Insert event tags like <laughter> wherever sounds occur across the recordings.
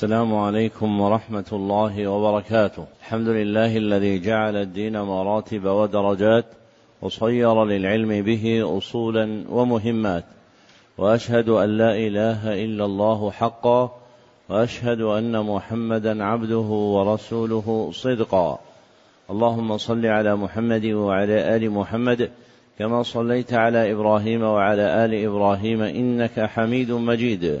السلام عليكم ورحمة الله وبركاته. الحمد لله الذي جعل الدين مراتب ودرجات وصير للعلم به أصولا ومهمات. وأشهد أن لا إله إلا الله حقا وأشهد أن محمدا عبده ورسوله صدقا. اللهم صل على محمد وعلى آل محمد كما صليت على إبراهيم وعلى آل إبراهيم إنك حميد مجيد.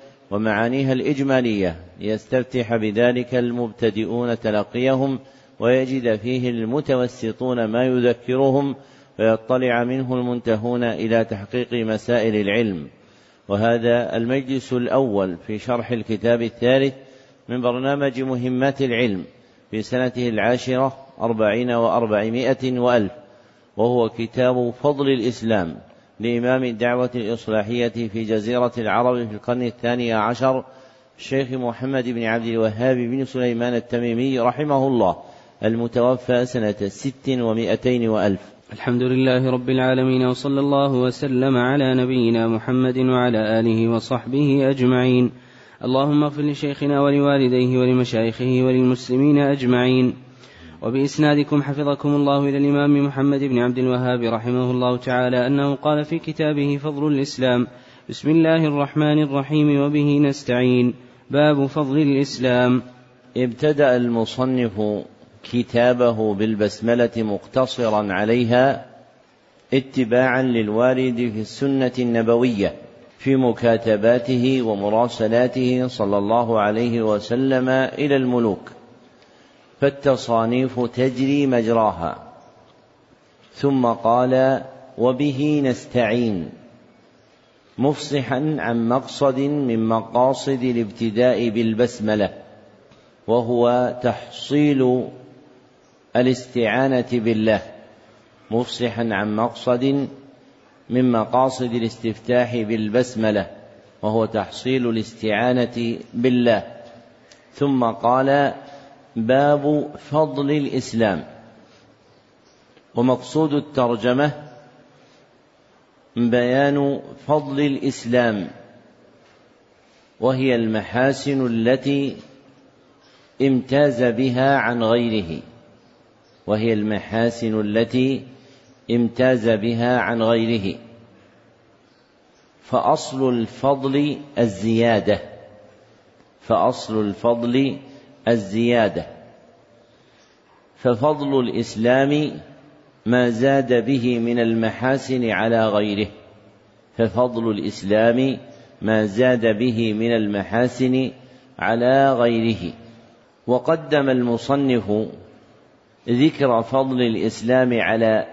ومعانيها الإجمالية. ليستفتح بذلك المبتدئون تلقيهم ويجد فيه المتوسطون ما يذكرهم ويطلع منه المنتهون إلى تحقيق مسائل العلم. وهذا المجلس الأول في شرح الكتاب الثالث من برنامج مهمات العلم في سنته العاشرة أربعين وأربعمائة وألف وهو كتاب فضل الإسلام. لإمام الدعوة الإصلاحية في جزيرة العرب في القرن الثاني عشر الشيخ محمد بن عبد الوهاب بن سليمان التميمي رحمه الله المتوفى سنة ست ومائتين وألف. الحمد لله رب العالمين وصلى الله وسلم على نبينا محمد وعلى آله وصحبه أجمعين. اللهم اغفر لشيخنا ولوالديه ولمشايخه وللمسلمين أجمعين. وبإسنادكم حفظكم الله إلى الإمام محمد بن عبد الوهاب رحمه الله تعالى أنه قال في كتابه فضل الإسلام بسم الله الرحمن الرحيم وبه نستعين. باب فضل الإسلام. ابتدأ المصنف كتابه بالبسملة مقتصرا عليها اتباعا للوارد في السنة النبوية في مكاتباته ومراسلاته صلى الله عليه وسلم إلى الملوك. فالتصانيف تجري مجراها. ثم قال وبه نستعين. مفصحا عن مقصد من مقاصد الابتداء بالبسملة وهو تحصيل الاستعانة بالله. مفصحا عن مقصد من مقاصد الاستفتاح بالبسملة وهو تحصيل الاستعانة بالله. ثم قال باب فضل الإسلام. ومقصود الترجمة بيان فضل الإسلام. وهي المحاسن التي امتاز بها عن غيره. وهي المحاسن التي امتاز بها عن غيره. فأصل الفضل الزيادة. فأصل الفضل الزيادة. ففضل الإسلام ما زاد به من المحاسن على غيره. ففضل الإسلام ما زاد به من المحاسن على غيره. وقدم المصنف ذكر فضل الإسلام على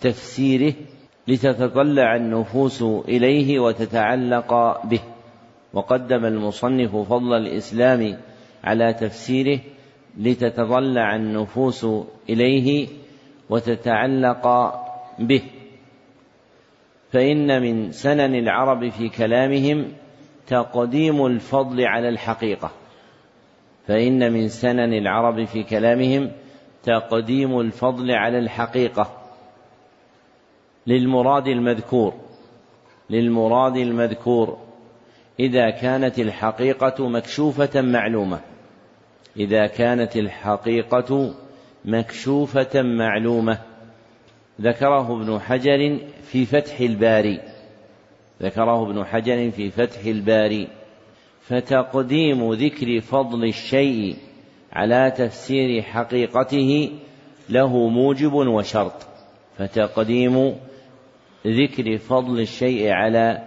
تفسيره لتتطلع النفوس إليه وتتعلق به. وقدم المصنف فضل الإسلام على تفسيره لتتضلع النفوس إليه وتتعلق به. فإن من سنن العرب في كلامهم تقديم الفضل على الحقيقة. فإن من سنن العرب في كلامهم تقديم الفضل على الحقيقة. للمراد المذكور للمراد المذكور. إذا كانت الحقيقة مكشوفة معلومة. إذا كانت الحقيقة مكشوفة معلومة. ذكره ابن حجر في فتح الباري. ذكره ابن حجر في فتح الباري. فتقديم ذكر فضل الشيء على تفسير حقيقته له موجب وشرط. فتقديم ذكر فضل الشيء على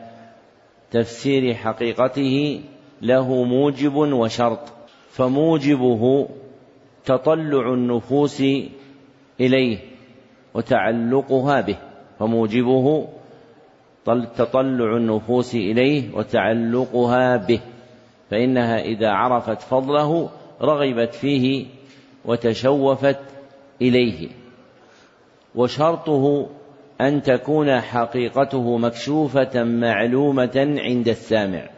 تفسير حقيقته له موجب وشرط. فموجبه تطلع النفوس إليه وتعلقها به. فموجبه تطلع النفوس إليه وتعلقها به. فإنها إذا عرفت فضله رغبت فيه وتشوفت إليه. وشرطه أن تكون حقيقته مكشوفة معلومة عند السامع.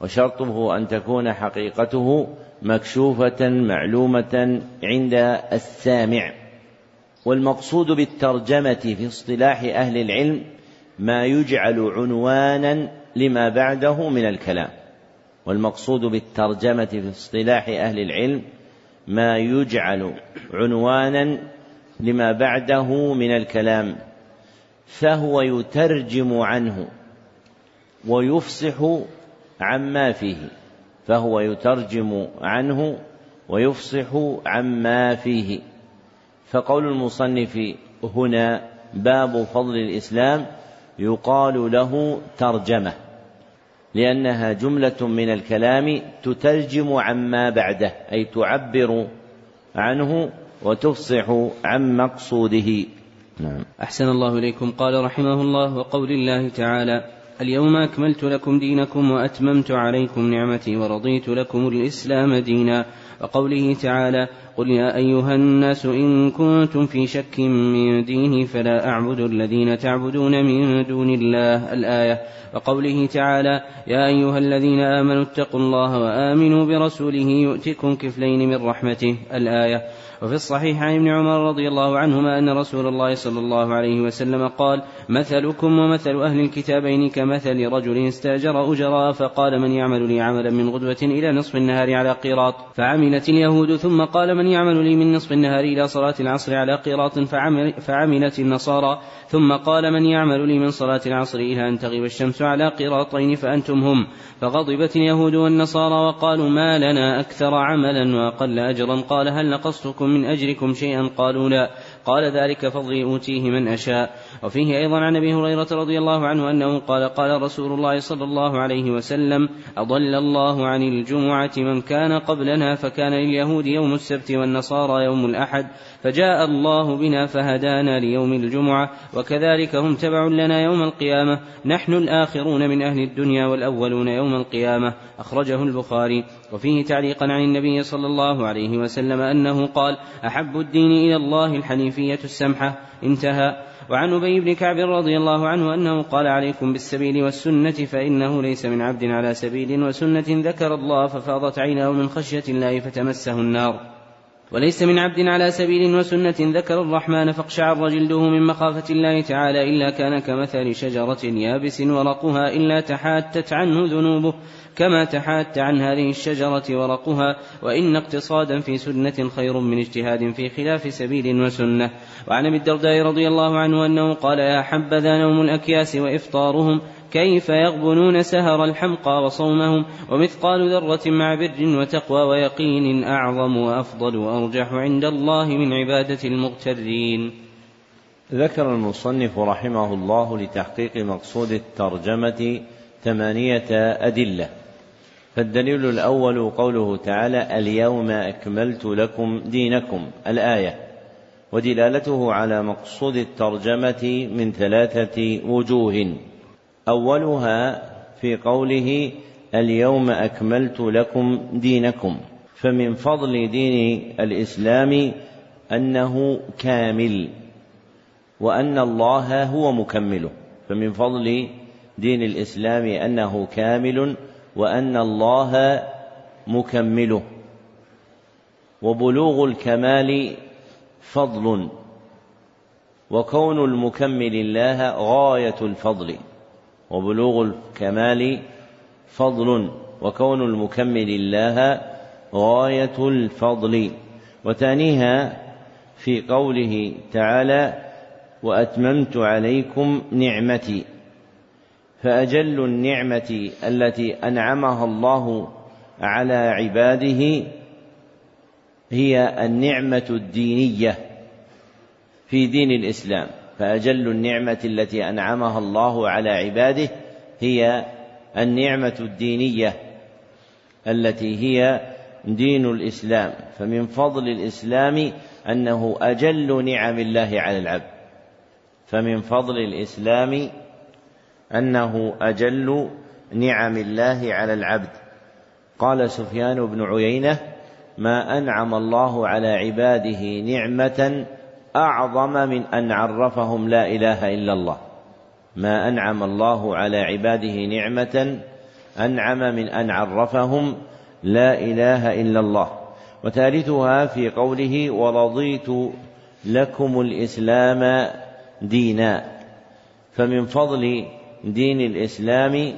وشرطه أن تكون حقيقته مكشوفة معلومة عند السامع والمقصود بالترجمة في اصطلاح أهل العلم ما يجعل عنوانا لما بعده من الكلام والمقصود بالترجمة في اصطلاح أهل العلم ما يجعل عنوانا لما بعده من الكلام فهو يترجم عنه ويفصح عما فيه. فهو يترجم عنه ويفصح عما فيه. فقول المصنف هنا باب فضل الإسلام يقال له ترجمة لأنها جملة من الكلام تترجم عما بعده أي تعبر عنه وتفصح عن مقصوده. نعم. أحسن الله إليكم. قال رحمه الله وقول الله تعالى اليوم أكملت لكم دينكم وأتممت عليكم نعمتي ورضيت لكم الإسلام دينا. وقوله تعالى قل يا أيها الناس إن كنتم في شك من ديني فلا أعبد الذين تعبدون من دون الله الآية وقوله تعالى يا أيها الذين آمنوا اتقوا الله وآمنوا برسوله يؤتكم كفلين من رحمته الآية وفي الصحيح عن ابن عمر رضي الله عنهما أن رسول الله صلى الله عليه وسلم قال مثلكم ومثل أهل الكتابين كمثل رجل استأجر أجراء فقال من يعمل لي عملا من غدوة إلى نصف النهار على قيراط فعملت اليهود ثم قال من يعمل لي من نصف النهار إلى صلاة العصر على قيراط فعمل فعملت النصارى. ثم قال من يعمل لي من صلاة العصر إلى أن تغيب الشمس على قيراطين فأنتم هم. فغضبت اليهود والنصارى وقالوا ما لنا أكثر عملا وأقل أجرا. قال هل نقصتكم من أجركم شيئا؟ قالوا لا. قال ذلك فضلي أوتيه من أشاء. وفيه أيضا عن أبي هريرة رضي الله عنه أنه قال قال رسول الله صلى الله عليه وسلم أضل الله عن الجمعة من كان قبلنا فكان لليهود يوم السبت والنصارى يوم الأحد. فجاء الله بنا فهدانا ليوم الجمعة وكذلك هم تبع لنا يوم القيامة. نحن الآخرون من أهل الدنيا والأولون يوم القيامة. أخرجه البخاري. وفيه تعليقا عن النبي صلى الله عليه وسلم أنه قال أحب الدين إلى الله الحنيفية السمحة. انتهى. وعن أبي بن كعب رضي الله عنه أنه قال عليكم بالسبيل والسنة فإنه ليس من عبد على سبيل وسنة ذكر الله ففاضت عيناه من خشية الله فتمسه النار. وليس من عبد على سبيل وسنة ذكر الرحمن فاقشعر جلده من مخافة الله تعالى إلا كان كمثل شجرة يابس ورقها إلا تحاتت عنه ذنوبه كما تحات عن هذه الشجرة ورقها وإن اقتصادا في سنة خير من اجتهاد في خلاف سبيل وسنة. وعن أبي الدرداء رضي الله عنه أنه قال يا حبذا نوم الأكياس وإفطارهم كيف يغبنون سهر الحمقى وصومهم ومثقال ذرة مع بر وتقوى ويقين أعظم وأفضل وأرجح عند الله من عبادة المغترين ذكر المصنف رحمه الله لتحقيق مقصود الترجمة ثمانية أدلة. فالدليل الأول قوله تعالى اليوم أكملت لكم دينكم الآية. ودلالته على مقصود الترجمة من ثلاثة وجوه. أولها في قوله اليوم أكملت لكم دينكم فمن فضل دين الإسلام أنه كامل وأن الله هو مكمله فمن فضل دين الإسلام أنه كامل وأن الله مكمله. وبلوغ الكمال فضل وكون المكمل الله غاية الفضل. وبلوغ الكمال فضل وكون المكمل الله غاية الفضل. وثانيها في قوله تعالى وأتممت عليكم نعمتي. فأجل النعمة التي أنعمها الله على عباده هي النعمة الدينية في دين الإسلام. فأجل النعمة التي أنعمها الله على عباده هي النعمة الدينية التي هي دين الإسلام. فمن فضل الإسلام أنه أجل نعم الله على العبد. فمن فضل الإسلام أنه أجل نعم الله على العبد. قال سفيان بن عيينة ما أنعم الله على عباده نعمة أعظم من أن عرفهم لا إله إلا الله. ما أنعم الله على عباده نعمة أنعم من أن عرفهم لا إله إلا الله. وثالثها في قوله ورضيت لكم الإسلام دينا فمن فضل دين الإسلام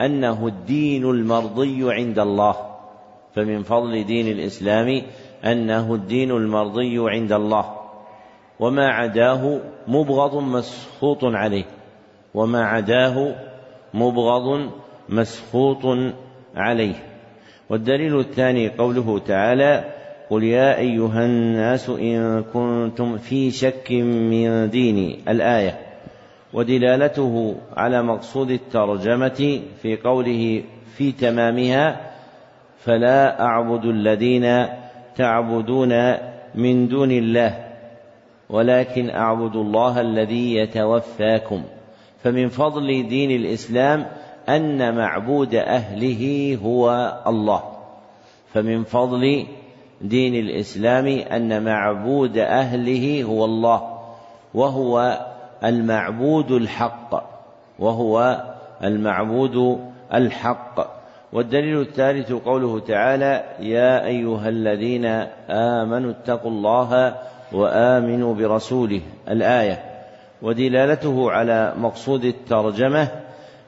أنه الدين المرضي عند الله. فمن فضل دين الإسلام أنه الدين المرضي عند الله. وما عداه مبغض مسخوط عليه وما عداه مبغض مسخوط عليه. والدليل الثاني قوله تعالى قل يا ايها الناس ان كنتم في شك من ديني الايه. ودلالته على مقصود الترجمه في قوله في تمامها فلا اعبد الذين تعبدون من دون الله ولكن أعبد الله الذي يتوفاكم. فمن فضل دين الإسلام أن معبود أهله هو الله. فمن فضل دين الإسلام أن معبود أهله هو الله. وهو المعبود الحق. وهو المعبود الحق. والدليل الثالث قوله تعالى يا أيها الذين آمنوا اتقوا الله وامنوا برسوله الآية ودلالته على مقصود الترجمة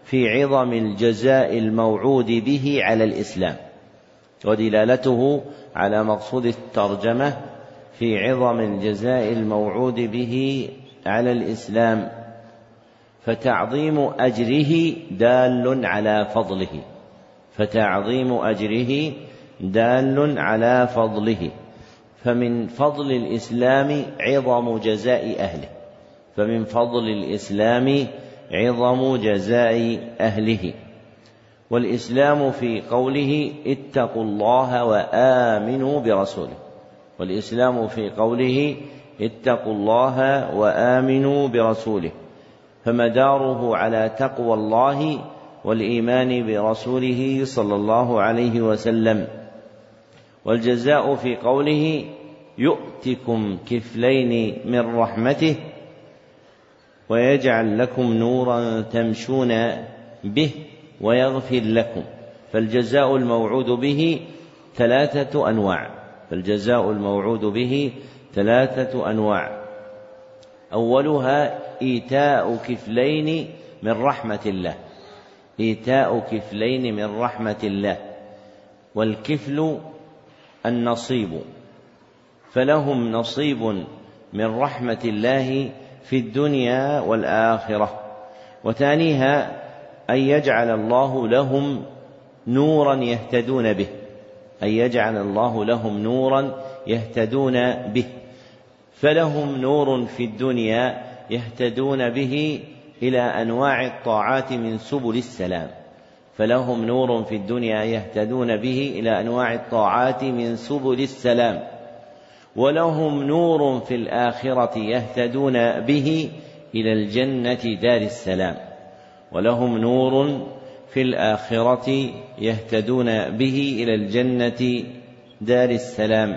في عظم الجزاء الموعود به على الإسلام ودلالته على مقصود الترجمة في عظم الجزاء الموعود به على الإسلام فتعظيم أجره دال على فضله فتعظيم أجره دال على فضله. فمن فضل الإسلام عظم جزاء أهله. فمن فضل الإسلام عظم جزاء أهله. والإسلام في قوله اتقوا الله وآمنوا برسوله. والإسلام في قوله اتقوا الله وآمنوا برسوله. فمداره على تقوى الله والإيمان برسوله صلى الله عليه وسلم. والجزاء في قوله يؤتكم كفلين من رحمته ويجعل لكم نورا تمشون به ويغفر لكم. فالجزاء الموعود به ثلاثة أنواع. فالجزاء الموعود به ثلاثة أنواع. أولها إيتاء كفلين من رحمة الله. إيتاء كفلين من رحمة الله. والكفل النصيب فلهم نصيب من رحمة الله في الدنيا والآخرة وثانيها أن يجعل الله لهم نورا يهتدون به أن يجعل الله لهم نورا يهتدون به فلهم نور في الدنيا يهتدون به إلى أنواع الطاعات من سبل السلام. فلهم نور في الدنيا يهتدون به إلى أنواع الطاعات من سبل السلام. ولهم نور في الآخرة يهتدون به إلى الجنة دار السلام. ولهم نور في الآخرة يهتدون به إلى الجنة دار السلام.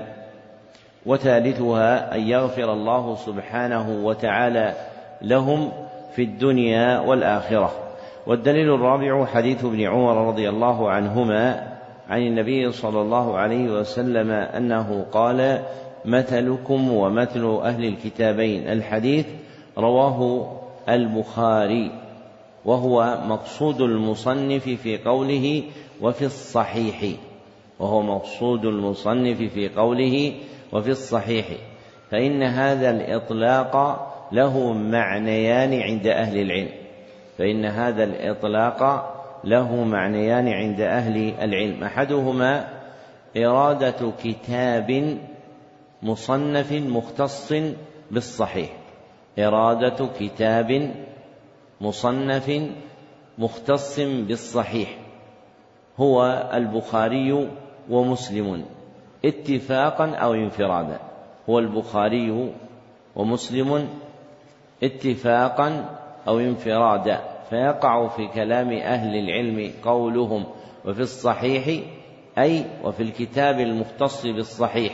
وثالثها أن يغفر الله سبحانه وتعالى لهم في الدنيا والآخرة. والدليل الرابع حديث ابن عمر رضي الله عنهما عن النبي صلى الله عليه وسلم أنه قال مثلكم ومثل أهل الكتابين. الحديث رواه البخاري وهو مقصود المصنف في قوله وفي الصحيح وهو مقصود المصنف في قوله وفي الصحيح فإن هذا الإطلاق له معنيان عند أهل العلم. فإن هذا الإطلاق له معنيان عند أهل العلم. أحدهما إرادة كتاب مصنف مختص بالصحيح. إرادة كتاب مصنف مختص بالصحيح. هو البخاري ومسلم. اتفاقا أو انفرادا. هو البخاري ومسلم. اتفاقا أو انفرادا. فيقع في كلام أهل العلم قولهم وفي الصحيح أي وفي الكتاب المختص بالصحيح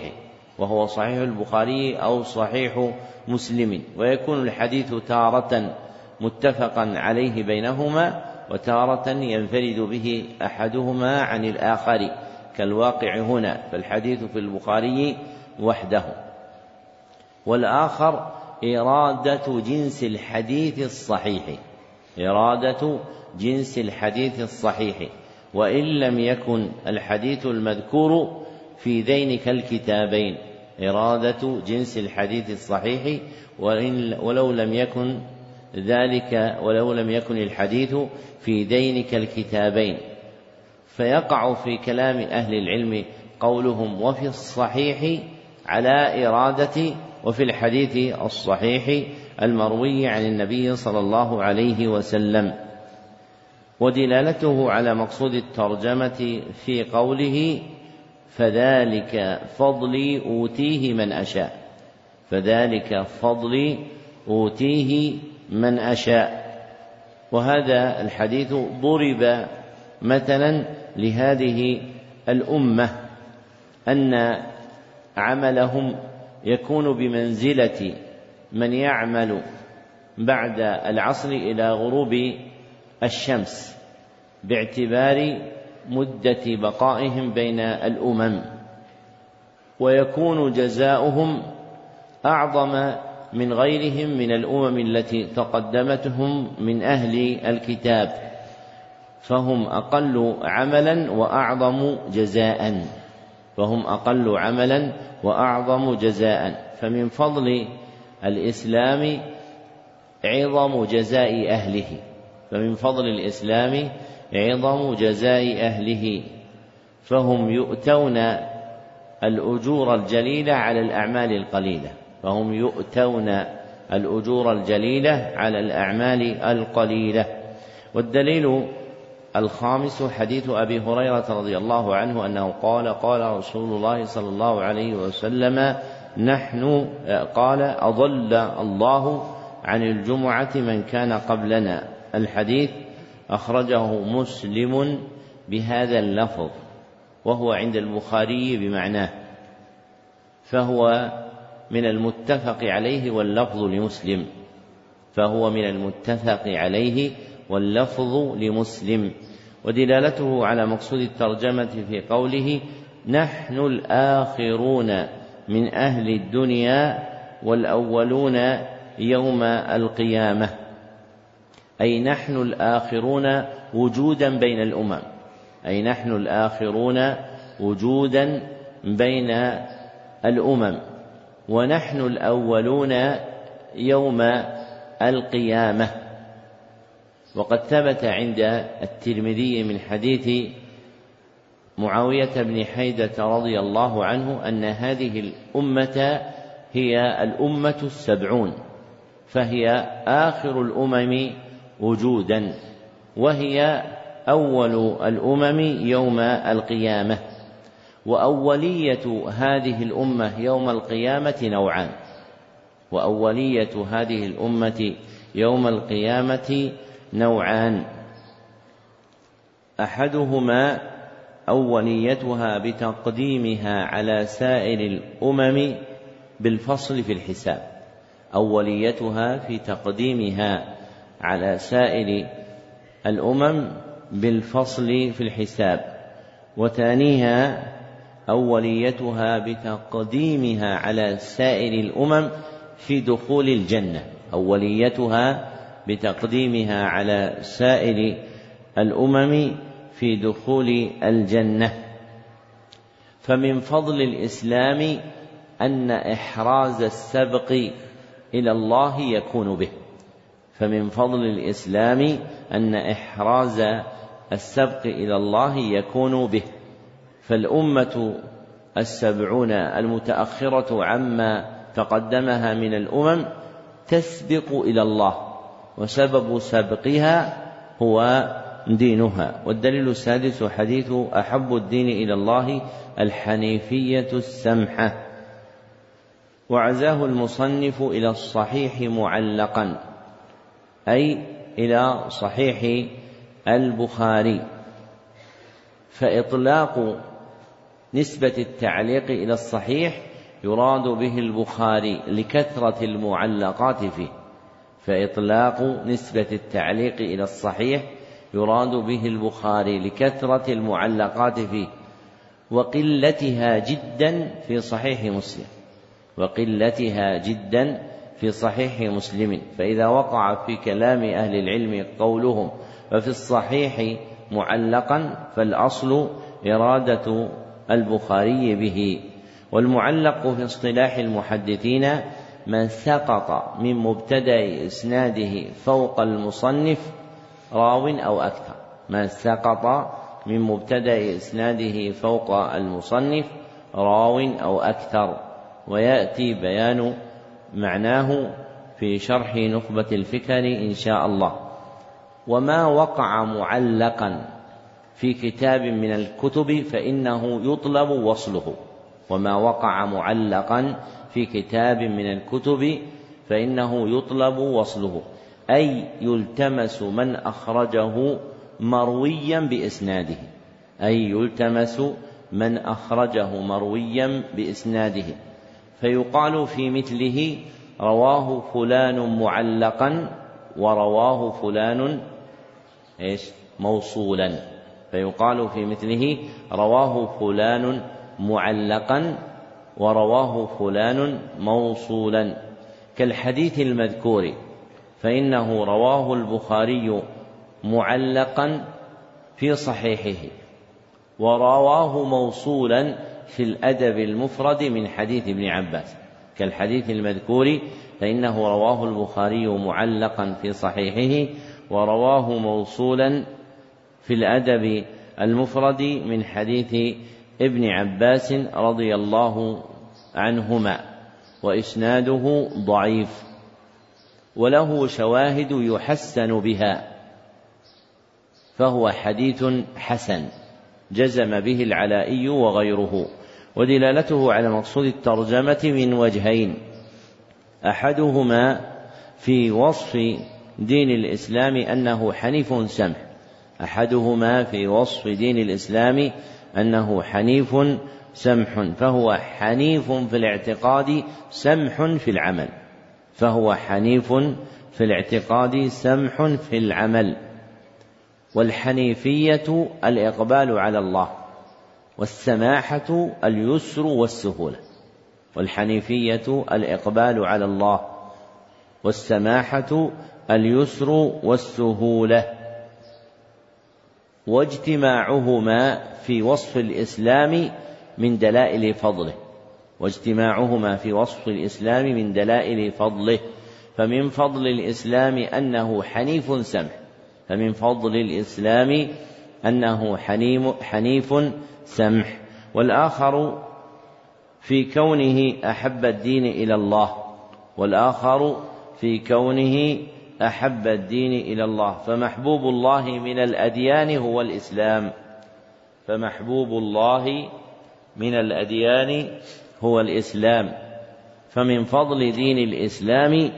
وهو صحيح البخاري أو صحيح مسلم ويكون الحديث تارة متفقا عليه بينهما وتارة ينفرد به أحدهما عن الآخر كالواقع هنا فالحديث في البخاري وحده. والآخر إرادة جنس الحديث الصحيح. إرادة جنس الحديث الصحيح وإن لم يكن الحديث المذكور في ذينك الكتابين إرادة جنس الحديث الصحيح وإن ولو لم يكن ذلك ولو لم يكن الحديث في ذينك الكتابين فيقع في كلام أهل العلم قولهم وفي الصحيح على إرادة وفي الحديث الصحيح المروي عن النبي صلى الله عليه وسلم ودلالته على مقصود الترجمة في قوله فذلك فضلي أوتيه من أشاء فذلك فضلي أوتيه من أشاء. وهذا الحديث ضرب مثلا لهذه الأمة أن عملهم يكون بمنزلة من يعمل بعد العصر إلى غروب الشمس باعتبار مدة بقائهم بين الأمم ويكون جزاؤهم أعظم من غيرهم من الأمم التي تقدمتهم من أهل الكتاب فهم أقل عملا وأعظم جزاء فهم أقل عملا وأعظم جزاء. فمن فضل الإسلام عظم جزاء أهله فمن فضل الإسلام عظم جزاء أهله فهم يؤتون الأجور الجليلة على الأعمال القليلة فهم يؤتون الأجور الجليلة على الأعمال القليلة. والدليل الخامس حديث أبي هريرة رضي الله عنه أنه قال قال رسول الله صلى الله عليه وسلم نحن قال أضل الله عن الجمعة من كان قبلنا. الحديث أخرجه مسلم بهذا اللفظ وهو عند البخاري بمعناه فهو من المتفق عليه واللفظ لمسلم فهو من المتفق عليه واللفظ لمسلم. ودلالته على مقصود الترجمة في قوله نحن الآخرون. من أهل الدنيا والأولون يوم القيامة. أي نحن الآخرون وجودا بين الأمم. أي نحن الآخرون وجودا بين الأمم. ونحن الأولون يوم القيامة. وقد ثبت عند الترمذي من حديث معاوية بن حيدة رضي الله عنه أن هذه الأمة هي الأمة السبعون فهي آخر الأمم وجودا وهي أول الأمم يوم القيامة وأولية هذه الأمة يوم القيامة نوعان وأولية هذه الأمة يوم القيامة نوعان أحدهما أوليتها بتقديمها على سائر الأمم بالفصل في الحساب. أوليتها في تقديمها على سائر الأمم بالفصل في الحساب. وثانيها أوليتها بتقديمها على سائر الأمم في دخول الجنة. أوليتها بتقديمها على سائر الأمم في دخول الجنة. فمن فضل الإسلام أن إحراز السبق إلى الله يكون به. فمن فضل الإسلام أن إحراز السبق إلى الله يكون به. فالأمة السبعون المتأخرة عما تقدمها من الأمم تسبق إلى الله وسبب سبقها هو دينها. والدليل السادس حديث أحب الدين إلى الله الحنيفية السمحة. وعزاه المصنف إلى الصحيح معلقا أي إلى صحيح البخاري. فإطلاق نسبة التعليق إلى الصحيح يراد به البخاري لكثرة المعلقات فيه. فإطلاق نسبة التعليق إلى الصحيح يراد به البخاري لكثرة المعلقات فيه وقلتها جدا في صحيح مسلم. وقلتها جدا في صحيح مسلم. فإذا وقع في كلام أهل العلم قولهم ففي الصحيح معلقا فالأصل إرادة البخاري به. والمعلق في اصطلاح المحدثين من سقط من مبتدأ إسناده فوق المصنف راو أو أكثر. من سقط من مبتدأ إسناده فوق المصنف راو أو أكثر. ويأتي بيان معناه في شرح نخبة الفكر إن شاء الله. وما وقع معلقا في كتاب من الكتب فإنه يطلب وصله. وما وقع معلقا في كتاب من الكتب فإنه يطلب وصله. أي يلتمس من أخرجه مرويا بإسناده. أي يلتمس من أخرجه مرويا بإسناده. فيقال في مثله رواه فلان معلقا ورواه فلان إيش؟ موصولا. فيقال في مثله رواه فلان معلقا ورواه فلان موصولا. كالحديث المذكور فإنه رواه البخاري معلقا في صحيحه ورواه موصولا في الأدب المفرد من حديث ابن عباس. كالحديث المذكور فإنه رواه البخاري معلقا في صحيحه ورواه موصولا في الأدب المفرد من حديث ابن عباس رضي الله عنهما وإسناده ضعيف. وله شواهد يحسن بها فهو حديث حسن جزم به العلائي وغيره ودلالته على مقصود الترجمة من وجهين أحدهما في وصف دين الإسلام أنه حنيف سمح أحدهما في وصف دين الإسلام أنه حنيف سمح فهو حنيف في الاعتقاد سمح في العمل. فهو حنيف في الاعتقاد سمح في العمل. والحنيفية الإقبال على الله والسماحة اليسر والسهولة. والحنيفية الإقبال على الله والسماحة اليسر والسهولة. واجتماعهما في وصف الإسلام من دلائل فضله. واجتماعهما في وصف الإسلام من دلائل فضله فمن فضل الإسلام أنه حنيف سمح فمن فضل الإسلام أنه حنيف سمح. والآخر في كونه أحب الدين إلى الله والآخر في كونه أحب الدين إلى الله. فمحبوب الله من الأديان هو الإسلام. فمحبوب الله من الأديان هو الإسلام. فمن فضل دين الإسلام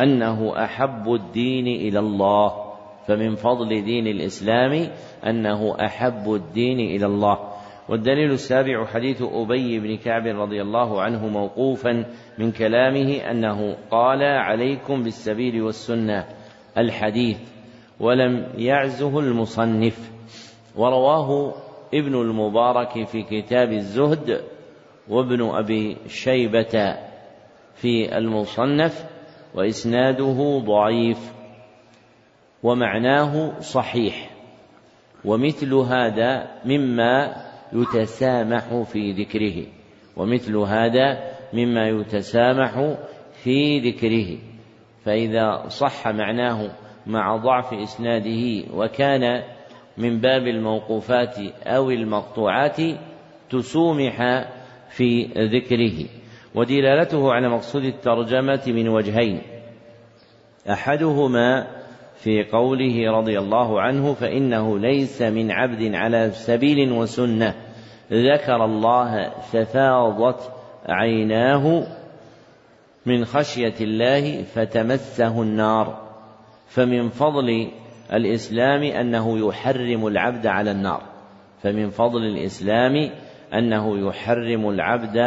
أنه أحب الدين إلى الله. فمن فضل دين الإسلام أنه أحب الدين إلى الله. والدليل السابع حديث أبي بن كعب رضي الله عنه موقوفا من كلامه أنه قال عليكم بالسبيل والسنة. الحديث ولم يعزه المصنف. ورواه ابن المبارك في كتاب الزهد وابن أبي شيبة في المصنف وإسناده ضعيف ومعناه صحيح ومثل هذا مما يتسامح في ذكره ومثل هذا مما يتسامح في ذكره فإذا صح معناه مع ضعف إسناده وكان من باب الموقوفات أو المقطوعات تسومح في ذكره. ودلالته على مقصود الترجمة من وجهين. أحدهما في قوله رضي الله عنه فإنه ليس من عبد على سبيل وسنة. ذكر الله ففاضت عيناه من خشية الله فتمسه النار. فمن فضل الإسلام أنه يحرم العبد على النار. فمن فضل الإسلام أنه يحرم العبد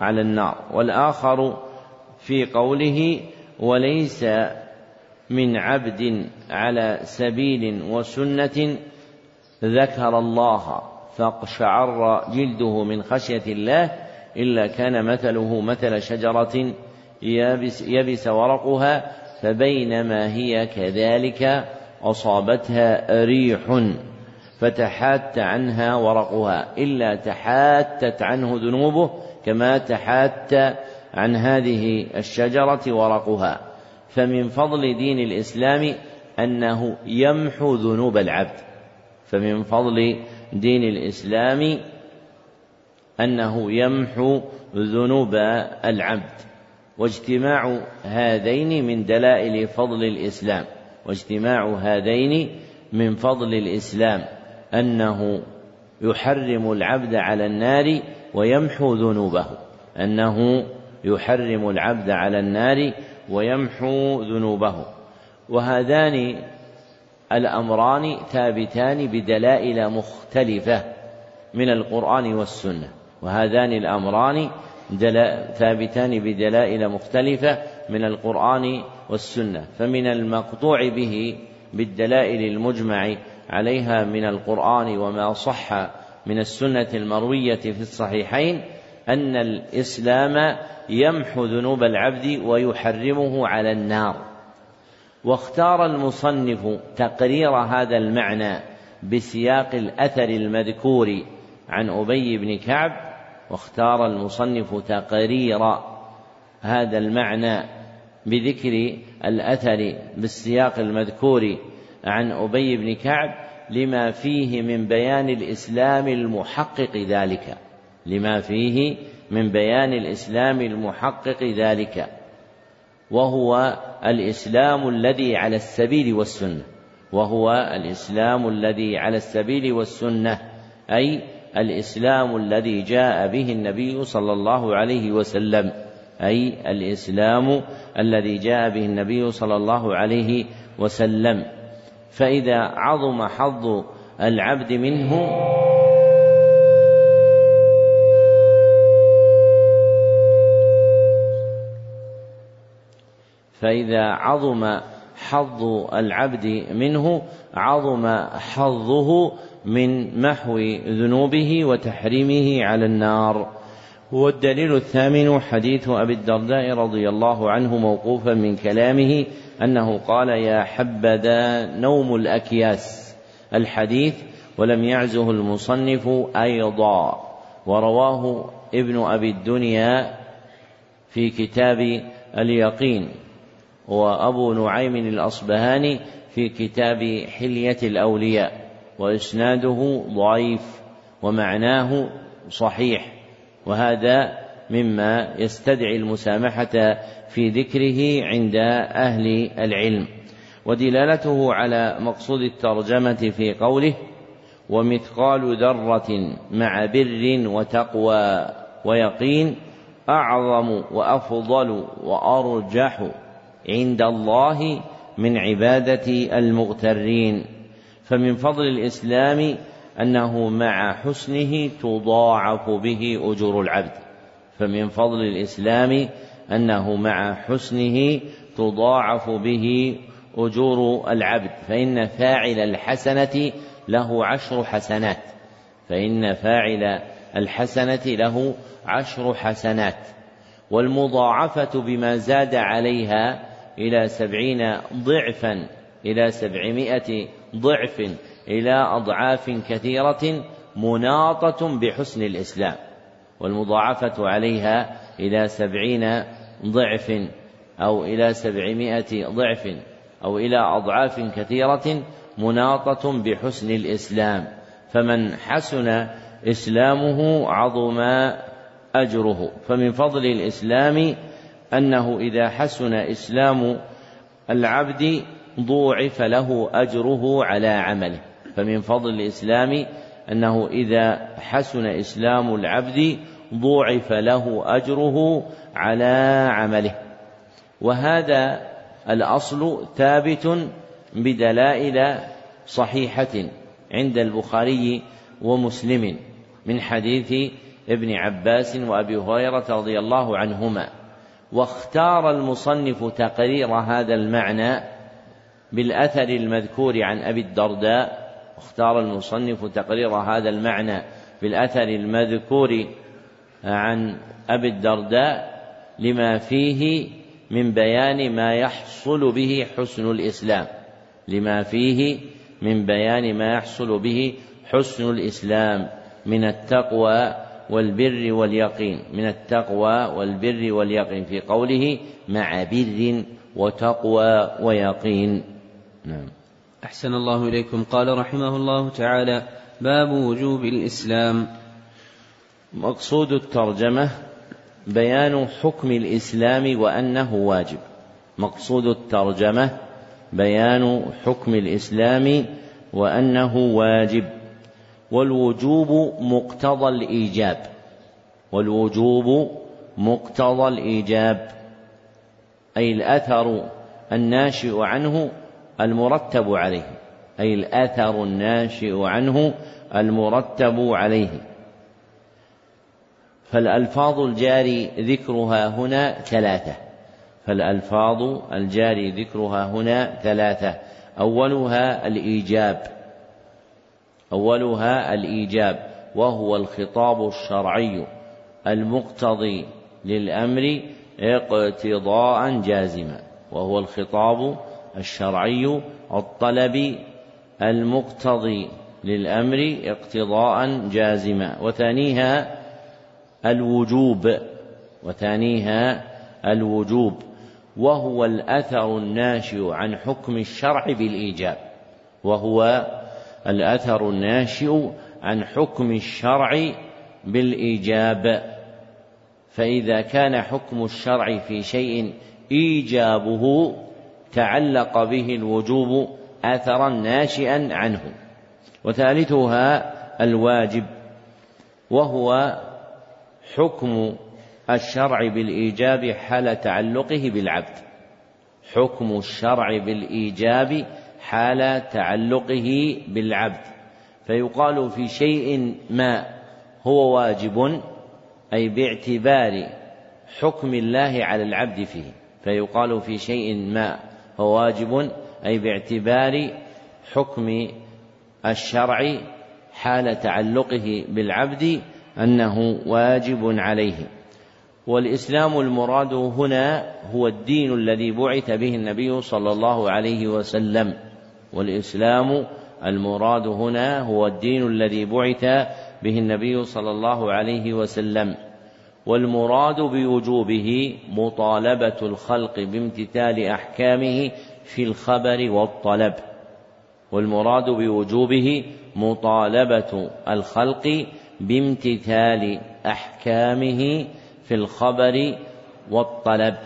على النار. والآخر في قوله وليس من عبد على سبيل وسنة ذكر الله فاقشعر جلده من خشية الله إلا كان مثله مثل شجرة يبس, يبس ورقها فبينما هي كذلك أصابتها ريح. فتحات عنها ورقها إلا تحاتت عنه ذنوبه كما تحات عن هذه الشجرة ورقها. فمن فضل دين الإسلام أنه يمحو ذنوب العبد. فمن فضل دين الإسلام أنه يمحو ذنوب العبد. واجتماع هذين من دلائل فضل الإسلام. واجتماع هذين من فضل الإسلام. أنه يحرم العبد على النار ويمحو ذنوبه. أنه يحرم العبد على النار ويمحو ذنوبه. وهذان الأمران ثابتان بدلائل مختلفة من القرآن والسنة. وهذان الأمران ثابتان بدلائل مختلفة من القرآن والسنة. فمن المقطوع به بالدلائل المجمع عليها من القرآن وما صح من السنة المروية في الصحيحين أن الإسلام يمحو ذنوب العبد ويحرمه على النار. واختار المصنف تقرير هذا المعنى بسياق الأثر المذكور عن أبي بن كعب واختار المصنف تقرير هذا المعنى بذكر الأثر بالسياق المذكور عن أبي بن كعب لما فيه من بيان الإسلام المحقق ذلك. لما فيه من بيان الإسلام المحقق ذلك. وهو الإسلام الذي على السبيل والسنة. وهو الإسلام الذي على السبيل والسنة. أي الإسلام الذي جاء به النبي صلى الله عليه وسلم. أي الإسلام الذي جاء به النبي صلى الله عليه وسلم. فإذا عظم حظ العبد منه فإذا عظم حظ العبد منه عظم حظه من محو ذنوبه وتحريمه على النار. والدليل الثامن حديث أبي الدرداء رضي الله عنه موقوفا من كلامه أنه قال يا حبذا نوم الأكياس الحديث ولم يعزه المصنف أيضا ورواه ابن أبي الدنيا في كتاب اليقين وأبو نعيم الأصبهاني في كتاب حلية الأولياء وإسناده ضعيف ومعناه صحيح وهذا مما يستدعي المسامحة في ذكره عند أهل العلم. ودلالته على مقصود الترجمة في قوله ومثقال ذرة مع بر وتقوى ويقين أعظم وأفضل وأرجح عند الله من عبادة المغترين. فمن فضل الإسلام أنه مع حسنه تضاعف به أجور العبد. فمن فضل الإسلام أنه مع حسنه تضاعف به أجور العبد فإن فاعل الحسنة له عشر حسنات فإن فاعل الحسنة له عشر حسنات والمضاعفة بما زاد عليها إلى سبعين ضعفا إلى سبعمائة ضعف إلى أضعاف كثيرة مناطة بحسن الإسلام والمضاعفة عليها إلى سبعين ضعف أو إلى سبعمائة ضعف أو إلى أضعاف كثيرة مناطة بحسن الإسلام فمن حسن إسلامه عظم أجره. فمن فضل الإسلام أنه إذا حسن إسلام العبد ضوعف له أجره على عمله. فمن فضل الإسلام أنه إذا حسن إسلام العبد ضوعف له أجره على عمله. وهذا الأصل ثابت بدلائل صحيحة عند البخاري ومسلم من حديث ابن عباس وأبي هريرة رضي الله عنهما. واختار المصنف تقرير هذا المعنى بالأثر المذكور عن أبي الدرداء. اختار المصنف تقرير هذا المعنى بالأثر المذكور عن أبي الدرداء. لما فيه من بيان ما يحصل به حسن الإسلام. لما فيه من بيان ما يحصل به حسن الإسلام. من التقوى والبر واليقين. من التقوى والبر واليقين. في قوله مع بر وتقوى ويقين. نعم. أحسن الله إليكم. قال رحمه الله تعالى باب وجوب الإسلام. مقصود الترجمة بيان حكم الإسلام وأنه واجب. مقصود الترجمة بيان حكم الإسلام وأنه واجب. والوجوب مقتضى الإيجاب. والوجوب مقتضى الإيجاب. أي الأثر الناشئ عنه المرتب عليه. أي الأثر الناشئ عنه المرتب عليه. فالألفاظ الجاري ذكرها هنا ثلاثة. فالألفاظ الجاري ذكرها هنا ثلاثة. أولها الإيجاب. أولها الإيجاب. وهو الخطاب الشرعي المقتضي للأمر اقتضاء جازما. وهو الخطاب الشرعي الطلب المقتضي للأمر اقتضاء جازما. وثانيها الوجوب وثانيها الوجوب وهو الأثر الناشئ عن حكم الشرع بالإيجاب وهو الأثر الناشئ عن حكم الشرع بالإيجاب. فإذا كان حكم الشرع في شيء إيجابه تعلق به الوجوب أثرا ناشئا عنه. وثالثها الواجب وهو حكم الشرع بالإيجاب حال تعلقه بالعبد. حكم الشرع بالإيجاب حال تعلقه بالعبد. فيقال في شيء ما هو واجب أي باعتبار حكم الله على العبد فيه. فيقال في شيء ما هو واجب أي باعتبار حكم الشرع حال تعلقه بالعبد أنه واجب عليه. والإسلام المراد هنا هو الدين الذي بعث به النبي صلى الله عليه وسلم. والإسلام المراد هنا هو الدين الذي بعث به النبي صلى الله عليه وسلم. والمراد بوجوبه مطالبة الخلق بامتثال أحكامه في الخبر والطلب. والمراد بوجوبه مطالبة الخلق بامتثال أحكامه في الخبر والطلب.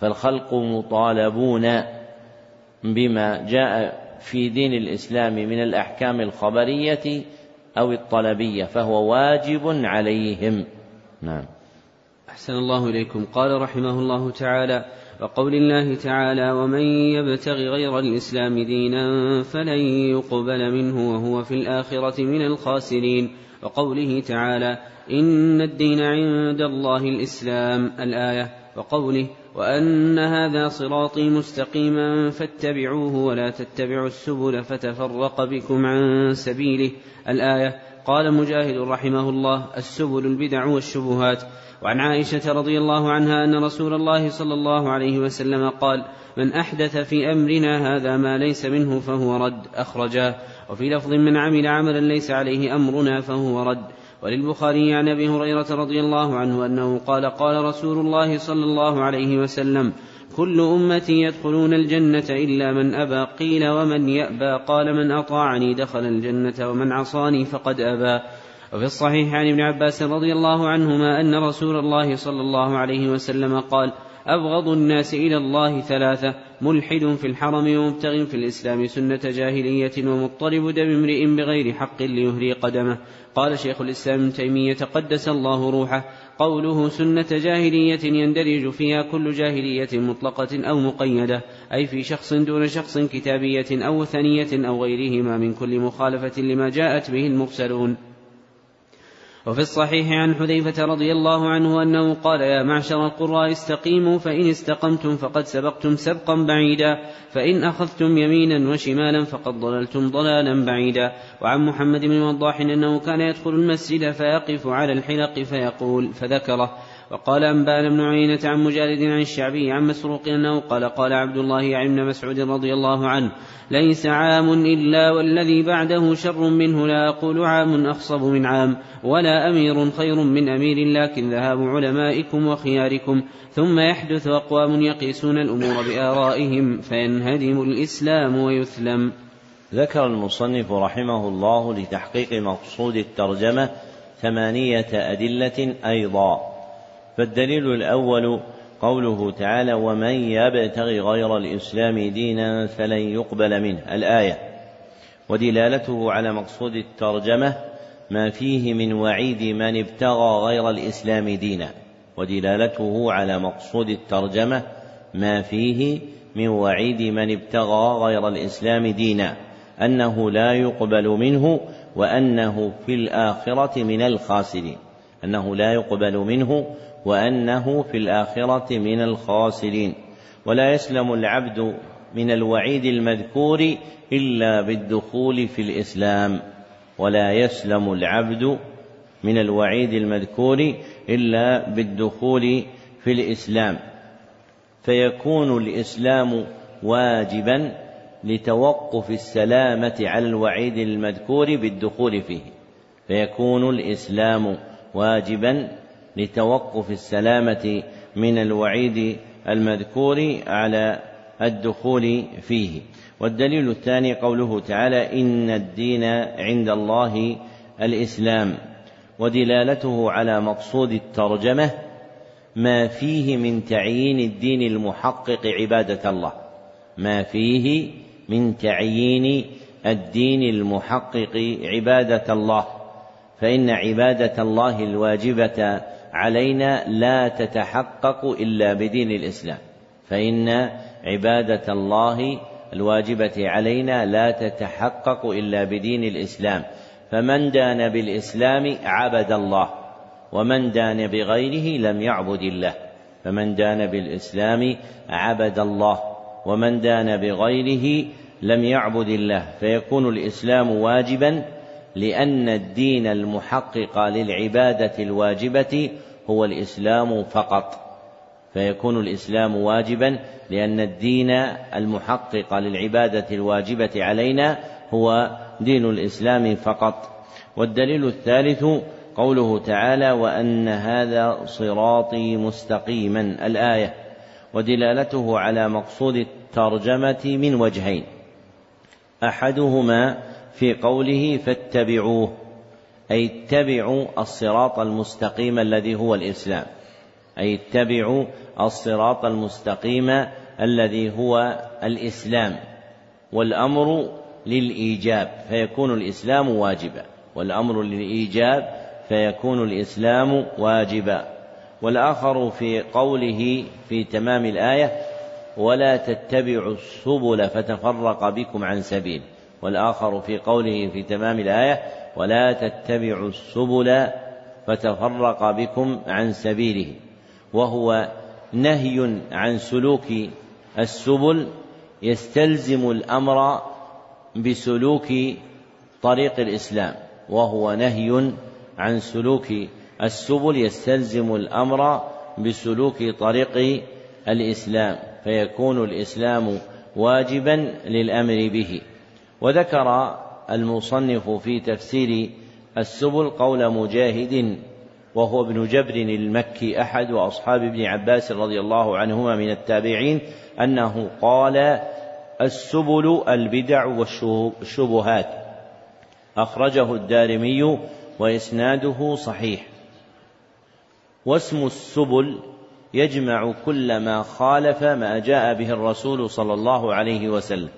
فالخلق مطالبون بما جاء في دين الإسلام من الأحكام الخبرية أو الطلبية فهو واجب عليهم. نعم. أحسن الله إليكم. قال رحمه الله تعالى وقول الله تعالى ومن يبتغ غير الإسلام دينا فلن يقبل منه وهو في الآخرة من الخاسرين. وقوله تعالى إن الدين عند الله الإسلام الآية وقوله وأن هذا صراطي مستقيما فاتبعوه ولا تتبعوا السبل فتفرق بكم عن سبيله الآية. قال مجاهد رحمه الله السبل البدع والشبهات. وعن عائشة رضي الله عنها أن رسول الله صلى الله عليه وسلم قال من أحدث في أمرنا هذا ما ليس منه فهو رد أخرجاه وفي لفظ من عمل عملا ليس عليه أمرنا فهو رد وللبخاري عن أبي هريرة رضي الله عنه أنه قال قال رسول الله صلى الله عليه وسلم كل أمتي يدخلون الجنة إلا من أبى قيل ومن يأبى قال من أطاعني دخل الجنة ومن عصاني فقد أبى وفي الصحيح عن ابن عباس رضي الله عنهما أن رسول الله صلى الله عليه وسلم قال أبغض الناس إلى الله ثلاثة ملحد في الحرم ومبتغ في الإسلام سنة جاهلية ومضطرب دم امرئ بغير حق ليهري قدمه. قال شيخ الإسلام ابن تيمية قدس الله روحه. قوله سنة جاهلية يندرج فيها كل جاهلية مطلقة أو مقيدة أي في شخص دون شخص كتابية أو وثنية أو غيرهما من كل مخالفة لما جاءت به المرسلون. وفي الصحيح عن حذيفة رضي الله عنه أنه قال يا معشر القراء استقيموا فإن استقمتم فقد سبقتم سبقا بعيدا فإن أخذتم يمينا وشمالا فقد ضللتم ضلالا بعيدا. وعن محمد بن وضاح أنه كان يدخل المسجد فيقف على الحلق فيقول فذكره. وقال أنبانا بن عيينة عن مجالد عن الشعبي عن مسروق أنه قال قال عبد الله عن ابن مسعود رضي الله عنه ليس عام إلا والذي بعده شر منه لا أقول عام أخصب من عام ولا أمير خير من أمير لكن ذهاب علمائكم وخياركم ثم يحدث أقوام يقيسون الأمور بآرائهم فينهدم الإسلام ويثلم. ذكر المصنف رحمه الله لتحقيق مقصود الترجمة ثمانية أدلة أيضا. فالدليل الأول قوله تعالى ومن يبتغي غير الإسلام دينا فلن يقبل منه. الآية ودلالته على مقصود الترجمة ما فيه من وعيد من ابتغى غير الإسلام دينا. ودلالته على مقصود الترجمة ما فيه من وعيد من ابتغى غير الإسلام دينا. أنه لا يقبل منه وأنه في الآخرة من الخاسرين. أنه لا يقبل منه وأنه في الآخرة من الخاسرين. ولا يسلم العبد من الوعيد المذكور إلا بالدخول في الإسلام. ولا يسلم العبد من الوعيد المذكور إلا بالدخول في الإسلام. فيكون الإسلام واجبا لتوقف السلامة على الوعيد المذكور بالدخول فيه. فيكون الإسلام واجبا لتوقف السلامة من الوعيد المذكور على الدخول فيه. والدليل الثاني قوله تعالى إن الدين عند الله الإسلام. ودلالته على مقصود الترجمة ما فيه من تعيين الدين المحقق عبادة الله. ما فيه من تعيين الدين المحقق عبادة الله. فإن عبادة الله الواجبة علينا لا تتحقق إلا بدين الإسلام. فإن عبادة الله الواجبة علينا لا تتحقق إلا بدين الإسلام. فمن دان بالإسلام عبد الله ومن دان بغيره لم يعبد الله. فمن دان بالإسلام عبد الله ومن دان بغيره لم يعبد الله. فيكون الإسلام واجبا لأن الدين المحقق للعبادة الواجبة هو الإسلام فقط. فيكون الإسلام واجبا لأن الدين المحقق للعبادة الواجبة علينا هو دين الإسلام فقط. والدليل الثالث قوله تعالى وأن هذا صراطي مستقيما. الآية ودلالته على مقصود الترجمة من وجهين أحدهما في قوله فاتبعوه أي اتبعوا الصراط المستقيم الذي هو الإسلام أي اتبعوا الصراط المستقيم الذي هو الإسلام والأمر للإيجاب فيكون الإسلام واجبا والأمر للإيجاب فيكون الإسلام واجبا. والآخر في قوله في تمام الآية ولا تتبعوا السبل فتفرق بكم عن سبيل والآخر في قوله في تمام الآية ولا تتبعوا السبل فتفرق بكم عن سبيله وهو نهي عن سلوك السبل يستلزم الامر بسلوك طريق الاسلام وهو نهي عن سلوك السبل يستلزم الامر بسلوك طريق الاسلام فيكون الاسلام واجبا للامر به وذكر المصنف في تفسير السبل قول مجاهد وهو ابن جبر المكي أحد أصحاب ابن عباس رضي الله عنهما من التابعين أنه قال السبل البدع والشبهات. أخرجه الدارمي وإسناده صحيح. واسم السبل يجمع كل ما خالف ما جاء به الرسول صلى الله عليه وسلم.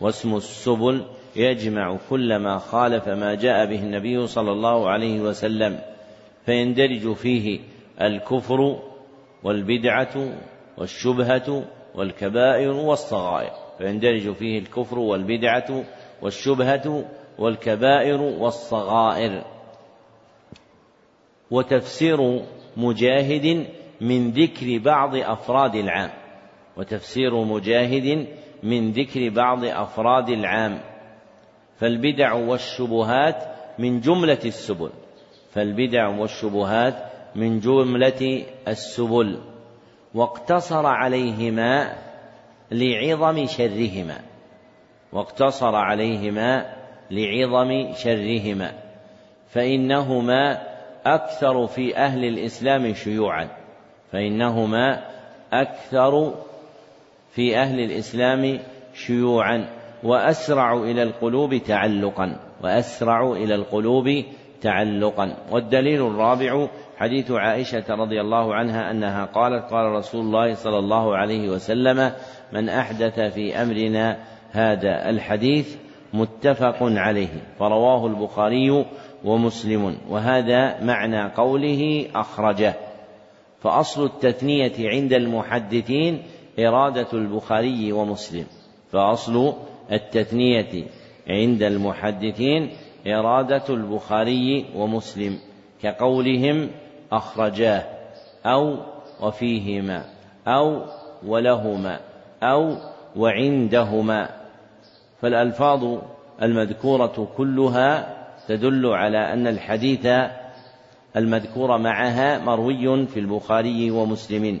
واسم السبل يجمع كل ما خالف ما جاء به النبي صلى الله عليه وسلم فيندرج فيه الكفر والبدعة والشبهة والكبائر والصغائر فيندرج فيه الكفر والبدعة والشبهة والكبائر والصغائر. وتفسير مجاهد من ذكر بعض أفراد العام وتفسير مجاهد من ذكر بعض أفراد العام فالبدع والشبهات من جملة السبل فالبدع والشبهات من جملة السبل واقتصر عليهما لعظم شرهما واقتصر عليهما لعظم شرهما فإنهما أكثر في أهل الإسلام شيوعا فإنهما أكثر في أهل الإسلام شيوعا وأسرع إلى القلوب تعلقا وأسرع إلى القلوب تعلقا. والدليل الرابع حديث عائشة رضي الله عنها أنها قالت قال رسول الله صلى الله عليه وسلم من أحدث في أمرنا هذا الحديث متفق عليه فرواه البخاري ومسلم وهذا معنى قوله أخرجه. فأصل التثنية عند المحدثين إرادة البخاري ومسلم. فأصل التثنية عند المحدثين إرادة البخاري ومسلم كقولهم أخرجاه أو وفيهما أو ولهما أو وعندهما. فالألفاظ المذكورة كلها تدل على أن الحديث المذكور معها مروي في البخاري ومسلم.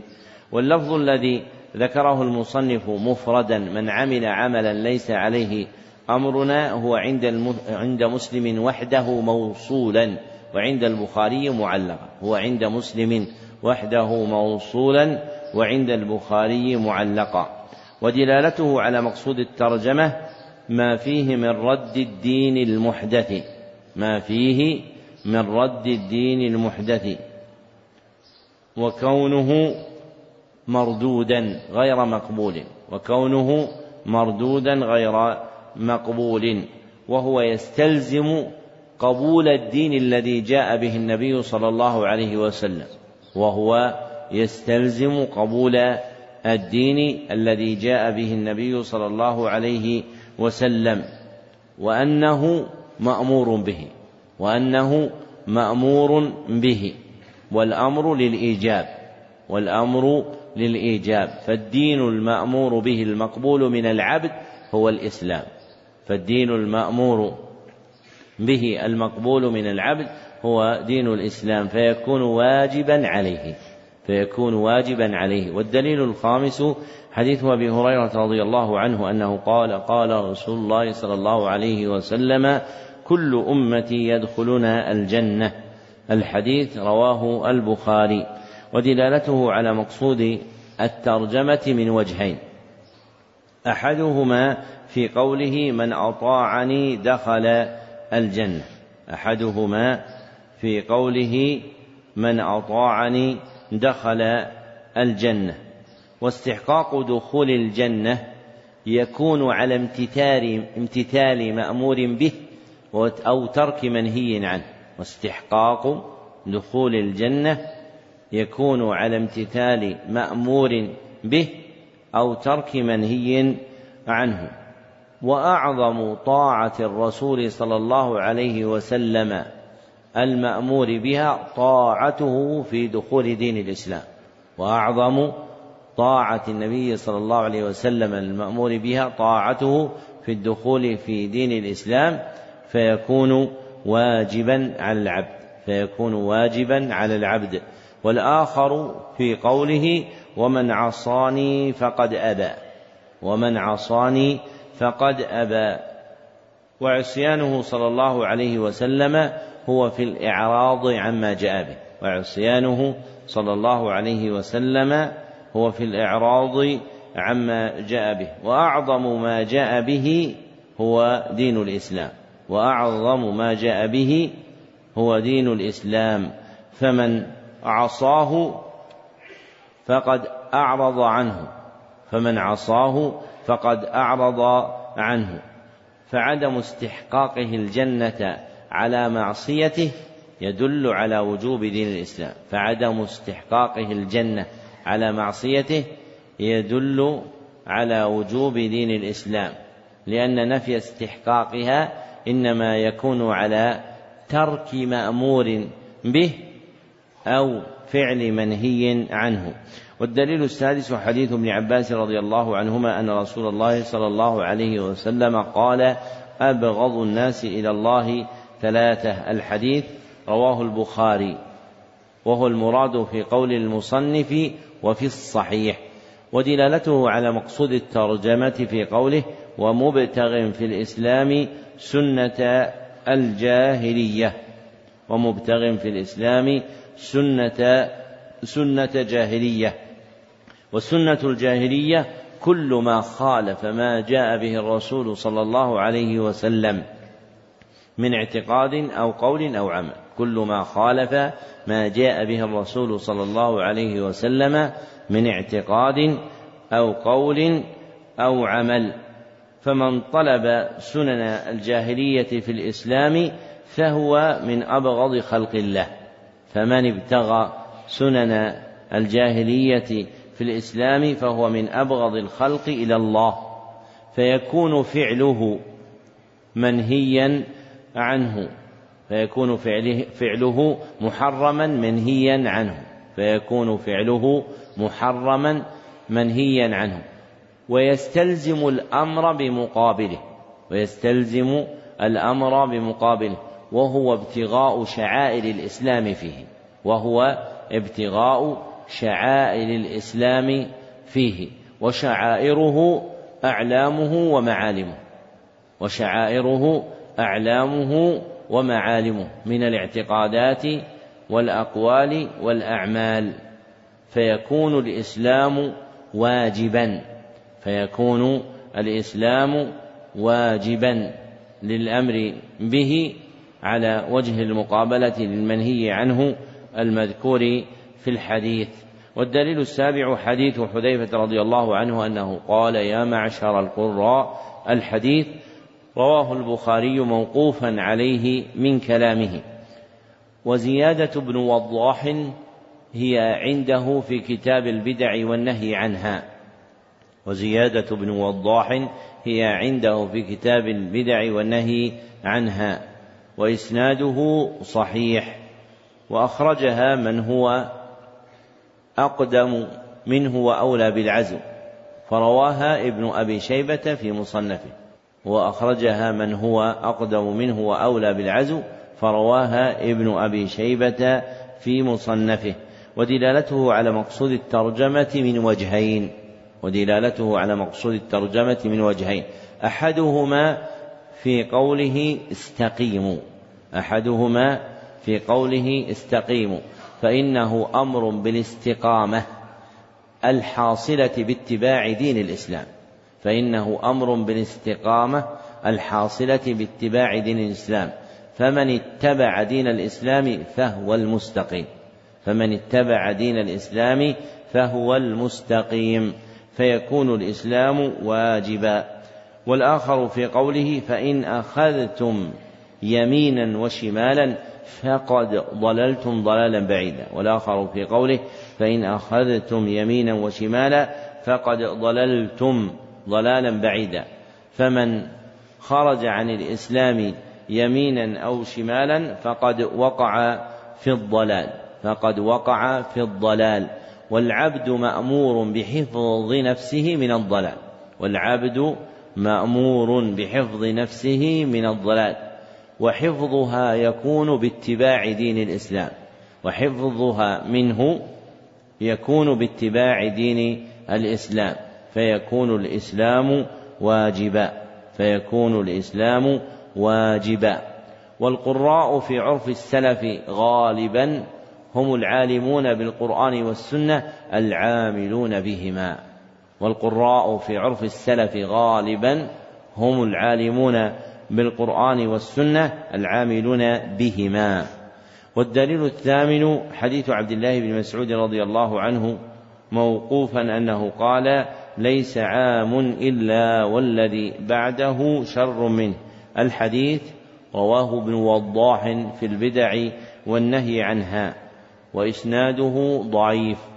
واللفظ الذي ذكره المصنف مفردا من عمل عملا ليس عليه أمرنا هو عند عند مسلم وحده موصولا وعند البخاري معلقا هو عند مسلم وحده موصولا وعند البخاري معلقا. ودلالته على مقصود الترجمة ما فيه من رد الدين المحدث ما فيه من رد الدين المحدث. وكونه مردودا غير مقبول وكونه مردودا غير مقبول وهو يستلزم قبول الدين الذي جاء به النبي صلى الله عليه وسلم وهو يستلزم قبول الدين الذي جاء به النبي صلى الله عليه وسلم وأنه مأمور به وأنه مأمور به والأمر للإيجاب والأمر للإيجاب. فالدين المأمور به المقبول من العبد هو الإسلام. فالدين المأمور به المقبول من العبد هو دين الإسلام. فيكون واجبا عليه. فيكون واجبا عليه. والدليل الخامس حديث أبي هريرة رضي الله عنه أنه قال قال رسول الله صلى الله عليه وسلم كل أمتي يدخلون الجنة. الحديث رواه البخاري. ودلالته على مقصود الترجمة من وجهين. أحدهما في قوله من أطاعني دخل الجنة أحدهما في قوله من أطاعني دخل الجنة واستحقاق دخول الجنة يكون على امتثال امتثال مأمور به أو ترك منهي عنه. واستحقاق دخول الجنة يكون على امتثال مأمور به أو ترك منهي عنه. وأعظم طاعة الرسول صلى الله عليه وسلم المأمور بها طاعته في دخول دين الإسلام. وأعظم طاعة النبي صلى الله عليه وسلم المأمور بها طاعته في الدخول في دين الإسلام فيكون واجبا على العبد فيكون واجبا على العبد. والآخر في قوله ومن عصاني فقد أبى. ومن عصاني فقد أبى. وعصيانه صلى الله عليه وسلم هو في الإعراض عما جاء به. وعصيانه صلى الله عليه وسلم هو في الإعراض عما جاء به. وأعظم ما جاء به هو دين الإسلام. وأعظم ما جاء به هو دين الإسلام. فمن عصاه فقد أعرض عنه. فمن عصاه فقد أعرض عنه. فعدم استحقاقه الجنة على معصيته يدل على وجوب دين الإسلام. فعدم استحقاقه الجنة على معصيته يدل على وجوب دين الإسلام. لأن نفي استحقاقها إنما يكون على ترك مأمور به أو فعل منهي عنه. والدليل السادس حديث ابن عباس رضي الله عنهما أن رسول الله صلى الله عليه وسلم قال أبغض الناس إلى الله ثلاثة. الحديث رواه البخاري وهو المراد في قول المصنف وفي الصحيح ودلالته على مقصود الترجمة في قوله ومبتغ في الإسلام سنة الجاهلية. ومبتغ في الإسلام سنة سنة جاهلية. وسنة الجاهلية كل ما خالف ما جاء به الرسول صلى الله عليه وسلم من اعتقاد أو قول أو عمل. كل ما خالف ما جاء به الرسول صلى الله عليه وسلم من اعتقاد أو قول أو عمل. فمن طلب سنن الجاهلية في الإسلام فهو من أبغض خلق الله. فمن ابتغى سنن الجاهلية في الإسلام فهو من أبغض الخلق إلى الله فيكون فعله منهيا عنه فيكون فعله, فعله محرما منهيا عنه فيكون فعله محرما منهيا عنه. ويستلزم الأمر بمقابله ويستلزم الأمر بمقابله. وهو ابتغاء شعائر الإسلام فيه وهو ابتغاء شعائر الإسلام فيه وشعائره أعلامه ومعالمه وشعائره أعلامه ومعالمه من الاعتقادات والأقوال والأعمال. فيكون الإسلام واجبا فيكون الإسلام واجبا للأمر به على وجه المقابلة للمنهي عنه المذكور في الحديث. والدليل السابع حديث حذيفة رضي الله عنه أنه قال يا معشر القراء الحديث رواه البخاري موقوفا عليه من كلامه. وزيادة ابن وضاح هي عنده في كتاب البدع والنهي عنها. وزيادة ابن وضاح هي عنده في كتاب البدع والنهي عنها. وإسناده صحيح وأخرجها من هو أقدم منه وأولى بالعزم فرواها ابن أبي شيبة في مصنفه وأخرجها من هو أقدم منه وأولى بالعزو فرواها ابن أبي شيبة في مصنفه ودلالته على مقصود الترجمة من وجهين ودلالته على مقصود الترجمة من وجهين أحدهما في قوله استقيموا. أحدهما في قوله استقيموا. فإنه أمر بالاستقامة الحاصلة باتباع دين الإسلام. فإنه أمر بالاستقامة الحاصلة باتباع دين الإسلام. فمن اتبع دين الإسلام فهو المستقيم. فمن اتبع دين الإسلام فهو المستقيم. فيكون الإسلام واجبا. والآخر في قوله فإن أخذتم يمينا وشمالا فقد ضللتم ضلالا بعيدا. والآخر في قوله فإن أخذتم يمينا وشمالا فقد ضللتم ضلالا بعيدا. فمن خرج عن الإسلام يمينا أو شمالا فقد وقع في الضلال فقد وقع في الضلال. والعبد مأمور بحفظ نفسه من الضلال والعبد مأمور بحفظ نفسه من الضلال وحفظها يكون باتباع دين الإسلام وحفظها منه يكون باتباع دين الإسلام فيكون الإسلام واجبا فيكون الإسلام واجبا. والقراء في عرف السلف غالبا هم العالمون بالقرآن والسنة العاملون بهما. والقراء في عرف السلف غالبا هم العالمون بالقرآن والسنة العاملون بهما. والدليل الثامن حديث عبد الله بن مسعود رضي الله عنه موقوفا أنه قال ليس عام إلا والذي بعده شر منه. الحديث رواه ابن وضاح في البدع والنهي عنها وإسناده ضعيف.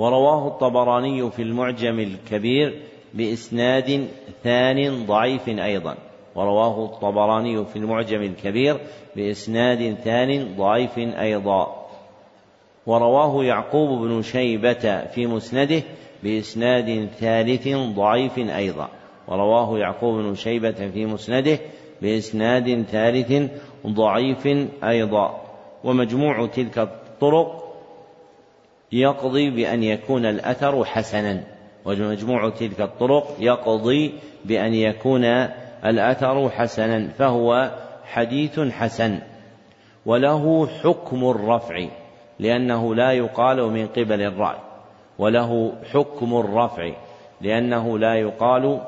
ورواه الطبراني في المعجم الكبير بإسناد ثان ضعيف أيضا. ورواه الطبراني في المعجم الكبير بإسناد ثان ضعيف أيضا. ورواه يعقوب بن شيبة في مسنده بإسناد ثالث ضعيف أيضا. ورواه يعقوب بن شيبة في مسنده بإسناد ثالث ضعيف أيضا. ومجموع تلك الطرق يقضي بأن يكون الأثر حسنا ومجموع تلك الطرق يقضي بأن يكون الأثر حسنا فهو حديث حسن. وله حكم الرفع لأنه لا يقال من قبل الرأي. وله حكم الرفع لأنه لا يقال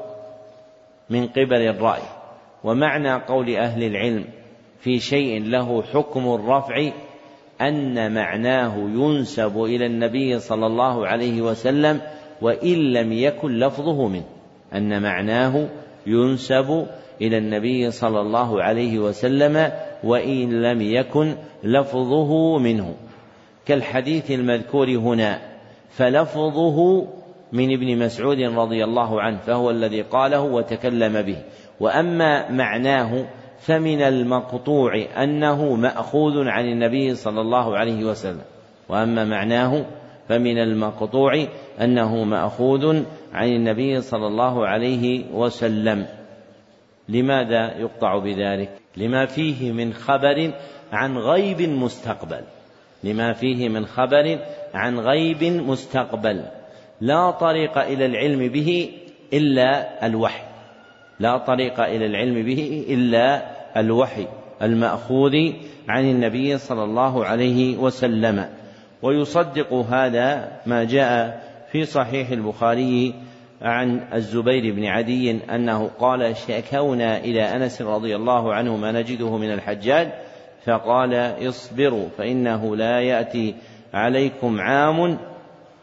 من قبل الرأي. ومعنى قول أهل العلم في شيء له حكم الرفع أن معناه ينسب إلى النبي صلى الله عليه وسلم وإن لم يكن لفظه منه. أن معناه ينسب إلى النبي صلى الله عليه وسلم وإن لم يكن لفظه منه. كالحديث المذكور هنا فلفظه من ابن مسعود رضي الله عنه فهو الذي قاله وتكلم به. وأما معناه فمن المقطوع أنه مأخوذ عن النبي صلى الله عليه وسلم. وأما معناه فمن المقطوع أنه مأخوذ عن النبي صلى الله عليه وسلم. لماذا يقطع بذلك؟ لما فيه من خبر عن غيب مستقبل. لما فيه من خبر عن غيب مستقبل. لا طريق إلى العلم به إلا الوحي. لا طريق إلى العلم به إلا الوحي المأخوذ عن النبي صلى الله عليه وسلم. ويصدق هذا ما جاء في صحيح البخاري عن الزبير بن عدي أنه قال شكونا إلى أنس رضي الله عنه ما نجده من الحجاج فقال اصبروا فإنه لا يأتي عليكم عام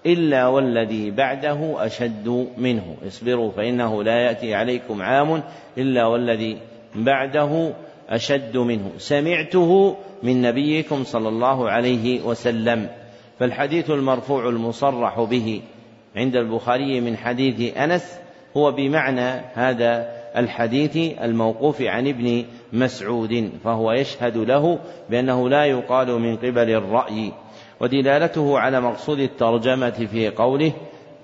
إلا والذي بعده أشد منه. اصبروا فإنه لا يأتي عليكم عام إلا والذي بعده أشد منه. سمعته من نبيكم صلى الله عليه وسلم. فالحديث المرفوع المصرح به عند البخاري من حديث أنس هو بمعنى هذا الحديث الموقوف عن ابن مسعود فهو يشهد له بأنه لا يقال من قبل الرأي. ودلالته على مقصود الترجمة في قوله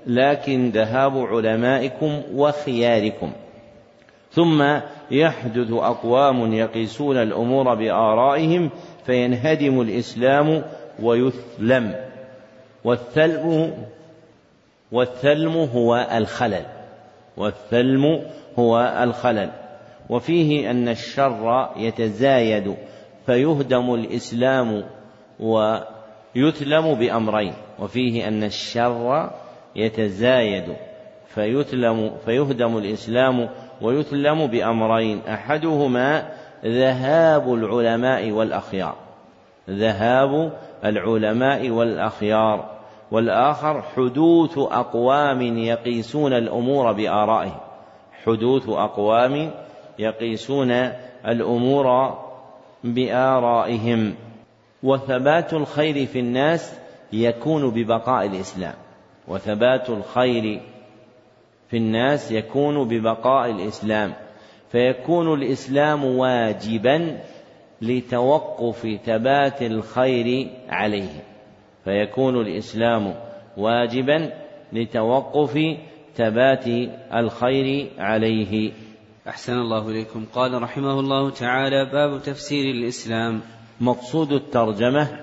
لكن ذهاب علمائكم وخياركم ثم يحدث أقوام يقيسون الأمور بآرائهم فينهدم الإسلام ويثلم. والثلم والثلم هو الخلل. والثلم هو الخلل. وفيه أن الشر يتزايد فيهدم الإسلام ويثلم بأمرين. وفيه أن الشر يتزايد فيثلم فيهدم الإسلام ويثلم بأمرين. أحدهما ذهاب العلماء والأخيار. ذهاب العلماء والأخيار. والآخر حدوث أقوام يقيسون الأمور بآرائهم. حدوث أقوام يقيسون الأمور بآرائهم. وثبات الخير في الناس يكون ببقاء الإسلام. وثبات الخير في الناس يكون ببقاء الإسلام فيكون الإسلام واجبا لتوقف ثبات الخير عليه فيكون الإسلام واجبا لتوقف ثبات الخير عليه. أحسن الله إليكم. قال رحمه الله تعالى باب تفسير الإسلام. مقصود الترجمة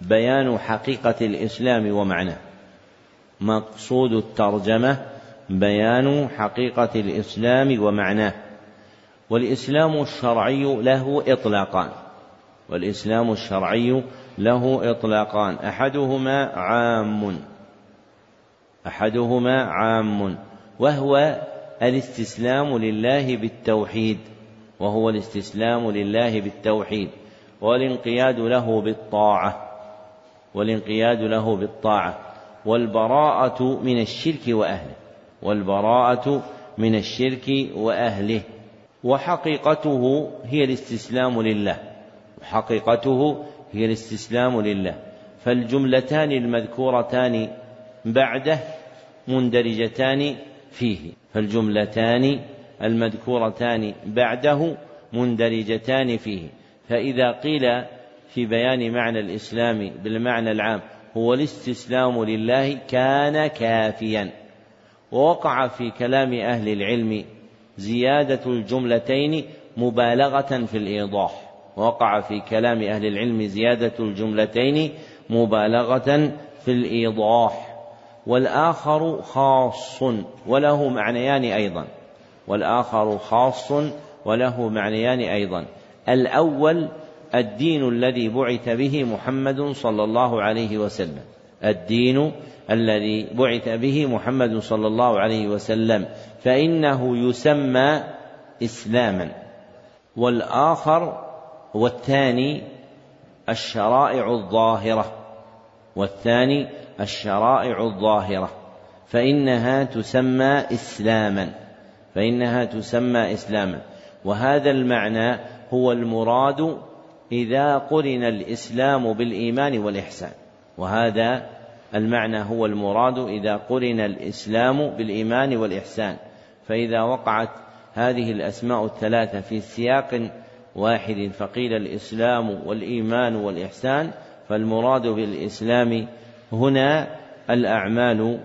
بيان حقيقة الإسلام ومعناه. مقصود الترجمة بيان حقيقة الإسلام ومعناه. والإسلام الشرعي له إطلاقان. والإسلام الشرعي له إطلاقان. أحدهما عام. أحدهما عام. وهو الاستسلام لله بالتوحيد. وهو الاستسلام لله بالتوحيد. والانقياد له بالطاعة. والانقياد له بالطاعة. والبراءة من الشرك وأهله. والبراءة من الشرك وأهله. وحقيقته هي الاستسلام لله. وحقيقته هي الاستسلام لله. فالجملتان المذكورتان بعده مندرجتان فيه. فالجملتان المذكورتان بعده مندرجتان فيه. فإذا قيل في بيان معنى الإسلام بالمعنى العام هو الاستسلام لله كان كافيا. ووقع في كلام أهل العلم زيادة الجملتين مبالغة في الإيضاح. وقع في كلام أهل العلم زيادة الجملتين مبالغة في الإيضاح. والآخر خاص وله معنيان أيضا. والآخر خاص وله معنيان أيضا. الأول الدين الذي بعث به محمد صلى الله عليه وسلم. الدين الذي بعث به محمد صلى الله عليه وسلم فإنه يسمى إسلاما. والآخر والثاني الشرائع الظاهرة. والثاني الشرائع الظاهرة. فإنها تسمى إسلاما. فإنها تسمى إسلاما. وهذا المعنى هو المراد إذا قرن الإسلام بالإيمان والإحسان. وهذا المعنى هو المراد إذا قرن الإسلام بالإيمان والإحسان. فإذا وقعت هذه الأسماء الثلاثة في سياق واحد فقيل الإسلام والإيمان والإحسان فالمراد بالإسلام هنا الأعمال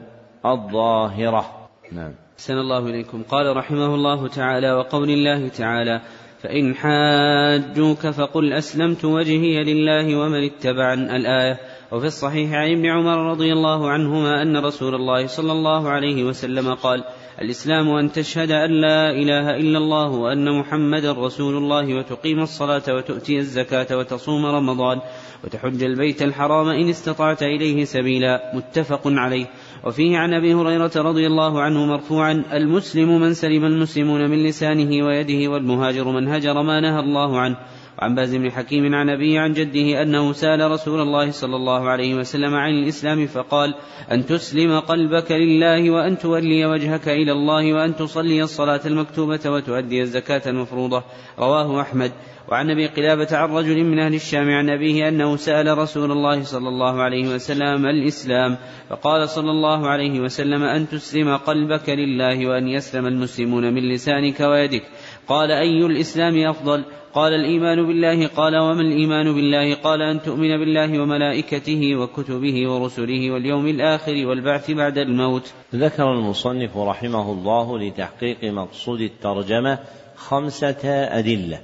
الظاهرة. نعم. أحسن الله إليكم. قال رحمه الله تعالى وقول الله تعالى فإن حاجوك فقل أسلمت وجهي لله ومن اتبعن. الآية وفي الصحيح عن ابن عمر رضي الله عنهما أن رسول الله صلى الله عليه وسلم قال الإسلام أن تشهد أن لا إله إلا الله وأن محمدا رسول الله وتقيم الصلاة وتؤتي الزكاة وتصوم رمضان وتحج البيت الحرام إن استطعت إليه سبيلا متفق عليه. وفيه عن أبي هريرة رضي الله عنه مرفوعا المسلم من سلم المسلمون من لسانه ويده والمهاجر من هجر ما نهى الله عنه وعن باز بن حكيم عن أبيه عن جده أنه سأل رسول الله صلى الله عليه وسلم عن الإسلام فقال أن تسلم قلبك لله وأن تولي وجهك إلى الله وأن تصلي الصلاة المكتوبة وتؤدي الزكاة المفروضة. رواه أحمد. وعن أبي قلابة عن رجل من أهل الشام عن أبيه أنه سأل رسول الله صلى الله عليه وسلم الإسلام فقال صلى الله عليه وسلم أن تسلم قلبك لله وأن يسلم المسلمون من لسانك ويدك. قال أي الإسلام أفضل؟ قال الإيمان بالله قال وما الإيمان بالله؟ قال أن تؤمن بالله وملائكته وكتبه ورسله واليوم الآخر والبعث بعد الموت. ذكر المصنف رحمه الله لتحقيق مقصود الترجمة خمسة أدلة.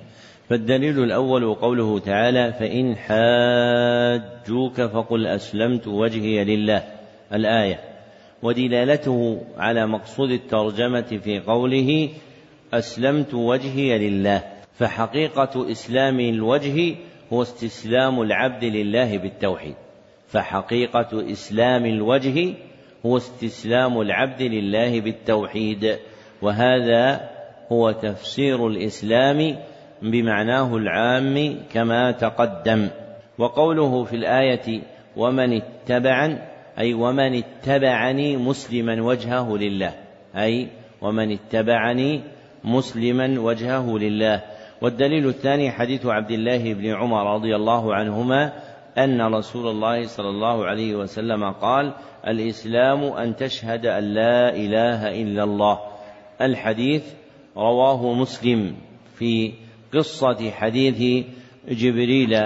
فالدليل الأول قوله تعالى فإن حاجوك فقل أسلمت وجهي لله. الآية. ودلالته على مقصود الترجمة في قوله أسلمت وجهي لله. فحقيقة إسلام الوجه هو استسلام العبد لله بالتوحيد. فحقيقة إسلام الوجه هو استسلام العبد لله بالتوحيد. وهذا هو تفسير الإسلام بمعناه العام كما تقدم. وقوله في الآية ومن اتبعن أي ومن اتبعني مسلما وجهه لله أي ومن اتبعني مسلما وجهه لله والدليل الثاني حديث عبد الله بن عمر رضي الله عنهما أن رسول الله صلى الله عليه وسلم قال الإسلام أن تشهد أن لا إله إلا الله. الحديث رواه مسلم في قصة حديث جبريل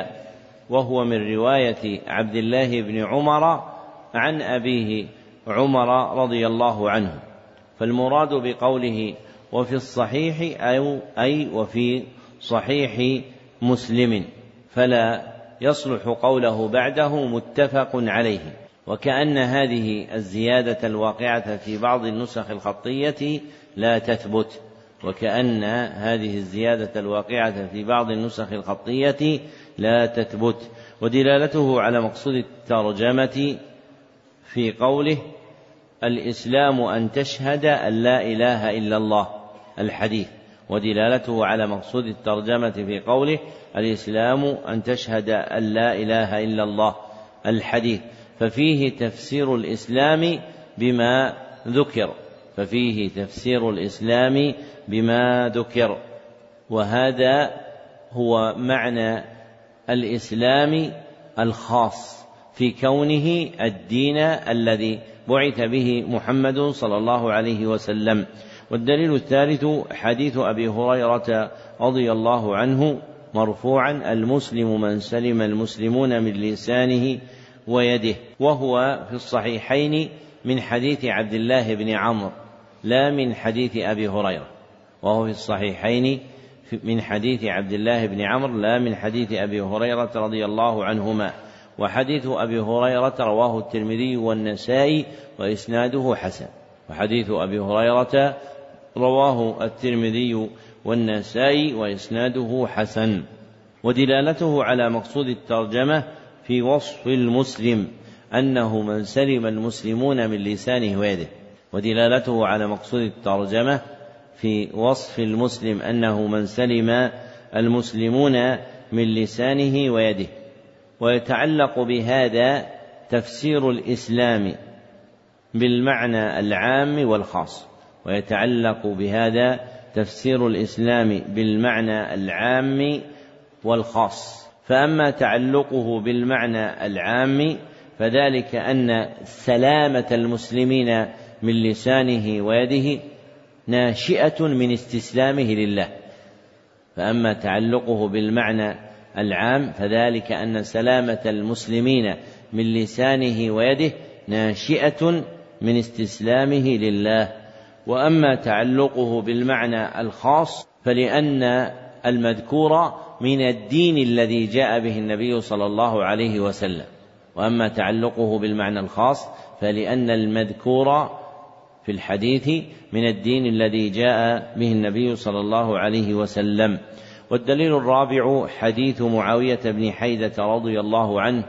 وهو من رواية عبد الله بن عمر عن أبيه عمر رضي الله عنه. فالمراد بقوله وفي الصحيح أو أي وفي صحيح مسلم فلا يصلح قوله بعده متفق عليه. وكأن هذه الزيادة الواقعة في بعض النسخ الخطية لا تثبت وكأن هذه الزيادة الواقعة في بعض النسخ الخطية لا تثبت. ودلالته على مقصود الترجمة في قوله الإسلام أن تشهد أن لا إله إلا الله الحديث. ودلالته على مقصود الترجمة في قوله الإسلام أن تشهد أن لا إله إلا الله الحديث ففيه تفسير الإسلام بما ذكر ففيه تفسير الإسلام بما ذكر وهذا هو معنى الإسلام الخاص في كونه الدين الذي بعث به محمد صلى الله عليه وسلم. والدليل الثالث حديث أبي هريرة رضي الله عنه مرفوعا المسلم من سلم المسلمون من لسانه ويده. وهو في الصحيحين من حديث عبد الله بن عمرو لا من حديث أبي هريرة. وهو في الصحيحين من حديث عبد الله بن عمرو لا من حديث أبي هريرة رضي الله عنهما. وحديث أبي هريرة رواه الترمذي والنسائي وإسناده حسن. وحديث أبي هريرة رواه الترمذي والنسائي وإسناده حسن ودلالته على مقصود الترجمة في وصف المسلم أنه من سلم المسلمون من لسانه ويده ودلالته على مقصود الترجمة في وصف المسلم أنه من سلم المسلمون من لسانه ويده ويتعلق بهذا تفسير الإسلام بالمعنى العام والخاص ويتعلق بهذا تفسير الإسلام بالمعنى العام والخاص. فأما تعلقه بالمعنى العام فذلك أن سلامة المسلمين من لسانه ويده ناشئة من استسلامه لله. فأما تعلقه بالمعنى العام فذلك أن سلامة المسلمين من لسانه ويده ناشئة من استسلامه لله. وأما تعلقه بالمعنى الخاص فلأن المذكور من الدين الذي جاء به النبي صلى الله عليه وسلم. وأما تعلقه بالمعنى الخاص فلأن المذكور في الحديث من الدين الذي جاء به النبي صلى الله عليه وسلم. والدليل الرابع حديث معاوية بن حيدة رضي الله عنه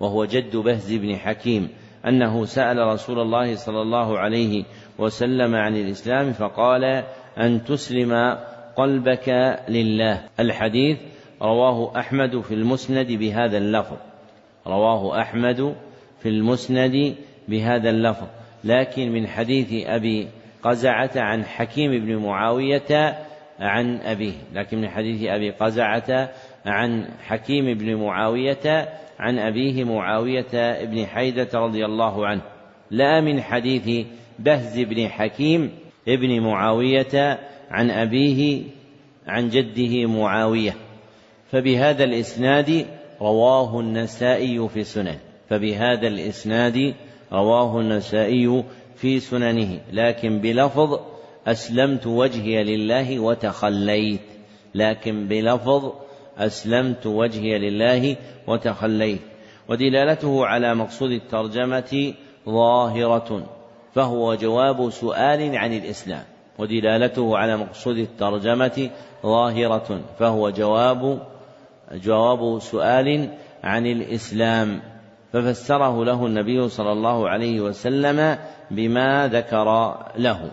وهو جد بهز بن حكيم أنه سأل رسول الله صلى الله عليه وسلم عن الإسلام فقال أن تسلم قلبك لله. الحديث رواه أحمد في المسند بهذا اللفظ. رواه أحمد في المسند بهذا اللفظ. لكن من حديث أبي قزعة عن حكيم بن معاوية عن أبيه. لكن من حديث أبي قزعة عن حكيم بن معاوية عن أبيه معاوية بن حيدة رضي الله عنه. لا من حديث بهز بن حكيم ابن معاوية عن أبيه عن جده معاوية. فبهذا الإسناد رواه النسائي في سنن فبهذا الإسناد رواه النسائي في سننه. لكن بلفظ أسلمت وجهي لله وتخليت. لكن بلفظ أسلمت وجهي لله وتخليت. ودلالته على مقصود الترجمة ظاهرة. فهو جواب سؤال عن الإسلام ودلالته على مقصود الترجمة ظاهرة فهو جواب جواب سؤال عن الإسلام. ففسره له النبي صلى الله عليه وسلم بما ذكر له.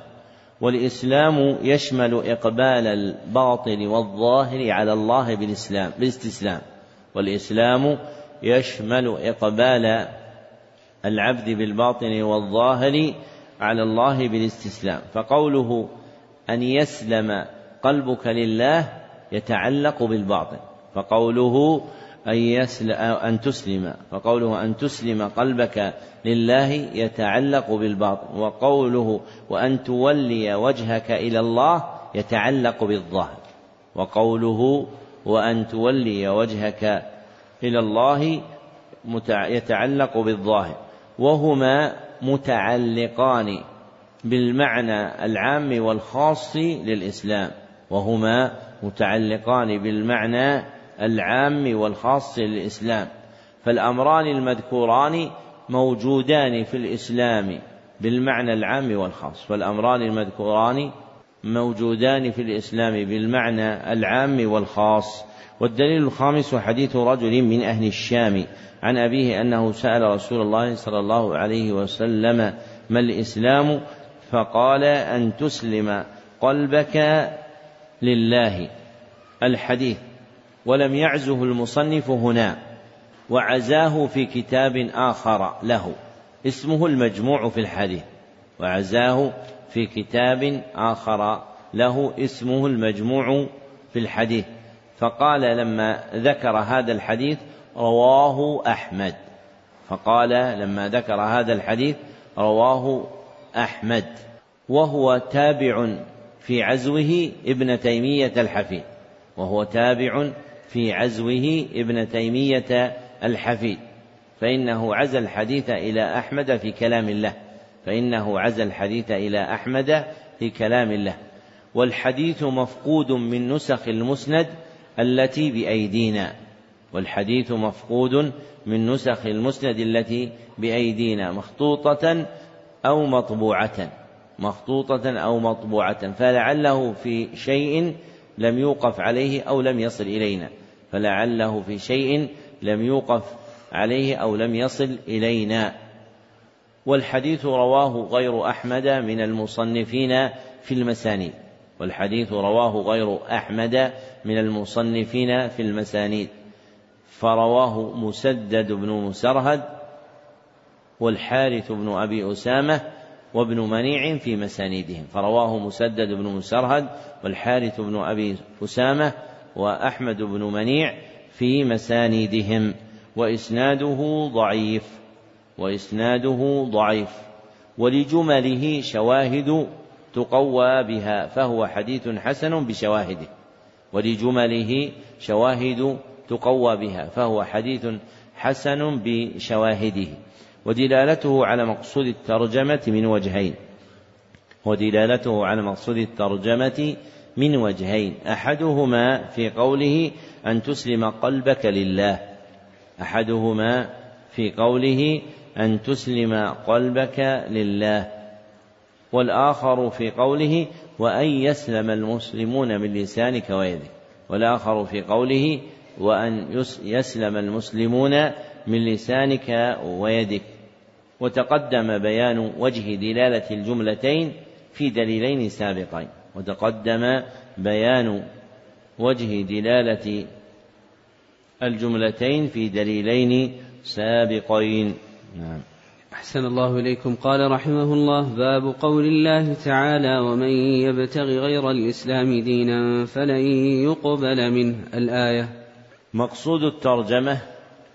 والإسلام يشمل إقبال الباطن والظاهر على الله بالإسلام بالاستسلام. والإسلام يشمل إقبال العبد بالباطن والظاهر على الله بالاستسلام. فقوله أن يسلم قلبك لله يتعلق بالباطن فقوله أن, يسل أن تسلم. فقوله أن تسلم قلبك لله يتعلق بالباطن وقوله وأن تولي وجهك إلى الله يتعلق بالظاهر. وقوله وأن تولي وجهك إلى الله يتعلق بالظاهر. وهما متعلقان بالمعنى العام والخاص للإسلام وهما متعلقان بالمعنى العام والخاص للإسلام. فالأمران المذكوران موجودان في الإسلام بالمعنى العام والخاص. فالأمران المذكوران موجودان في الإسلام بالمعنى العام والخاص والدليل الخامس حديث رجل من أهل الشام عن أبيه أنه سأل رسول الله صلى الله عليه وسلم ما الإسلام؟ فقال أن تسلم قلبك لله. الحديث ولم يعزه المصنف هنا وعزاه في كتاب آخر له. اسمه المجموع في الحديث. وعزاه في كتاب آخر له. اسمه المجموع في الحديث. فقال لما ذكر هذا الحديث رواه أحمد. فقال لما ذكر هذا الحديث رواه أحمد. وهو تابع في عزوه ابن تيمية الحفيد. وهو تابع في عزوه ابن تيمية الحفيد. فإنه عزى الحديث إلى أحمد في كلام الله. فإنه عزى الحديث إلى أحمد في كلام الله. والحديث مفقود من نسخ المسند التي بأيدينا والحديث مفقود من نسخ المسند التي بأيدينا مخطوطة أو مطبوعة مخطوطة أو مطبوعة فلعله في شيء لم يوقف عليه أو لم يصل إلينا فلعله في شيء لم يوقف عليه أو لم يصل إلينا. والحديث رواه غير أحمد من المصنفين في المسانيد. والحديث رواه غير أحمد من المصنفين في المسانيد فرواه مسدد بن مسرهد والحارث بن أبي أسامة وابن منيع في مسانيدهم فرواه مسدد بن مسرهد والحارث بن أبي أسامة وأحمد بن منيع في مسانيدهم وإسناده ضعيف وإسناده ضعيف ولجمله شواهد تقوى بها فهو حديث حسن بشواهده ولجمله شواهد تقوى بها فهو حديث حسن بشواهده ودلالته على مقصود الترجمة من وجهين ودلالته على مقصود الترجمة من وجهين أحدهما في قوله أن تسلم قلبك لله أحدهما في قوله أن تسلم قلبك لله والآخر في قوله وأن يسلم المسلمون من لسانك ويدك. والآخر في قوله وأن يسلم المسلمون من لسانك ويدك. وتقدم بيان وجه دلالة الجملتين في دليلين سابقين. وتقدم بيان وجه دلالة الجملتين في دليلين سابقين. نعم. أحسن الله إليكم. قال رحمه الله باب قول الله تعالى ومن يبتغ غير الإسلام دينا فلن يقبل منه. الآية مقصود الترجمة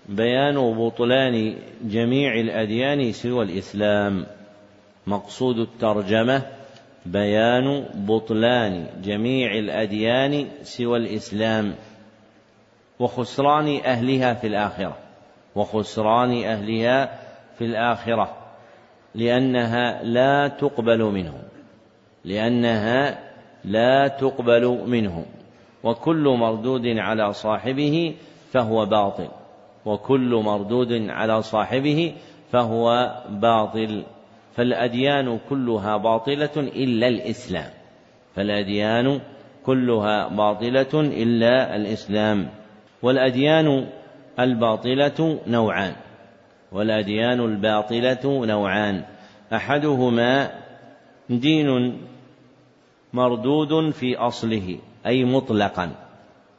بيان بطلان جميع الأديان سوى الإسلام. مقصود الترجمة بيان بطلان جميع الأديان سوى الإسلام. وخسران أهلها في الآخرة. وخسران أهلها في الآخرة لأنها لا تقبل منهم لأنها لا تقبل منهم وكل مردود على صاحبه فهو باطل. وكل مردود على صاحبه فهو باطل. فالأديان كلها باطلة إلا الإسلام. فالأديان كلها باطلة إلا الإسلام. والأديان الباطلة نوعان. والأديان الباطلة نوعان. أحدهما دين مردود في أصله أي مطلقا.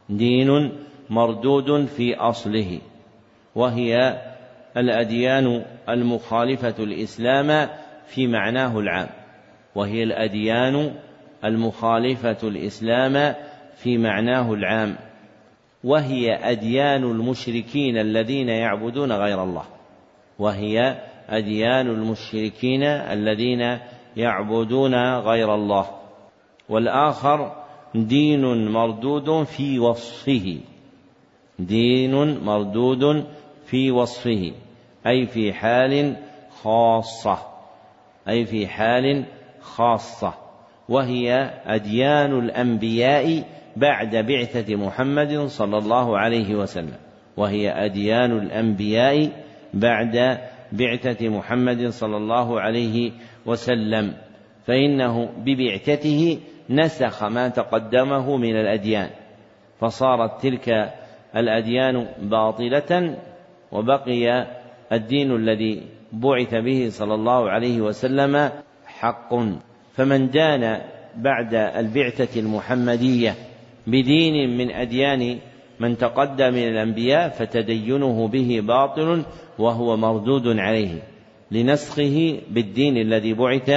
دين مردود في أصله وهي الأديان المخالفة الإسلام في معناه العام وهي الأديان المخالفة الإسلام في معناه العام وهي أديان المشركين الذين يعبدون غير الله. وهي أديان المشركين الذين يعبدون غير الله. والآخر دين مردود في وصفه. دين مردود في وصفه. أي في حال خاصة. أي في حال خاصة. وهي أديان الأنبياء بعد بعثة محمد صلى الله عليه وسلم. وهي أديان الأنبياء بعد بعثة محمد صلى الله عليه وسلم فإنه ببعثته نسخ ما تقدمه من الأديان فصارت تلك الأديان باطلة وبقي الدين الذي بعث به صلى الله عليه وسلم حق. فمن دان بعد البعثة المحمدية بدين من أديان من تقدم من الأنبياء فتدينه به باطل وهو مردود عليه لنسخه بالدين الذي بعث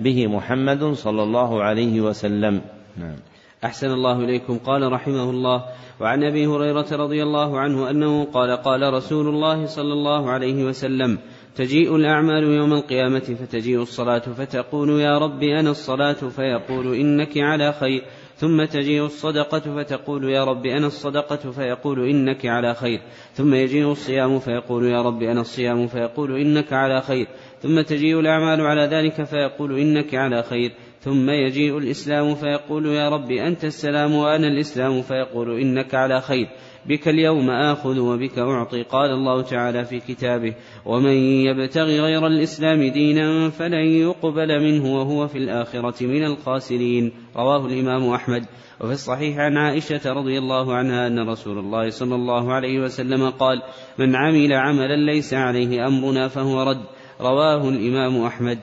به محمد صلى الله عليه وسلم. نعم. أحسن الله إليكم. قال رحمه الله وعن أبي هريرة رضي الله عنه أنه قال قال رسول الله صلى الله عليه وسلم تجيء الأعمال يوم القيامة فتجيء الصلاة فتقول يا رب أنا الصلاة؟ فيقول إنك على خير. ثم تجيء الصدقة فتقول يا رب أنا الصدقة فيقول إنك على خير. ثم يجيء الصيام فيقول يا رب أنا الصيام فيقول إنك على خير. ثم تجيء الأعمال على ذلك فيقول إنك على خير. ثم يجيء الإسلام فيقول يا رب أنت السلام وأنا الإسلام فيقول إنك على خير. بك اليوم آخذ وبك أعطي قال الله تعالى في كتابه ومن يبتغي غير الإسلام دينا فلن يقبل منه وهو في الآخرة من الخاسرين. رواه الإمام أحمد. وفي الصحيح عن عائشة رضي الله عنها أن رسول الله صلى الله عليه وسلم قال من عمل عملا ليس عليه أمرنا فهو رد. رواه الإمام أحمد.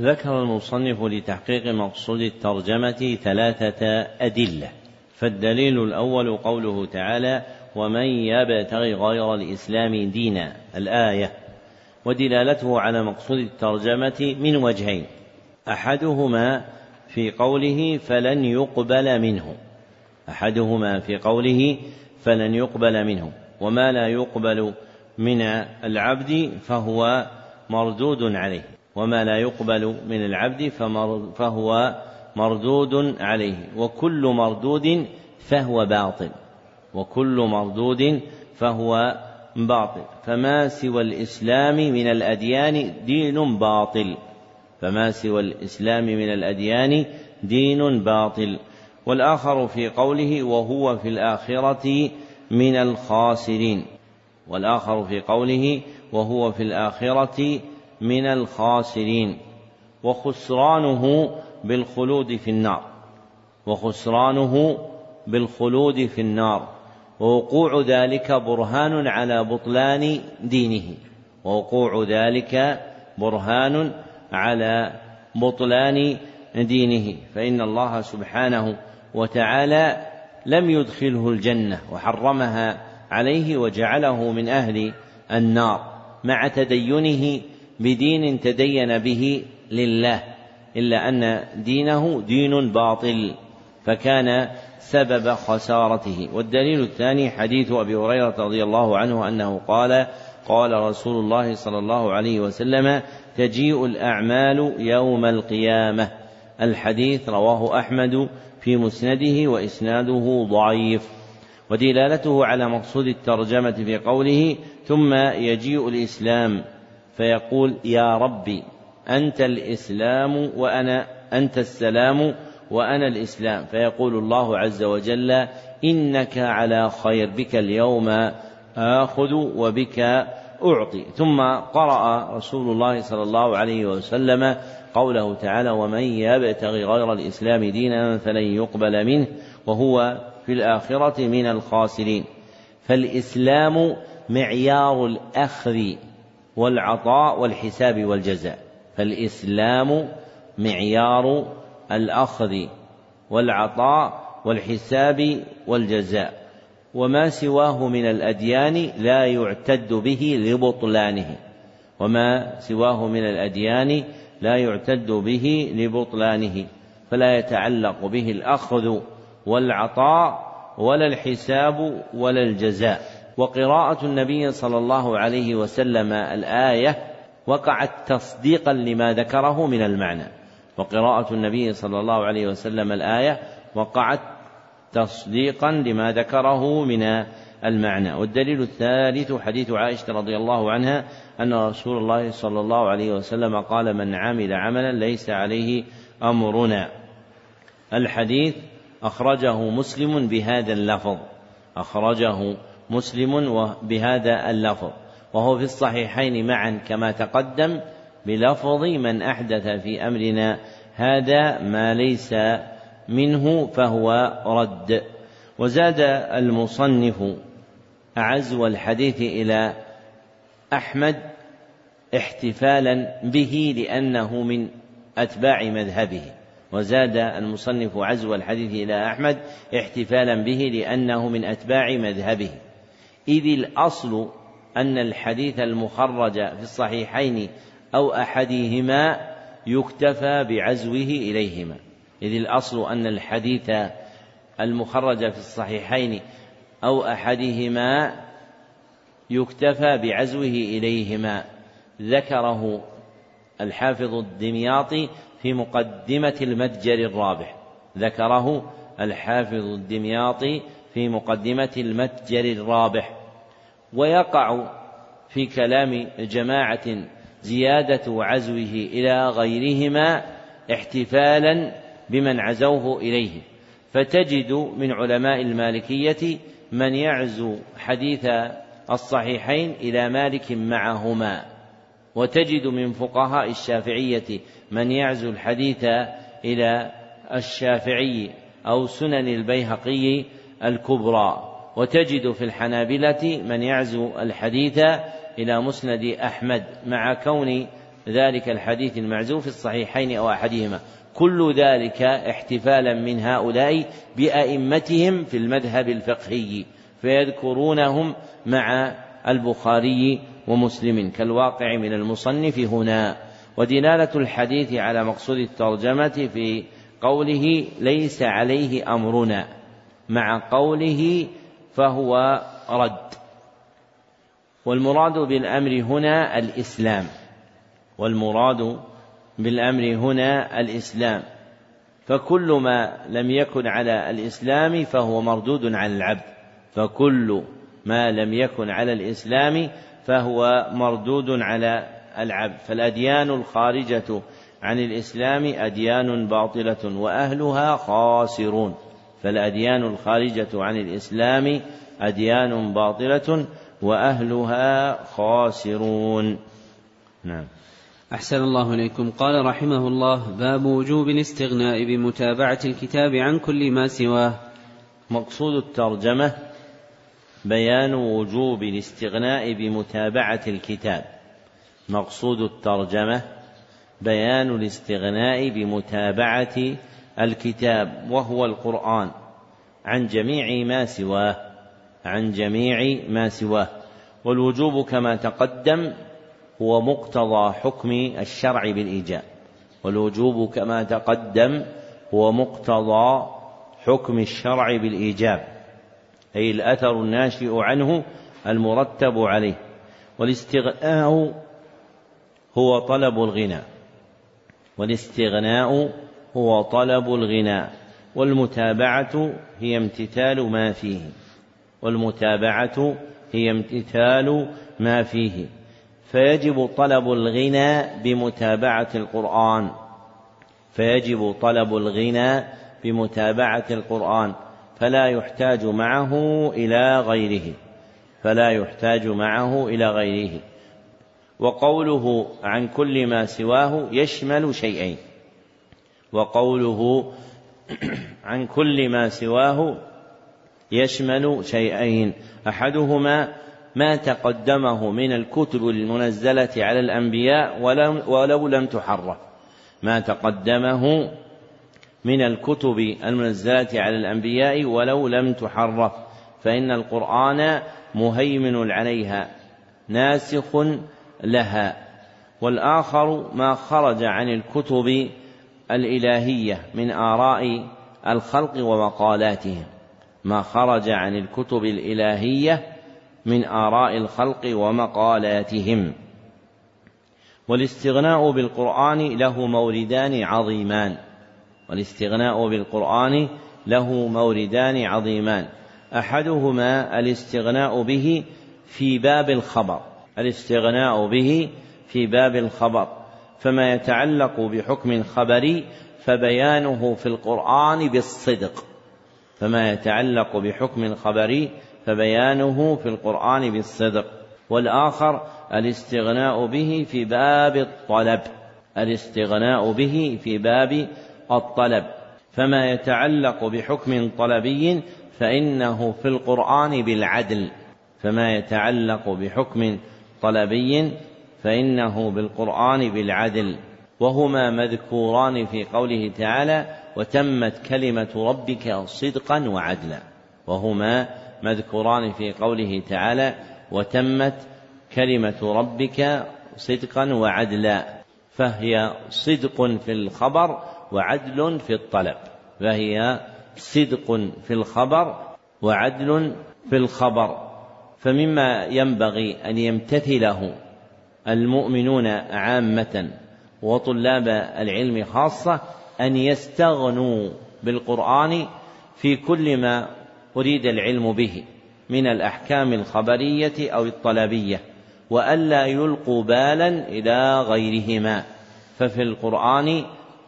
ذكر المصنف لتحقيق مقصود الترجمة ثلاثة أدلة. فالدليل الأول قوله تعالى ومن يبتغي غير الإسلام دينا الآية. ودلالته على مقصود الترجمة من وجهين. أحدهما في قوله فلن يقبل منه. أحدهما في قوله فلن يقبل منه. وما لا يقبل من العبد فهو مردود عليه. وما لا يقبل من العبد فهو مردود عليه وكل مردود فهو باطل وكل مردود فهو باطل. فما سوى الإسلام من الأديان دين باطل. فما سوى الإسلام من الأديان دين باطل. والآخر في قوله وهو في الآخرة من الخاسرين. والآخر في قوله وهو في الآخرة من الخاسرين. وخسرانه بالخلود في النار وخسرانه بالخلود في النار ووقوع ذلك برهان على بطلان دينه ووقوع ذلك برهان على بطلان دينه فإن الله سبحانه وتعالى لم يدخله الجنة وحرمها عليه وجعله من أهل النار مع تدينه بدين تدين به لله. إلا أن دينه دين باطل فكان سبب خسارته. والدليل الثاني حديث أبي هريرة رضي الله عنه أنه قال قال رسول الله صلى الله عليه وسلم تجيء الأعمال يوم القيامة. الحديث رواه أحمد في مسنده وإسناده ضعيف. ودلالته على مقصود الترجمة في قوله ثم يجيء الإسلام. فيقول يا ربي. أنت الإسلام وأنا أنت السلام وأنا الإسلام. فيقول الله عز وجل إنك على خير بك اليوم آخذ وبك أعطي. ثم قرأ رسول الله صلى الله عليه وسلم قوله تعالى ومن يبتغي غير الإسلام دينا فلن يقبل منه وهو في الآخرة من الخاسرين فالإسلام معيار الأخذ والعطاء والحساب والجزاء. فالإسلام معيار الأخذ والعطاء والحساب والجزاء وما سواه من الأديان لا يعتد به لبطلانه وما سواه من الأديان لا يعتد به لبطلانه فلا يتعلق به الأخذ والعطاء ولا الحساب ولا الجزاء. وقراءة النبي صلى الله عليه وسلم الآية وقعت تصديقا لما ذكره من المعنى. وقراءة النبي صلى الله عليه وسلم الآية وقعت تصديقا لما ذكره من المعنى. والدليل الثالث حديث عائشة رضي الله عنها أن رسول الله صلى الله عليه وسلم قال من عمل عملا ليس عليه أمرنا. الحديث أخرجه مسلم بهذا اللفظ. أخرجه مسلم بهذا اللفظ. وهو في الصحيحين معا كما تقدم بلفظ من أحدث في أمرنا هذا ما ليس منه فهو رد. وزاد المصنف عزو الحديث إلى أحمد احتفالا به لأنه من أتباع مذهبه. وزاد المصنف عزو الحديث إلى أحمد احتفالا به لأنه من أتباع مذهبه. إذ الأصل أن الحديث المخرج في الصحيحين أو أحدهما يكتفى بعزوه إليهما. إذ الأصل أن الحديث المخرج في الصحيحين أو أحدهما يكتفى بعزوه إليهما. ذكره الحافظ الدمياطي في مقدمة المتجر الرابح. ذكره الحافظ الدمياطي في مقدمة المتجر الرابح. ويقع في كلام جماعة زيادة عزوه إلى غيرهما احتفالا بمن عزوه إليه. فتجد من علماء المالكية من يعزو حديث الصحيحين إلى مالك معهما. وتجد من فقهاء الشافعية من يعزو الحديث إلى الشافعي أو سنن البيهقي الكبرى. وتجد في الحنابلة من يعزو الحديث إلى مسند أحمد مع كون ذلك الحديث المعزو في الصحيحين أو أحدهما. كل ذلك احتفالا من هؤلاء بأئمتهم في المذهب الفقهي فيذكرونهم مع البخاري ومسلم كالواقع من المصنف هنا. ودلالة الحديث على مقصود الترجمة في قوله ليس عليه أمرنا مع قوله فهو رد. والمراد بالأمر هنا الإسلام. والمراد بالأمر هنا الإسلام. فكل ما لم يكن على الإسلام فهو مردود على العبد. فكل ما لم يكن على الإسلام فهو مردود على العبد. فالأديان الخارجة عن الإسلام أديان باطلة وأهلها خاسرون. فالأديان الخارجة عن الإسلام أديان باطلة وأهلها خاسرون. نعم. أحسن الله إليكم. قال رحمه الله باب وجوب الاستغناء بمتابعة الكتاب عن كل ما سواه. مقصود الترجمة بيان وجوب الاستغناء بمتابعة الكتاب. مقصود الترجمة بيان الاستغناء بمتابعة الكتاب وهو القرآن عن جميع ما سواه عن جميع ما سواه. والوجوب كما تقدم هو مقتضى حكم الشرع بالإيجاب. والوجوب كما تقدم هو مقتضى حكم الشرع بالإيجاب أي الأثر الناشئ عنه المرتب عليه. والاستغناء هو طلب الغنى. والاستغناء هو طلب الغنى والمتابعة هي امتثال ما فيه. والمتابعة هي امتثال ما فيه. فيجب طلب الغنى بمتابعة القرآن. فيجب طلب الغنى بمتابعة القرآن. فلا يحتاج معه إلى غيره. فلا يحتاج معه إلى غيره. وقوله عن كل ما سواه يشمل شيئين. وقوله <clears throat> عن كل ما سواه يشمل شيئين. أحدهما ما تقدمه من الكتب المنزلة على الأنبياء ولو لم تحرف. ما تقدمه من الكتب المنزلة على الأنبياء ولو لم تحرف. فإن القرآن مهيمن عليها ناسخ لها. والآخر ما خرج عن الكتب الإلهية من آراء الخلق ومقالاتهم ما خرج عن الكتب الإلهية من آراء الخلق ومقالاتهم. والاستغناء بالقرآن له موردان عظيمان. والاستغناء بالقرآن له موردان عظيمان. أحدهما الاستغناء به في باب الخبر. الاستغناء به في باب الخبر. فما يتعلق بحكم خبري فبيانه في القرآن بالصدق. فما يتعلق بحكم خبري فبيانه في القرآن بالصدق. والآخر الاستغناء به في باب الطلب. الاستغناء به في باب الطلب. فما يتعلق بحكم طلبي فإنه في القرآن بالعدل. فما يتعلق بحكم طلبي فإنه بالقرآن بالعدل وهما مذكوران في قوله تعالى وتمت كلمة ربك صدقا وعدلا وهما مذكوران في قوله تعالى وتمت كلمة ربك صدقا وعدلا فهي صدق في الخبر وعدل في الطلب. فهي صدق في الخبر وعدل في الخبر. فمما ينبغي أن يمتثله المؤمنون عامة وطلاب العلم خاصة أن يستغنوا بالقرآن في كل ما أريد العلم به من الأحكام الخبرية أو الطلبية وألا يلقوا بالا إلى غيرهما. ففي القرآن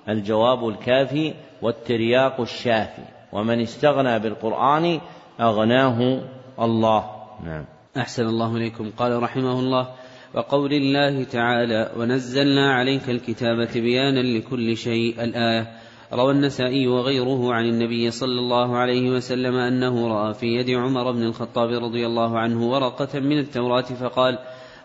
الجواب الكافي والترياق الشافي ومن استغنى بالقرآن أغناه الله. نعم. أحسن الله إليكم. قال رحمه الله وقول الله تعالى ونزلنا عليك الكتاب تبيانا لكل شيء. الآية. روى النسائي وغيره عن النبي صلى الله عليه وسلم أنه رأى في يد عمر بن الخطاب رضي الله عنه ورقة من التوراة فقال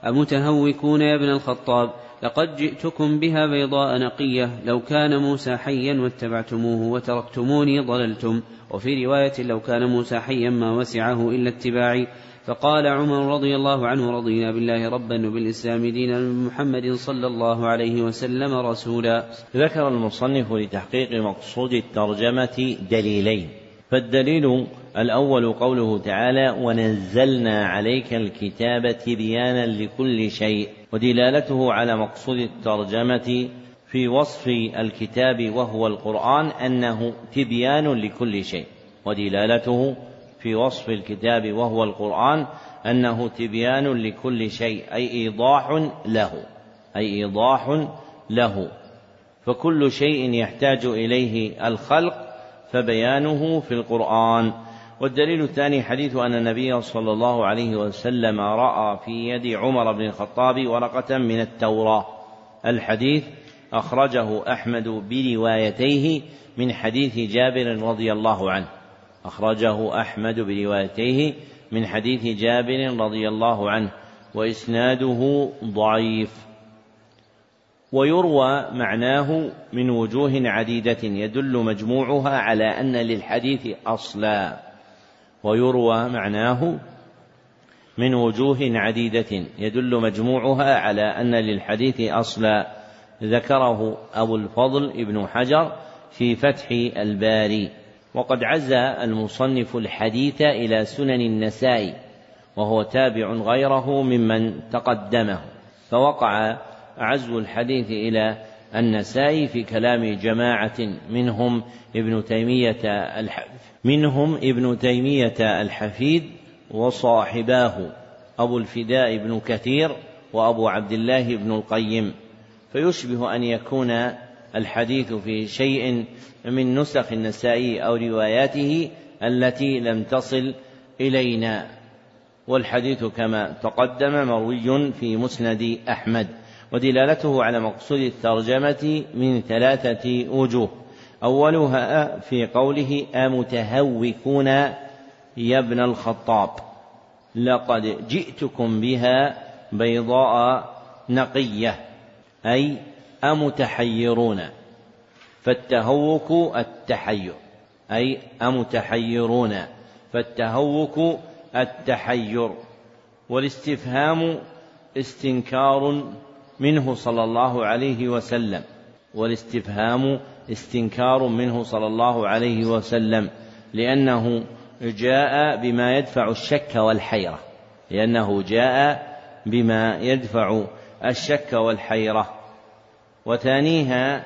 أمتهوكون يا ابن الخطاب لقد جئتكم بها بيضاء نقية لو كان موسى حيا واتبعتموه وتركتموني ضللتم. وفي رواية لو كان موسى حيا ما وسعه إلا اتباعي. فقال عمر رضي الله عنه رضينا بالله ربا وبالإسلام دينا محمد صلى الله عليه وسلم رسولا. ذكر المصنف لتحقيق مقصود الترجمة دليلين. فالدليل الأول قوله تعالى ونزلنا عليك الكتاب تبيانا لكل شيء ودلالته على مقصود الترجمة في وصف الكتاب وهو القرآن أنه تبيان لكل شيء. ودلالته في وصف الكتاب وهو القرآن أنه تبيان لكل شيء أي إيضاح له أي إيضاح له. فكل شيء يحتاج إليه الخلق فبيانه في القرآن. والدليل الثاني حديث أن النبي صلى الله عليه وسلم رأى في يد عمر بن الخطاب ورقة من التوراة. الحديث أخرجه أحمد بروايتيه من حديث جابر رضي الله عنه. أخرجه أحمد بروايتيه من حديث جابر رضي الله عنه وإسناده ضعيف. ويروى معناه من وجوه عديدة يدل مجموعها على أن للحديث أصلا. ويروى معناه من وجوه عديدة يدل مجموعها على أن للحديث أصلا. ذكره أبو الفضل ابن حجر في فتح الباري. وقد عزى المصنف الحديث إلى سنن النسائي وهو تابع غيره ممن تقدمه. فوقع عزو الحديث إلى النسائي في كلام جماعة منهم ابن تيمية الحفيد منهم ابن تيمية الحفيد وصاحباه أبو الفداء بن كثير وأبو عبد الله بن القيم. فيشبه أن يكون الحديث في شيء من نسخ النسائي أو رواياته التي لم تصل إلينا. والحديث كما تقدم مروي في مسند أحمد ودلالته على مقصود الترجمة من ثلاثة وجوه. أولها في قوله أمتهوكون يا ابن الخطاب لقد جئتكم بها بيضاء نقية أي أمتحيرون. فالتهوك التحير. أي أمتحيرون. فالتهوك التحير. والاستفهام استنكار منه صلى الله عليه وسلم. والاستفهام استنكار منه صلى الله عليه وسلم. لأنه جاء بما يدفع الشك والحيرة. لأنه جاء بما يدفع الشك والحيرة. وثانيها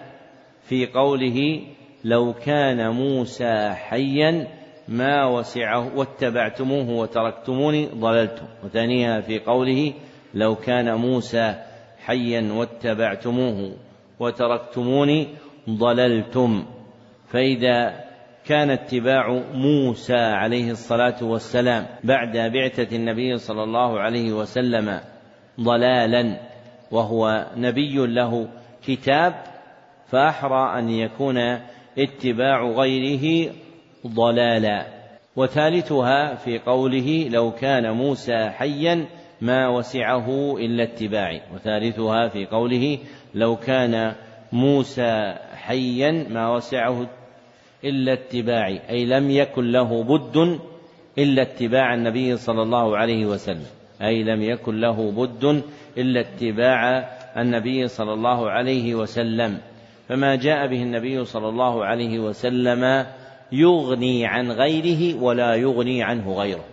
في قوله لو كان موسى حيا ما وسعه واتبعتموه وتركتموني ضللتم. وثانيها في قوله لو كان موسى حيا واتبعتموه وتركتموني ضللتم. فإذا كان اتباع موسى عليه الصلاة والسلام بعد بعثة النبي صلى الله عليه وسلم ضلالا وهو نبي له كتاب فأحرى أن يكون اتباع غيره ضلالا. وثالثها في قوله لو كان موسى حيا ما وسعه إلا اتباعي وثالثها في قوله لو كان موسى حيا ما وسعه إلا اتباعي أي لم يكن له بد إلا اتباع النبي صلى الله عليه وسلم. أي لم يكن له بد إلا اتباع النبي صلى الله عليه وسلم. فما جاء به النبي صلى الله عليه وسلم يغني عن غيره ولا يغني عنه غيره.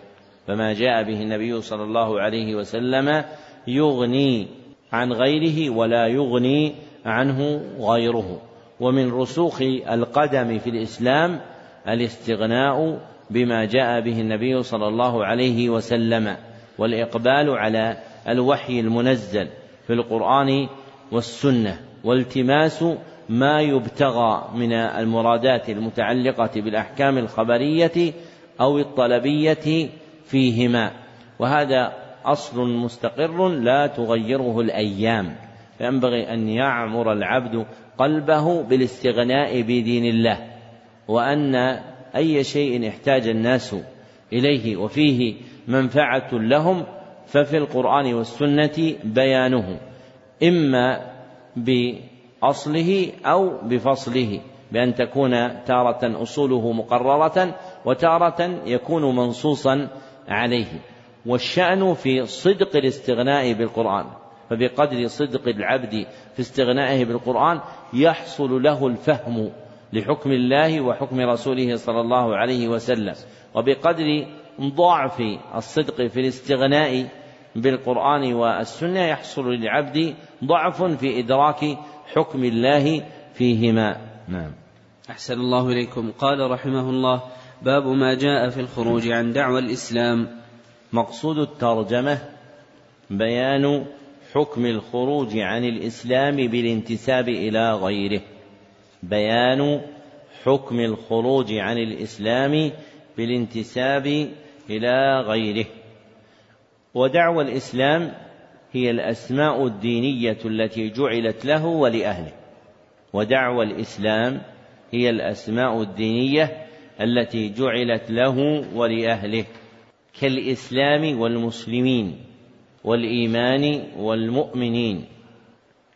فما جاء به النبي صلى الله عليه وسلم يغني عن غيره ولا يغني عنه غيره. ومن رسوخ القدم في الإسلام الاستغناء بما جاء به النبي صلى الله عليه وسلم والإقبال على الوحي المنزل. في القرآن والسنة والتماس ما يبتغى من المرادات المتعلقة بالأحكام الخبرية أو الطلبية فيهما. وهذا أصل مستقر لا تغيره الأيام. فينبغي أن يعمر العبد قلبه بالاستغناء بدين الله وأن أي شيء احتاج الناس إليه وفيه منفعة لهم ففي القرآن والسنة بيانه إما بأصله أو بفصله بأن تكون تارة أصوله مقررة وتارة يكون منصوصا عليه. والشأن في صدق الاستغناء بالقرآن فبقدر صدق العبد في استغنائه بالقرآن يحصل له الفهم لحكم الله وحكم رسوله صلى الله عليه وسلم. وبقدر ضعف الصدق في الاستغناء بالقرآن والسنة يحصل للعبد ضعف في إدراك حكم الله فيهما. نعم. أحسن الله إليكم. قال رحمه الله باب ما جاء في الخروج عن دعوى الإسلام. مقصود الترجمة بيان حكم الخروج عن الإسلام بالانتساب إلى غيره. بيان حكم الخروج عن الإسلام بالانتساب إلى غيره. ودعوى الإسلام هي الأسماء الدينية التي جعلت له ولأهله. ودعوى الإسلام هي الأسماء الدينية التي جعلت له ولأهله كالإسلام والمسلمين والإيمان والمؤمنين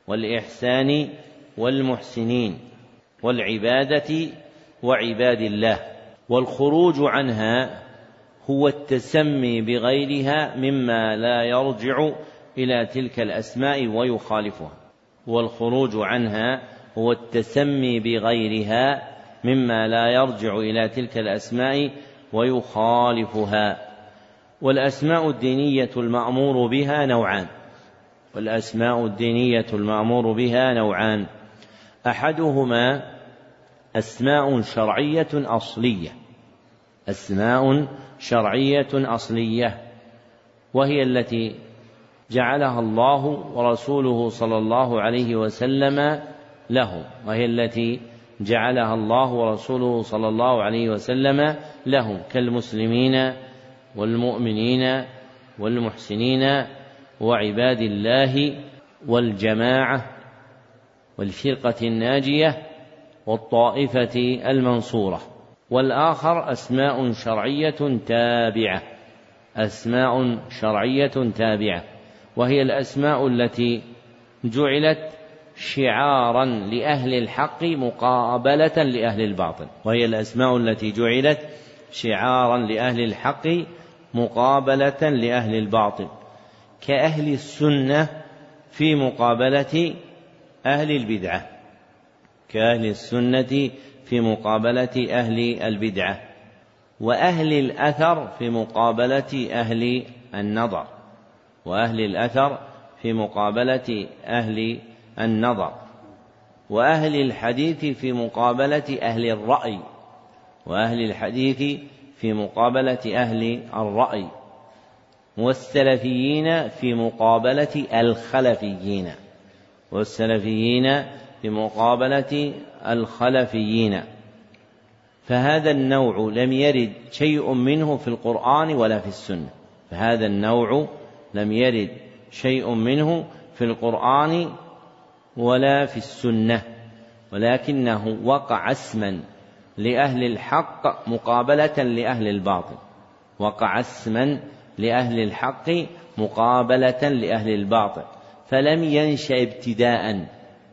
والإحسان والمحسنين والعبادة وعباد الله والخروج عنها هو التسمي بغيرها مما لا يرجع إلى تلك الأسماء ويخالفها. والخروج عنها هو التسمي بغيرها مما لا يرجع إلى تلك الأسماء ويخالفها. والأسماء الدينية المأمور بها نوعان. والأسماء الدينية المأمور بها نوعان. أحدهما أسماء شرعية أصلية. أسماء شرعية أصلية وهي التي جعلها الله ورسوله صلى الله عليه وسلم له وهي التي جعلها الله ورسوله صلى الله عليه وسلم له كالمسلمين والمؤمنين والمحسنين وعباد الله والجماعة والفرقة الناجية والطائفة المنصورة. والآخر أسماء شرعية تابعة. أسماء شرعية تابعة. وهي الأسماء التي جعلت شعارا لأهل الحق مقابلة لأهل الباطل. وهي الأسماء التي جعلت شعارا لأهل الحق مقابلة لأهل الباطل. كأهل السنة في مقابلة أهل البدعة. كأهل السنة في مقابلة أهل البدعة وأهل الأثر في مقابلة أهل النظر وأهل الأثر في مقابلة أهل النظر وأهل الحديث في مقابلة أهل الرأي وأهل الحديث في مقابلة أهل الرأي والسلفيين في مقابلة الخلفيين والسلفيين في مقابلة الخلفيين. فهذا النوع لم يرد شيء منه في القرآن ولا في السنة. فهذا النوع لم يرد شيء منه في القرآن ولا في السنة. ولكنه وقع اسما لأهل الحق مقابلة لأهل الباطل. وقع اسما لأهل الحق مقابلة لأهل الباطل. فلم ينشأ ابتداء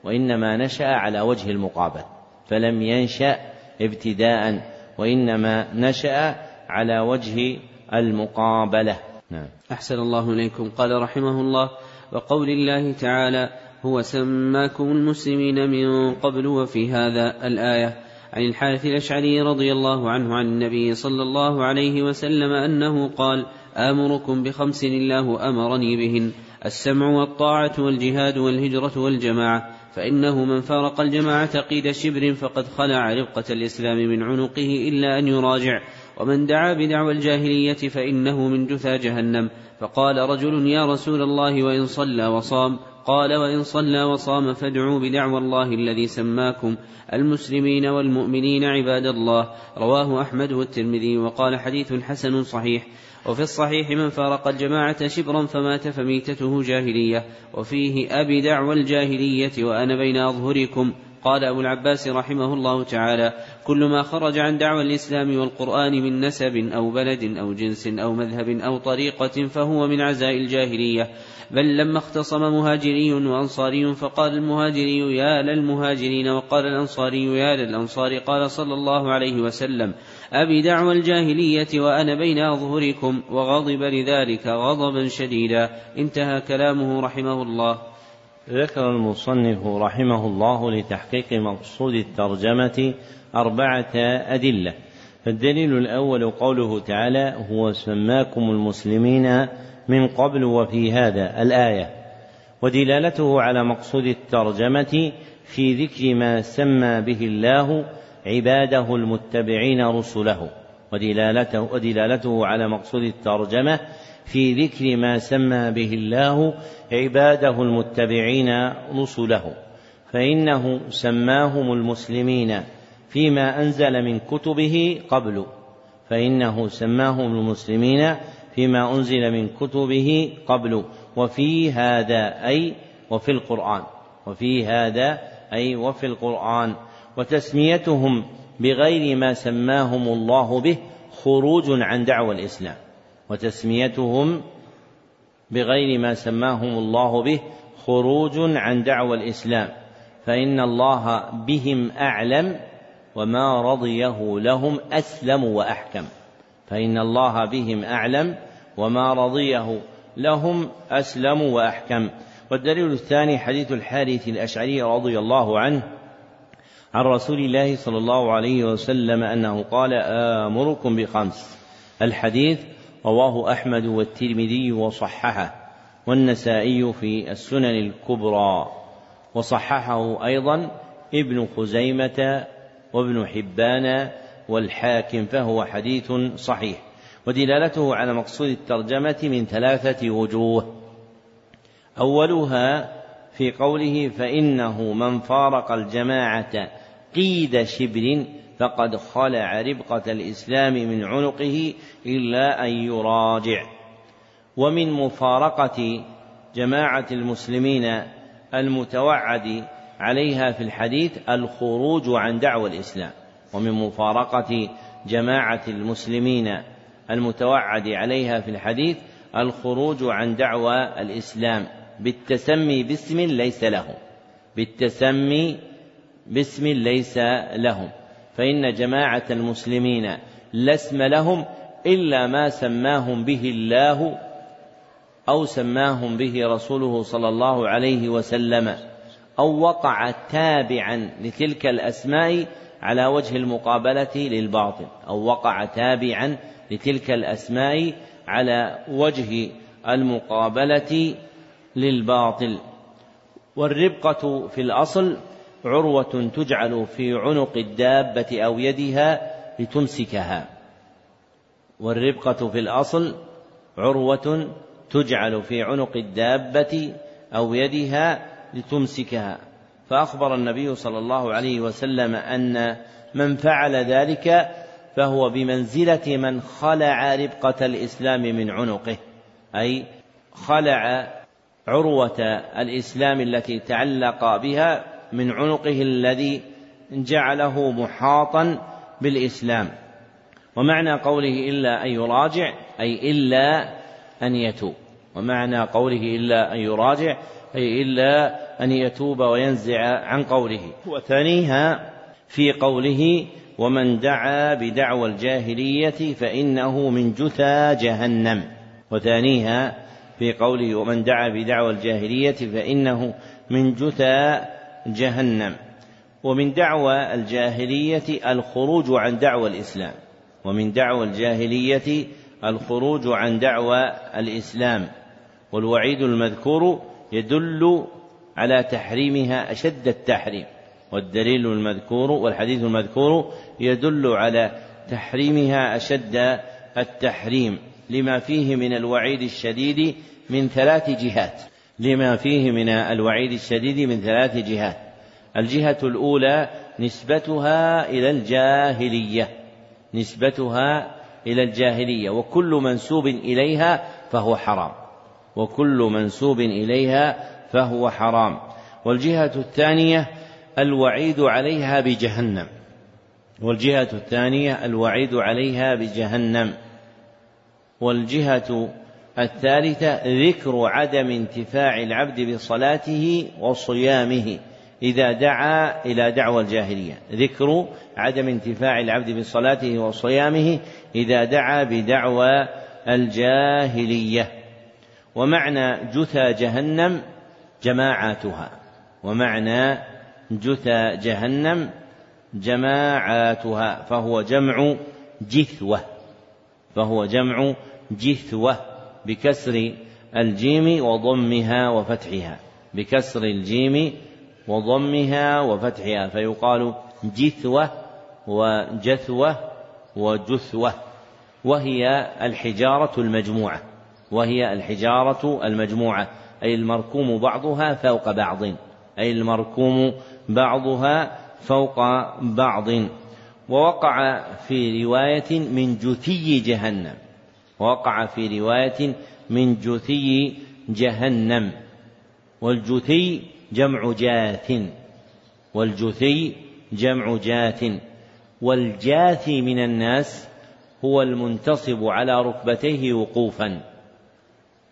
وإنما نشأ على وجه المقابل فلم ينشأ ابتداء وإنما نشأ على وجه المقابلة. نعم. أحسن الله إليكم. قال رحمه الله وقول الله تعالى هو سماكم المسلمين من قبل وفي هذا الآية. عن الحارث الأشعري رضي الله عنه عن النبي صلى الله عليه وسلم أنه قال آمركم بخمس الله أمرني بهن السمع والطاعة والجهاد والهجرة والجماعة. فإنه من فارق الجماعة قيد شبر فقد خلع ربقة الإسلام من عنقه إلا أن يراجع. ومن دعا بدعوى الجاهلية فإنه من جثى جهنم. فقال رجل يا رسول الله وإن صلى وصام. قال وإن صلى وصام فادعوا بدعوى الله الذي سماكم. المسلمين والمؤمنين عباد الله. رواه أحمد والترمذي وقال حديث حسن صحيح. وفي الصحيح من فارق الجماعة شبرا فمات فميتته جاهلية. وفيه أبي دعوى الجاهلية وأنا بين أظهركم. قال أبو العباس رحمه الله تعالى كل ما خرج عن دعوى الإسلام والقرآن من نسب أو بلد أو جنس أو مذهب أو طريقة فهو من عزاء الجاهلية. بل لما اختصم مهاجري وأنصاري فقال المهاجري يا للمهاجرين وقال الأنصاري يا للأنصار. قال صلى الله عليه وسلم أبي دعوى الجاهلية وأنا بين أظهركم وغضب لذلك غضبا شديدا. انتهى كلامه رحمه الله. ذكر المصنف رحمه الله لتحقيق مقصود الترجمة أربعة أدلة. فالدليل الأول قوله تعالى هو سماكم المسلمين من قبل وفي هذا الآية ودلالته على مقصود الترجمة في ذكر ما سمى به الله عباده المتبعين رسله ودلالته, ودلالته على مقصود الترجمة في ذكر ما سمى به الله عباده المتبعين رسله. فإنه سماهم المسلمين فيما أنزل من كتبه قبل. فإنه سماهم المسلمين فيما أنزل من كتبه قبل. وفي هذا أي وفي القرآن. وفي هذا أي وفي القرآن. وتسميتهم بغير ما سماهم الله به خروج عن دعوى الإسلام. وتسميتهم بغير ما سماهم الله به خروج عن دعوى الإسلام. فإن الله بهم أعلم وما رضيه لهم أسلم وأحكم. فإن الله بهم أعلم وما رضيه لهم أسلم وأحكم. والدليل الثاني حديث الحارث الأشعري رضي الله عنه عن رسول الله صلى الله عليه وسلم أنه قال آمركم بخمس. الحديث رواه أحمد والترمذي وصححه والنسائي في السنن الكبرى وصححه أيضا ابن خزيمة وابن حبان والحاكم فهو حديث صحيح. ودلالته على مقصود الترجمة من ثلاثة وجوه. أولها في قوله فإنه من فارق الجماعة قيد شبر فقد خلع ربقة الإسلام من عنقه إلا أن يراجع. ومن مفارقة جماعة المسلمين المتوعد عليها في الحديث الخروج عن دعوى الإسلام. ومن مفارقة جماعة المسلمين المتوعد عليها في الحديث الخروج عن دعوى الإسلام. بالتسمي باسم ليس لهم بالتسمي باسم ليس لهم. فإن جماعة المسلمين لا اسم لهم إلا ما سماهم به الله أو سماهم به رسوله صلى الله عليه وسلم أو وقع تابعا لتلك الأسماء على وجه المقابلة للباطل. أو وقع تابعا لتلك الأسماء على وجه المقابلة للباطل. والربقة في الأصل عروة تجعل في عنق الدابة أو يدها لتمسكها. والربقة في الأصل عروة تجعل في عنق الدابة أو يدها لتمسكها. فأخبر النبي صلى الله عليه وسلم أن من فعل ذلك فهو بمنزلة من خلع ربقة الإسلام من عنقه. أي خلع عروة الإسلام التي تعلق بها من عنقه الذي جعله محاطا بالإسلام. ومعنى قوله إلا أن يراجع أي إلا أن يتوب. ومعنى قوله إلا أن يراجع أي إلا أن يتوب وينزع عن قوله. وثانيها في قوله ومن دعا بدعوى الجاهلية فإنه من جثى جهنم وثانيها في قوله ومن دعا بدعوى الجاهلية فإنه من جثى جهنم. ومن دعوى الجاهلية الخروج عن دعوى الإسلام. ومن دعوى الجاهلية الخروج عن دعوى الإسلام. والوعيد المذكور يدل على تحريمها أشد التحريم. والدليل المذكور والحديث المذكور يدل على تحريمها أشد التحريم. لما فيه من الوعيد الشديد من ثلاث جهات. لما فيه من الوعيد الشديد من ثلاث جهات. الجهة الأولى نسبتها إلى الجاهلية. نسبتها إلى الجاهلية. وكل منسوب إليها فهو حرام. وكل منسوب إليها فهو حرام. والجهة الثانية الوعيد عليها بجهنم. والجهة الثانية الوعيد عليها بجهنم. والجهة الثالثة ذكر عدم انتفاع العبد بصلاته وصيامه إذا دعا إلى دعوى الجاهلية. ذكر عدم انتفاع العبد بصلاته وصيامه إذا دعا بدعوى الجاهلية. ومعنى جثى جهنم جماعاتها. ومعنى جثى جهنم جماعاتها. فهو جمع جثوة. فهو جمع جثوة. بكسر الجيم وضمها وفتحها. بكسر الجيم وضمها وفتحها. فيقال جثوة وجثوة وجثوة. وهي الحجارة المجموعة. وهي الحجارة المجموعة. أي المركوم بعضها فوق بعض. أي المركوم بعضها فوق بعض. ووقع في رواية من جثي جهنم. وقع في رواية من جثي جهنم والجثي جمع جاث والجثي جمع جاث والجاثي من الناس هو المنتصب على ركبتيه وقوفا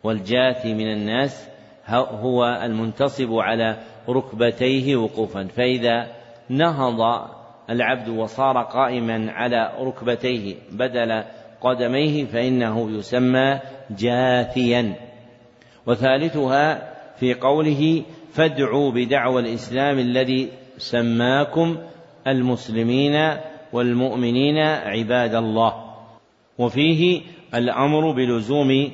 والجاثي من الناس هو المنتصب على ركبتيه وقوفا فإذا نهض العبد وصار قائما على ركبتيه بدل قدميه فإنه يسمى جاثيا. وثالثها في قوله فادعوا بدعوى الإسلام الذي سماكم المسلمين والمؤمنين عباد الله. وفيه الأمر بلزوم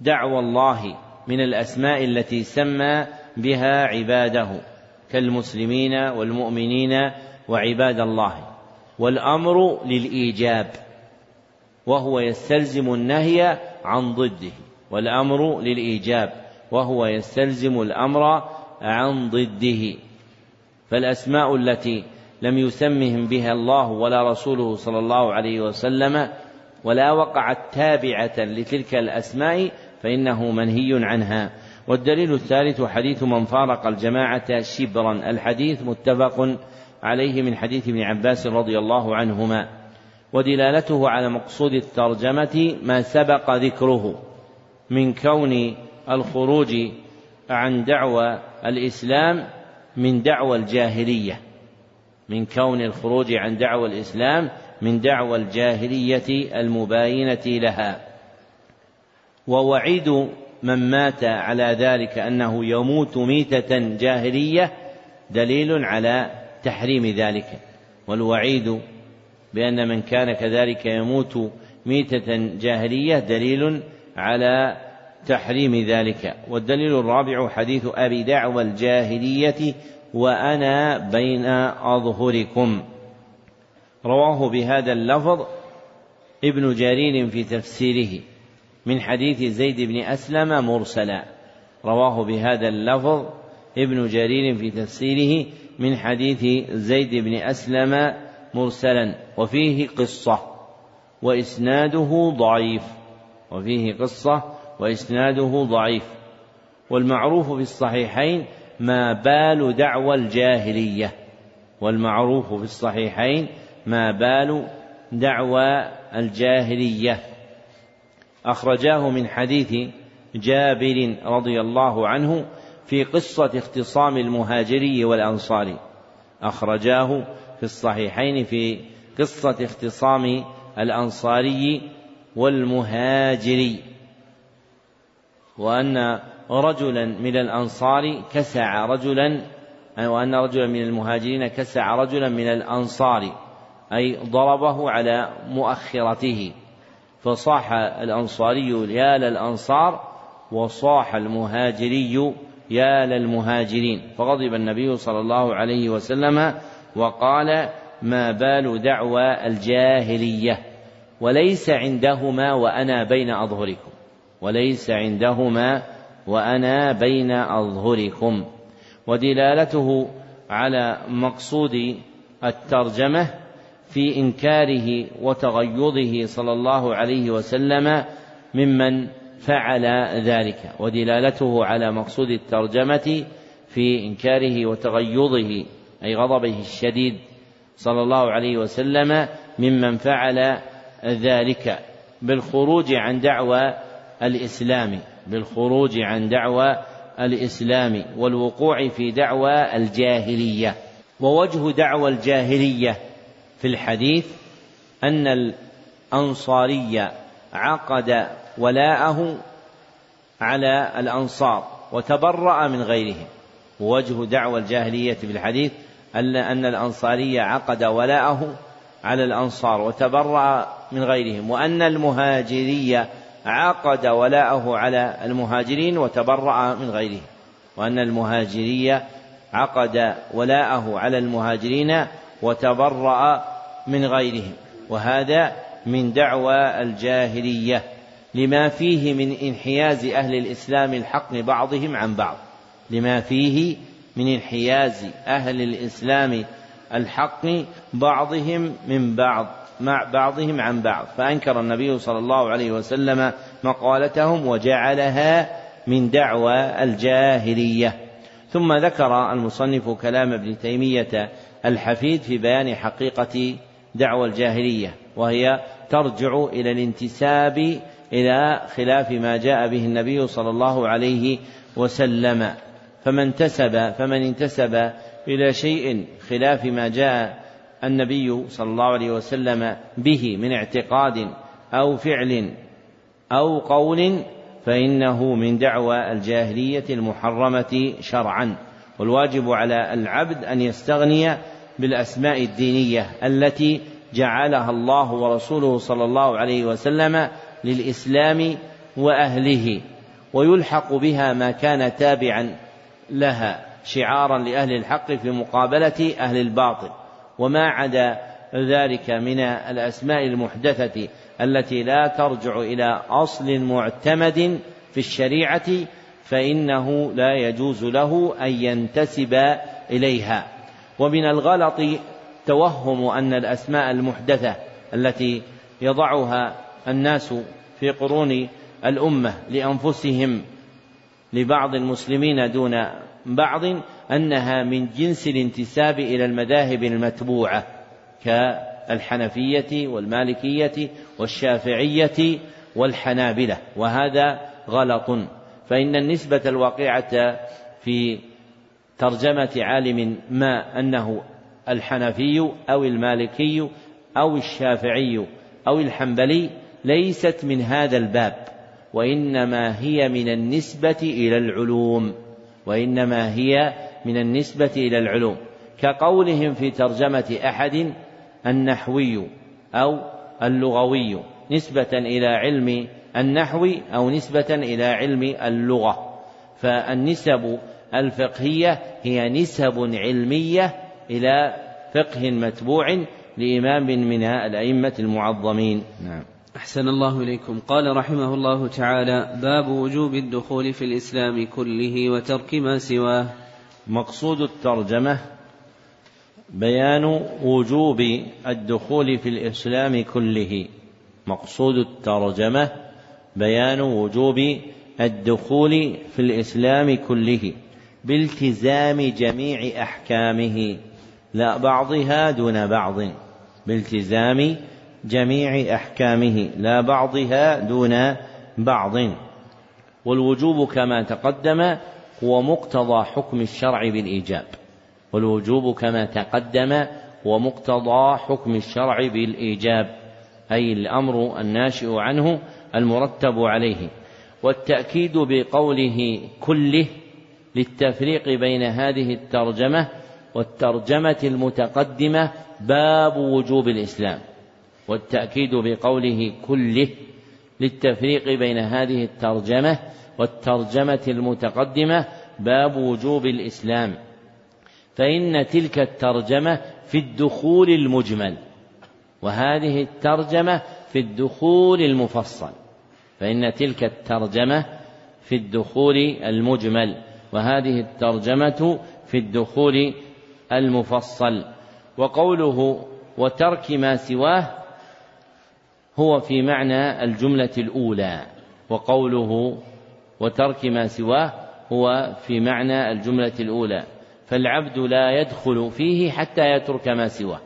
دعوى الله من الأسماء التي سمى بها عباده كالمسلمين والمؤمنين وعباد الله. والأمر للإيجاب. وهو يستلزم النهي عن ضده والأمر للإيجاب وهو يستلزم الأمر عن ضده. فالأسماء التي لم يسمهم بها الله ولا رسوله صلى الله عليه وسلم ولا وقعت تابعة لتلك الأسماء فإنه منهي عنها. والدليل الثالث حديث من فارق الجماعة شبرا الحديث متفق عليه من حديث ابن عباس رضي الله عنهما. ودلالته على مقصود الترجمة ما سبق ذكره من كون الخروج عن دعوى الإسلام من دعوى الجاهلية من كون الخروج عن دعوى الإسلام من دعوى الجاهلية المباينة لها. ووعيد من مات على ذلك أنه يموت ميتة جاهلية دليل على تحريم ذلك. والوعيد بأن من كان كذلك يموت ميتة جاهلية دليل على تحريم ذلك. والدليل الرابع حديث أبي دعوى الجاهلية وأنا بين أظهركم. رواه بهذا اللفظ ابن جرير في تفسيره من حديث زيد بن أسلم مرسلا. رواه بهذا اللفظ ابن جرير في تفسيره من حديث زيد بن أسلم مرسلا وفيه قصة وإسناده ضعيف. وفيه قصة وإسناده ضعيف. والمعروف في الصحيحين ما بال دعوى الجاهلية. والمعروف في الصحيحين ما بال دعوى الجاهلية. أخرجاه من حديث جابر رضي الله عنه في قصة اختصام المهاجري والأنصاري. أخرجاه في الصحيحين في قصة اختصام الأنصاري والمهاجري وأن رجلا من الأنصار كسع رجلا وأن رجلا من المهاجرين كسع رجلا من الأنصار أي ضربه على مؤخرته فصاح الأنصاري يا للأنصار وصاح المهاجري يا للمهاجرين فغضب النبي صلى الله عليه وسلم وقال ما بال دعوى الجاهلية وليس عندهما وأنا بين أظهركم. وليس عندهما وأنا بين أظهركم. ودلالته على مقصود الترجمة في إنكاره وتغيظه صلى الله عليه وسلم ممن فعل ذلك. ودلالته على مقصود الترجمة في إنكاره وتغيظه أي غضبه الشديد صلى الله عليه وسلم ممن فعل ذلك بالخروج عن دعوى الإسلام بالخروج عن دعوى الإسلام والوقوع في دعوى الجاهلية. ووجه دعوى الجاهلية في الحديث أن الأنصاري عقد ولاءه على الأنصار وتبرأ من غيرهم. ووجه دعوى الجاهلية في الحديث أن الأنصاري عقد ولاءه على الأنصار وتبرأ من غيرهم وأن المهاجري عقد ولاءه على المهاجرين وتبرأ من غيرهم وأن المهاجري عقد ولاءه على المهاجرين وتبرأ من غيرهم وهذا من دعوى الجاهلية لما فيه من انحياز أهل الإسلام الحق بعضهم عن بعض لما فيه من انحياز أهل الإسلام الحق بعضهم من بعض مع بعضهم عن بعض. فأنكر النبي صلى الله عليه وسلم مقالتهم وجعلها من دعوى الجاهلية. ثم ذكر المصنف كلام ابن تيمية الحفيد في بيان حقيقة دعوى الجاهلية وهي ترجع إلى الانتساب إلى خلاف ما جاء به النبي صلى الله عليه وسلم. فمن انتسب فمن انتسب إلى شيء خلاف ما جاء النبي صلى الله عليه وسلم به من اعتقاد أو فعل أو قول فإنه من دعوى الجاهلية المحرمة شرعا. والواجب على العبد أن يستغني بالأسماء الدينية التي جعلها الله ورسوله صلى الله عليه وسلم للإسلام وأهله ويلحق بها ما كان تابعا. لها شعارا لأهل الحق في مقابلة أهل الباطل وما عدا ذلك من الأسماء المحدثة التي لا ترجع إلى أصل معتمد في الشريعة فإنه لا يجوز له أن ينتسب إليها. ومن الغلط توهم أن الأسماء المحدثة التي يضعها الناس في قرون الأمة لأنفسهم لبعض المسلمين دون بعض أنها من جنس الانتساب إلى المذاهب المتبوعة كالحنفية والمالكية والشافعية والحنابلة وهذا غلط. فإن النسبة الواقعة في ترجمة عالم ما أنه الحنفي أو المالكي أو الشافعي أو الحنبلي ليست من هذا الباب. وإنما هي من النسبة إلى العلوم. وإنما هي من النسبة إلى العلوم. كقولهم في ترجمة أحد النحوي أو اللغوي. نسبة إلى علم النحو أو نسبة إلى علم اللغة. فالنسب الفقهية هي نسب علمية إلى فقه متبوع لإمام من الأئمة المعظمين. نعم. أحسن الله إليكم. قال رحمه الله تعالى باب وجوب الدخول في الإسلام كله وترك ما سواه. مقصود الترجمة بيان وجوب الدخول في الإسلام كله. مقصود الترجمة بيان وجوب الدخول في الإسلام كله بالتزام جميع أحكامه لا بعضها دون بعض بالتزام جميع أحكامه لا بعضها دون بعض. والوجوب كما تقدم هو مقتضى حكم الشرع بالإيجاب. والوجوب كما تقدم هو مقتضى حكم الشرع بالإيجاب أي الأمر الناشئ عنه المرتب عليه. والتأكيد بقوله كله للتفريق بين هذه الترجمة والترجمة المتقدمة باب وجوب الإسلام. والتأكيد بقوله كله للتفريق بين هذه الترجمة والترجمة المتقدمة باب وجوب الإسلام. فإن تلك الترجمة في الدخول المجمل وهذه الترجمة في الدخول المفصل. فإن تلك الترجمة في الدخول المجمل وهذه الترجمة في الدخول المفصل. وقوله وترك ما سواه هو في معنى الجملة الأولى وقوله وترك ما سواه هو في معنى الجملة الأولى. فالعبد لا يدخل فيه حتى يترك ما سواه.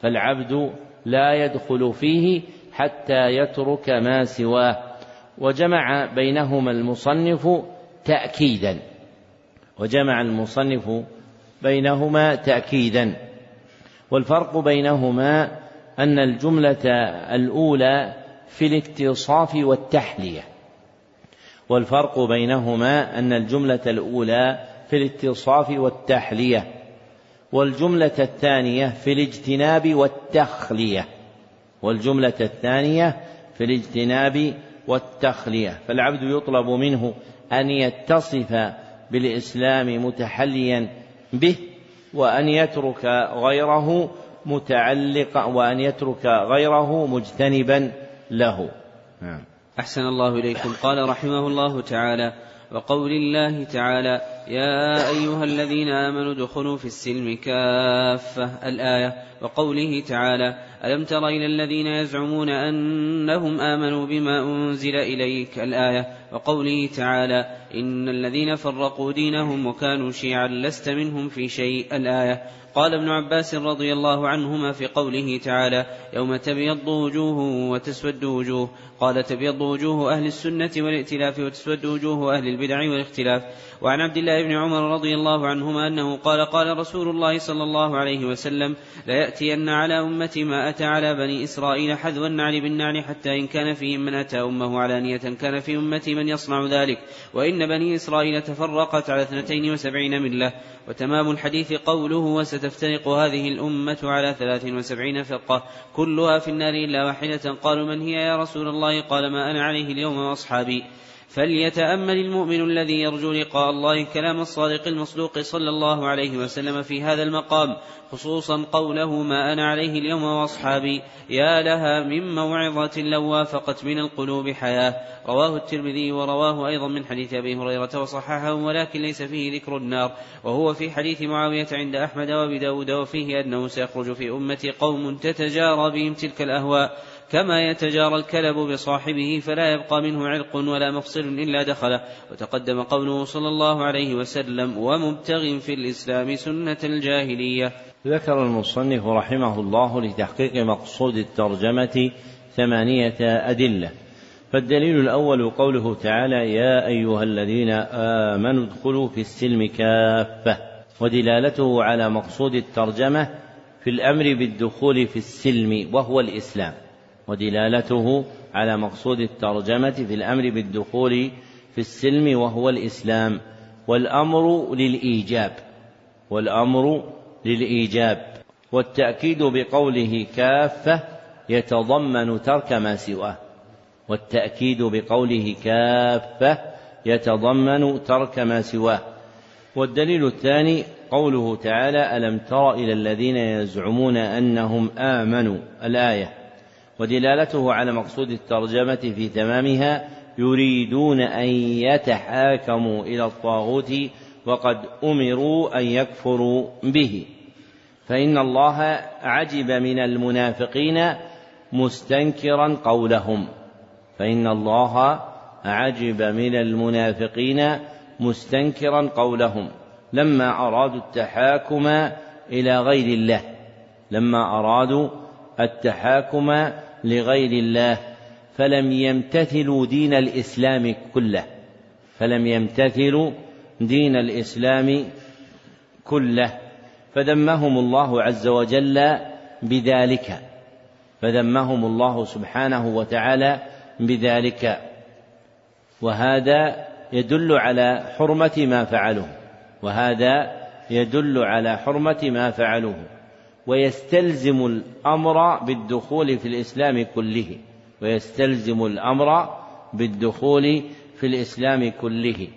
فالعبد لا يدخل فيه حتى يترك ما سواه. وجمع بينهما المصنف تأكيدا. وجمع المصنف بينهما تأكيدا. والفرق بينهما أن الجملة الأولى في الاتصاف والتحلية والفرق بينهما أن الجملة الأولى في الاتصاف والتحلية والجملة الثانية في الاجتناب والتخلية والجملة الثانية في الاجتناب والتخلية. فالعبد يطلب منه أن يتصف بالإسلام متحليا به وأن يترك غيره متعلقا وأن يترك غيره مجتنبا له. نعم. أحسن الله إليكم. قال رحمه الله تعالى وقول الله تعالى يا أيها الذين آمنوا ادخلوا في السلم كافة. الآية وقوله تعالى ألم تر إلى الذين يزعمون أنهم آمنوا بما أنزل إليك؟ الآية وقوله تعالى إن الذين فرقوا دينهم وكانوا شيعا لست منهم في شيء. الآية قال ابن عباس رضي الله عنهما في قوله تعالى يوم تبيض وجوه وتسود وجوه. قال تبيض وجوه أهل السنة والائتلاف وتسود وجوه أهل البدع والاختلاف. وعن عبد الله بن عمر رضي الله عنهما أنه قال قال رسول الله صلى الله عليه وسلم ليأتين على أمتي ما أتى على بني إسرائيل حذو النعل بالنعل حتى إن كان فيهم من أتى أمه علانية. كان في أمتي من يصنع ذلك. وإن بني إسرائيل تفرقت على اثنتين وسبعين ملة. وتمام الحديث قوله وستفترق هذه الأمة على ثلاث وسبعين فرقة كلها في النار إلا واحدة. قالوا من هي يا رسول الله؟ قال ما أنا عليه اليوم وأصحابي. فليتأمل المؤمن الذي يرجو لقاء الله كلام الصادق المصدوق صلى الله عليه وسلم في هذا المقام خصوصا قوله ما أنا عليه اليوم وأصحابي يا لها من موعظة لو وافقت من القلوب حياة. رواه الترمذي ورواه أيضا من حديث أبي هريرة وصححه ولكن ليس فيه ذكر النار. وهو في حديث معاوية عند أحمد وأبي داود وفيه أنه سيخرج في أمتي قوم تتجارى بهم تلك الأهواء. كما يتجارى الكلب بصاحبه فلا يبقى منه عرق ولا مفصل إلا دخله. وتقدم قوله صلى الله عليه وسلم ومبتغ في الإسلام سنة الجاهلية. ذكر المصنف رحمه الله لتحقيق مقصود الترجمة ثمانية أدلة. فالدليل الأول قوله تعالى يا أيها الذين آمنوا ادخلوا في السلم كافة. ودلالته على مقصود الترجمة في الأمر بالدخول في السلم وهو الإسلام. ودلالته على مقصود الترجمة في الأمر بالدخول في السلم وهو الإسلام والأمر للإيجاب والأمر للإيجاب والتأكيد بقوله كافة يتضمن ترك ما سواه والتأكيد بقوله كافة يتضمن ترك ما سواه. والدليل الثاني قوله تعالى ألم تر إلى الذين يزعمون أنهم آمنوا؟ الآية ودلالته على مقصود الترجمة في تمامها يريدون أن يتحاكموا إلى الطاغوت وقد أمروا أن يكفروا به. فإن الله عجب من المنافقين مستنكرا قولهم. فإن الله عجب من المنافقين مستنكرا قولهم. لما أرادوا التحاكم إلى غير الله لما أرادوا التحاكم لغير الله فلم يمتثلوا دين الإسلام كله فلم يمتثلوا دين الإسلام كله. فذمهم الله عز وجل بذلك فذمهم الله سبحانه وتعالى بذلك. وهذا يدل على حرمة ما فعلوه وهذا يدل على حرمة ما فعلوه. ويستلزم الأمر بالدخول في الإسلام كله. ويستلزم الأمر بالدخول في الإسلام كله.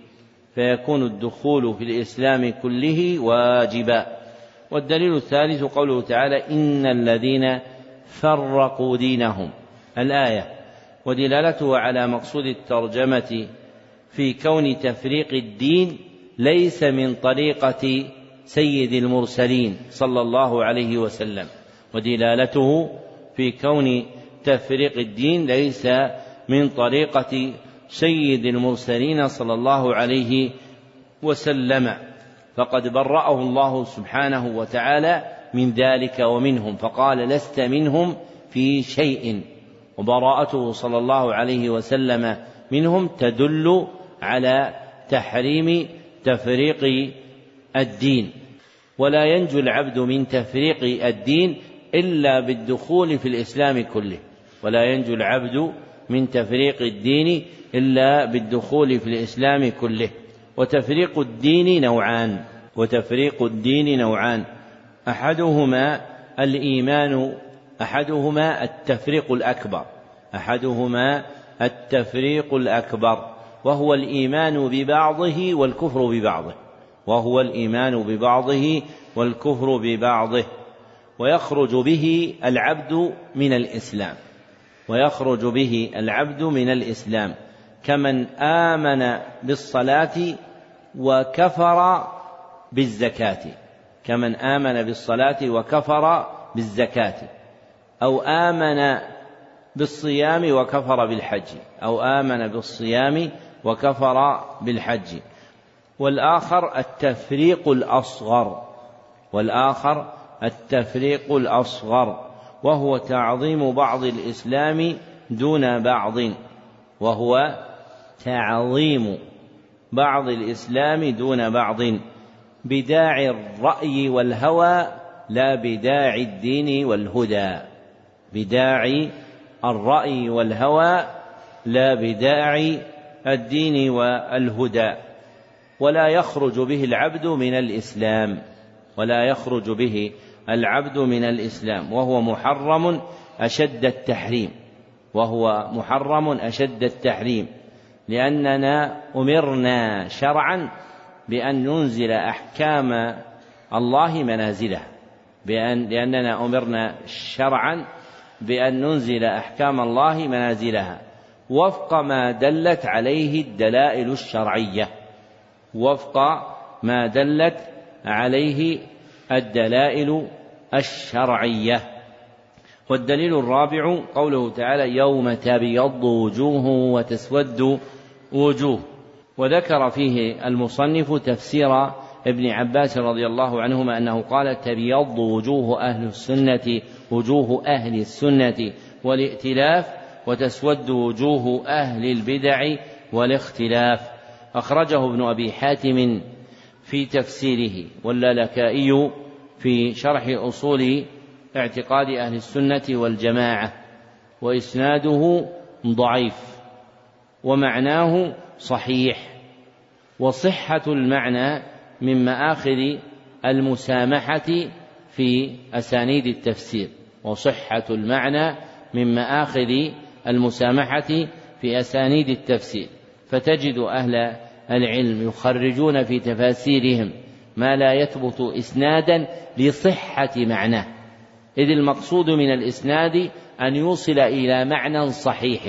فيكون الدخول في الإسلام كله واجبا. والدليل الثالث قوله تعالى إن الذين فرقوا دينهم. الآية ودلالته على مقصود الترجمة في كون تفريق الدين ليس من طريقة سيد المرسلين صلى الله عليه وسلم ودلالته في كون تفريق الدين ليس من طريقة سيد المرسلين صلى الله عليه وسلم. فقد برأه الله سبحانه وتعالى من ذلك ومنهم فقال لست منهم في شيء. وبراءته صلى الله عليه وسلم منهم تدل على تحريم تفريق الدين. ولا ينجو العبد من تفريق الدين إلا بالدخول في الإسلام كله. ولا ينجو العبد من تفريق الدين إلا بالدخول في الإسلام كله. وتفريق الدين نوعان. وتفريق الدين نوعان. أحدهما الإيمان أحدهما التفريق الأكبر. أحدهما التفريق الأكبر. وهو الإيمان ببعضه والكفر ببعضه. وهو الإيمان ببعضه والكفر ببعضه ويخرج به العبد من الإسلام ويخرج به العبد من الإسلام كمن آمن بالصلاة وكفر بالزكاة كمن آمن بالصلاة وكفر بالزكاة أو آمن بالصيام وكفر بالحج أو آمن بالصيام وكفر بالحج. والآخر التفريق الأصغر والآخر التفريق الأصغر وهو تعظيم بعض الإسلام دون بعض وهو تعظيم بعض الإسلام دون بعض بداعي الرأي والهوى لا بداعي الدين والهدى. بداعي الرأي والهوى لا بداعي الدين والهدى. ولا يخرج به العبد من الإسلام ولا يخرج به العبد من الإسلام وهو محرم أشد التحريم وهو محرم أشد التحريم لأننا أمرنا شرعا بأن ننزل أحكام الله منازلها بأن لأننا أمرنا شرعا بأن ننزل أحكام الله منازلها وفق ما دلت عليه الدلائل الشرعية. وفق ما دلت عليه الدلائل الشرعية. والدليل الرابع قوله تعالى يوم تبيض وجوه وتسود وجوه. وذكر فيه المصنف تفسير ابن عباس رضي الله عنهما أنه قال تبيض وجوه أهل السنة وجوه أهل السنة والائتلاف وتسود وجوه أهل البدع والاختلاف. أخرجه ابن أبي حاتم في تفسيره واللالكائي في شرح أصول اعتقاد أهل السنة والجماعة وإسناده ضعيف ومعناه صحيح وصحة المعنى من مآخذ المسامحة في أسانيد التفسير وصحة المعنى من مآخذ المسامحة في أسانيد التفسير. فتجد أهل العلم يخرجون في تفاسيرهم ما لا يثبت إسنادا لصحة معناه. إذ المقصود من الإسناد أن يوصل إلى معنى صحيح.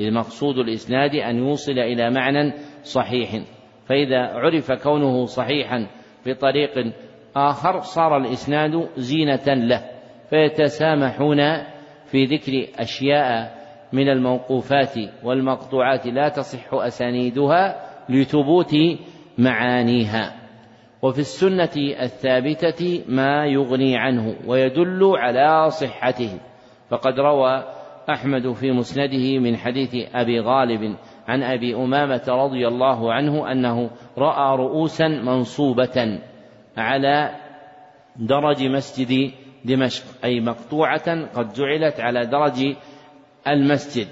المقصود الإسناد أن يوصل إلى معنى صحيح. فإذا عرف كونه صحيحا بطريق آخر صار الإسناد زينة له. فيتسامحون في ذكر أشياء من الموقوفات والمقطوعات لا تصح أسانيدها لثبوت معانيها. وفي السنة الثابتة ما يغني عنه ويدل على صحته. فقد روى أحمد في مسنده من حديث أبي غالب عن أبي أمامة رضي الله عنه أنه رأى رؤوسا منصوبة على درج مسجد دمشق أي مقطوعة قد جعلت على درج المسجد.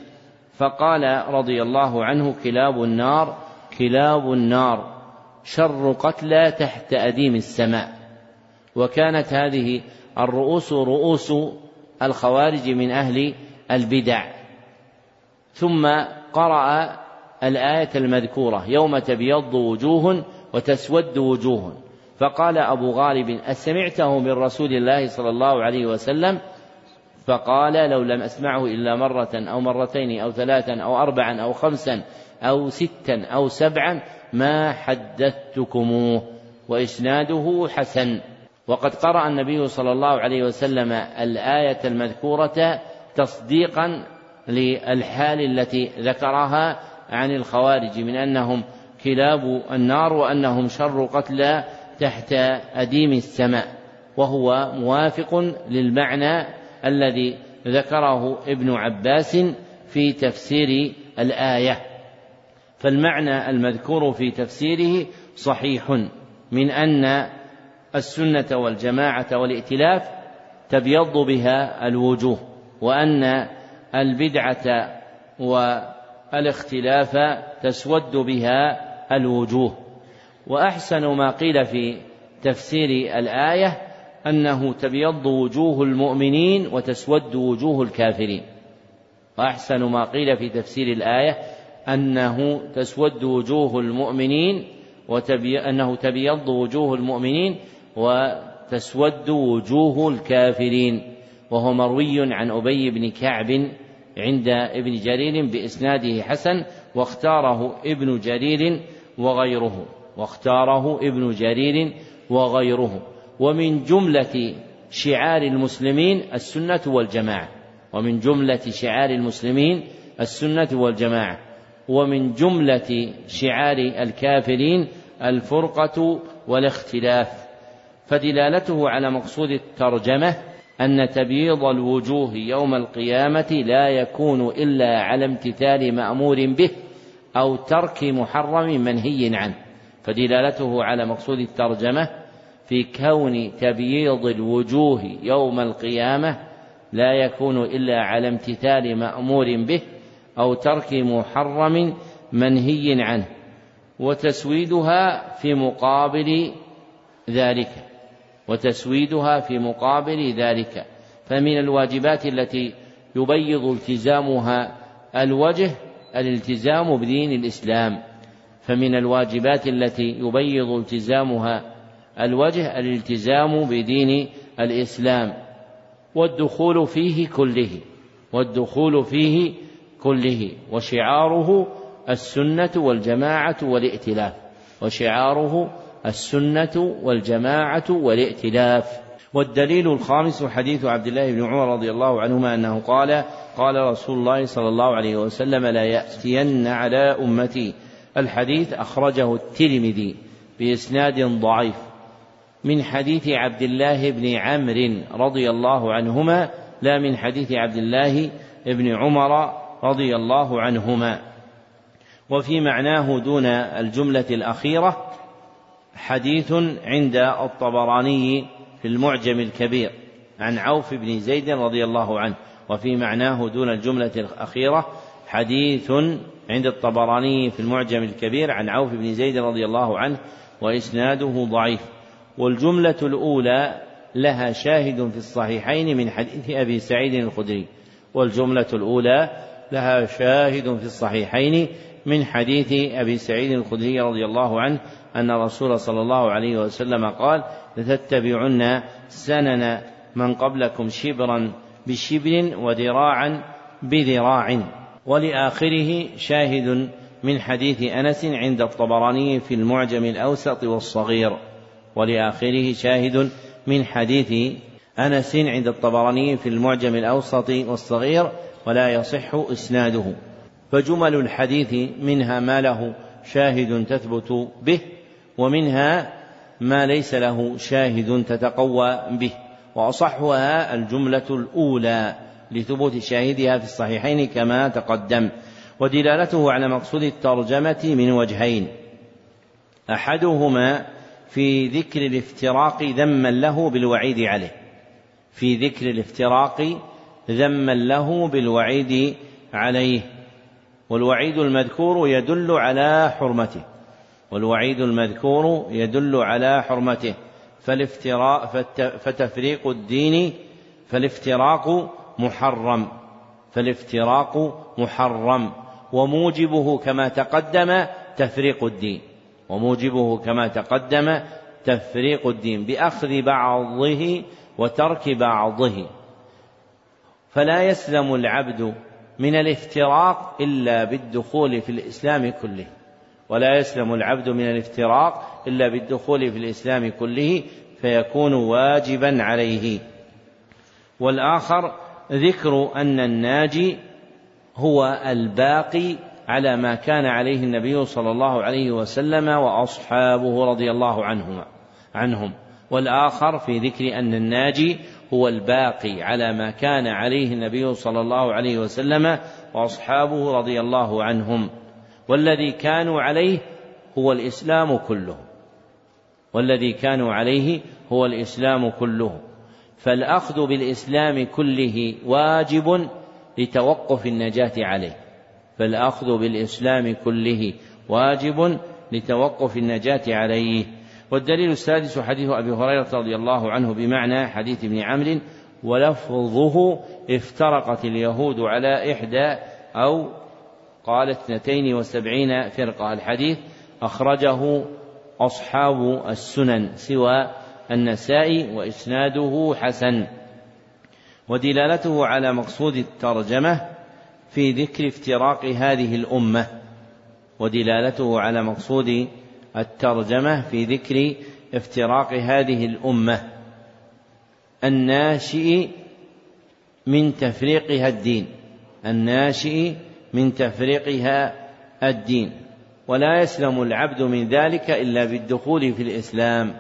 فقال رضي الله عنه كلاب النار كلاب النار شر قتلى تحت أديم السماء. وكانت هذه الرؤوس رؤوس الخوارج من أهل البدع. ثم قرأ الآية المذكورة يوم تبيض وجوه وتسود وجوه. فقال أبو غالب أسمعته من رسول الله صلى الله عليه وسلم؟ فقال لو لم أسمعه إلا مرة أو مرتين أو ثلاثا أو أربعا أو خمسا أو ستا أو سبعا ما حدثتكموه وإسناده حسن. وقد قرأ النبي صلى الله عليه وسلم الآية المذكورة تصديقا للحال التي ذكرها عن الخوارج من أنهم كلاب النار وأنهم شر قتلى تحت أديم السماء وهو موافق للمعنى الذي ذكره ابن عباس في تفسير الآية. فالمعنى المذكور في تفسيره صحيح من أن السنة والجماعة والائتلاف تبيض بها الوجوه وأن البدعة والإختلاف تسود بها الوجوه. وأحسن ما قيل في تفسير الآية أنه تبيض وجوه المؤمنين وتسود وجوه الكافرين. وأحسن ما قيل في تفسير الآية أنه تسود وجوه المؤمنين وتبي أنه تبيض وجوه المؤمنين وتسود وجوه الكافرين. وهو مروي عن أبي بن كعب عند ابن جرير بإسناده حسن واختاره ابن جرير وغيره واختاره ابن جرير وغيره. ومن جملة شعار المسلمين السنة والجماعة. ومن جملة شعار المسلمين السنة والجماعة. ومن جملة شعار الكافرين الفرقة والاختلاف. فدلالته على مقصود الترجمة أن تبييض الوجوه يوم القيامة لا يكون إلا على امتثال مأمور به أو ترك محرم منهي عنه. فدلالته على مقصود الترجمة في كون تبييض الوجوه يوم القيامة لا يكون إلا على امتثال مأمور به أو ترك محرم منهي عنه وتسويدها في مقابل ذلك وتسويدها في مقابل ذلك. فمن الواجبات التي يبيض التزامها الوجه الالتزام بدين الإسلام. فمن الواجبات التي يبيض التزامها الوجه الالتزام بدين الإسلام والدخول فيه كله والدخول فيه كله وشعاره السنة والجماعة والائتلاف وشعاره السنة والجماعة والائتلاف. والدليل الخامس حديث عبد الله بن عمر رضي الله عنهما أنه قال قال رسول الله صلى الله عليه وسلم لا يأتين على أمتي. الحديث أخرجه الترمذي بإسناد ضعيف. من حديث عبد الله بن عمرو رضي الله عنهما لا من حديث عبد الله بن عمر رضي الله عنهما. وفي معناه دون الجملة الأخيرة حديث عند الطبراني في المعجم الكبير عن عوف بن زيد رضي الله عنه. وفي معناه دون الجملة الأخيرة حديث عند الطبراني في المعجم الكبير عن عوف بن زيد رضي الله عنه وإسناده ضعيف. والجملة الأولى لها شاهد في الصحيحين من حديث أبي سعيد الخدري والجملة الأولى لها شاهد في الصحيحين من حديث أبي سعيد الخدري رضي الله عنه أن الرسول صلى الله عليه وسلم قال لتتبعن سنن من قبلكم شبرا بشبر وذراعا بذراع ولآخره شاهد من حديث أنس عند الطبراني في المعجم الأوسط والصغير. ولآخره شاهد من حديث أنس عند الطبراني في المعجم الأوسط والصغير ولا يصح إسناده. فجمل الحديث منها ما له شاهد تثبت به ومنها ما ليس له شاهد تتقوى به. وأصحها الجملة الأولى لثبوت شاهدها في الصحيحين كما تقدم. ودلالته على مقصود الترجمة من وجهين. أحدهما في ذكر الافتراق ذما له بالوعيد عليه. في ذكر الافتراق ذما له بالوعيد عليه. والوعيد المذكور يدل على حرمته. والوعيد المذكور يدل على حرمته. فالافتراء فتفريق الدين فالافتراق محرم. فالافتراق محرم. وموجبه كما تقدم تفريق الدين. وموجبه كما تقدم تفريق الدين بأخذ بعضه وترك بعضه. فلا يسلم العبد من الافتراق إلا بالدخول في الإسلام كله. ولا يسلم العبد من الافتراق إلا بالدخول في الإسلام كله فيكون واجبا عليه. والآخر ذكر أن الناجي هو الباقي على ما كان عليه النبي صلى الله عليه وسلم وأصحابه رضي الله عنهما عنهم. والآخر في ذكر أن الناجي هو الباقي على ما كان عليه النبي صلى الله عليه وسلم وأصحابه رضي الله عنهم. والذي كانوا عليه هو الإسلام كله. والذي كانوا عليه هو الإسلام كله. فالأخذ بالإسلام كله واجب لتوقف النجاة عليه. فالأخذ بالإسلام كله واجب لتوقف النجاة عليه. والدليل السادس حديث أبي هريرة رضي الله عنه بمعنى حديث ابن عمرو ولفظه افترقت اليهود على إحدى أو قال اثنتين وسبعين فرقة. الحديث أخرجه أصحاب السنن سوى النسائي وإسناده حسن. ودلالته على مقصود الترجمة في ذكر افتراق هذه الأمة ودلالته على مقصود الترجمة في ذكر افتراق هذه الأمة. الناشئ من تفريقها الدين الناشئ من تفريقها الدين. ولا يسلم العبد من ذلك إلا بالدخول في الإسلام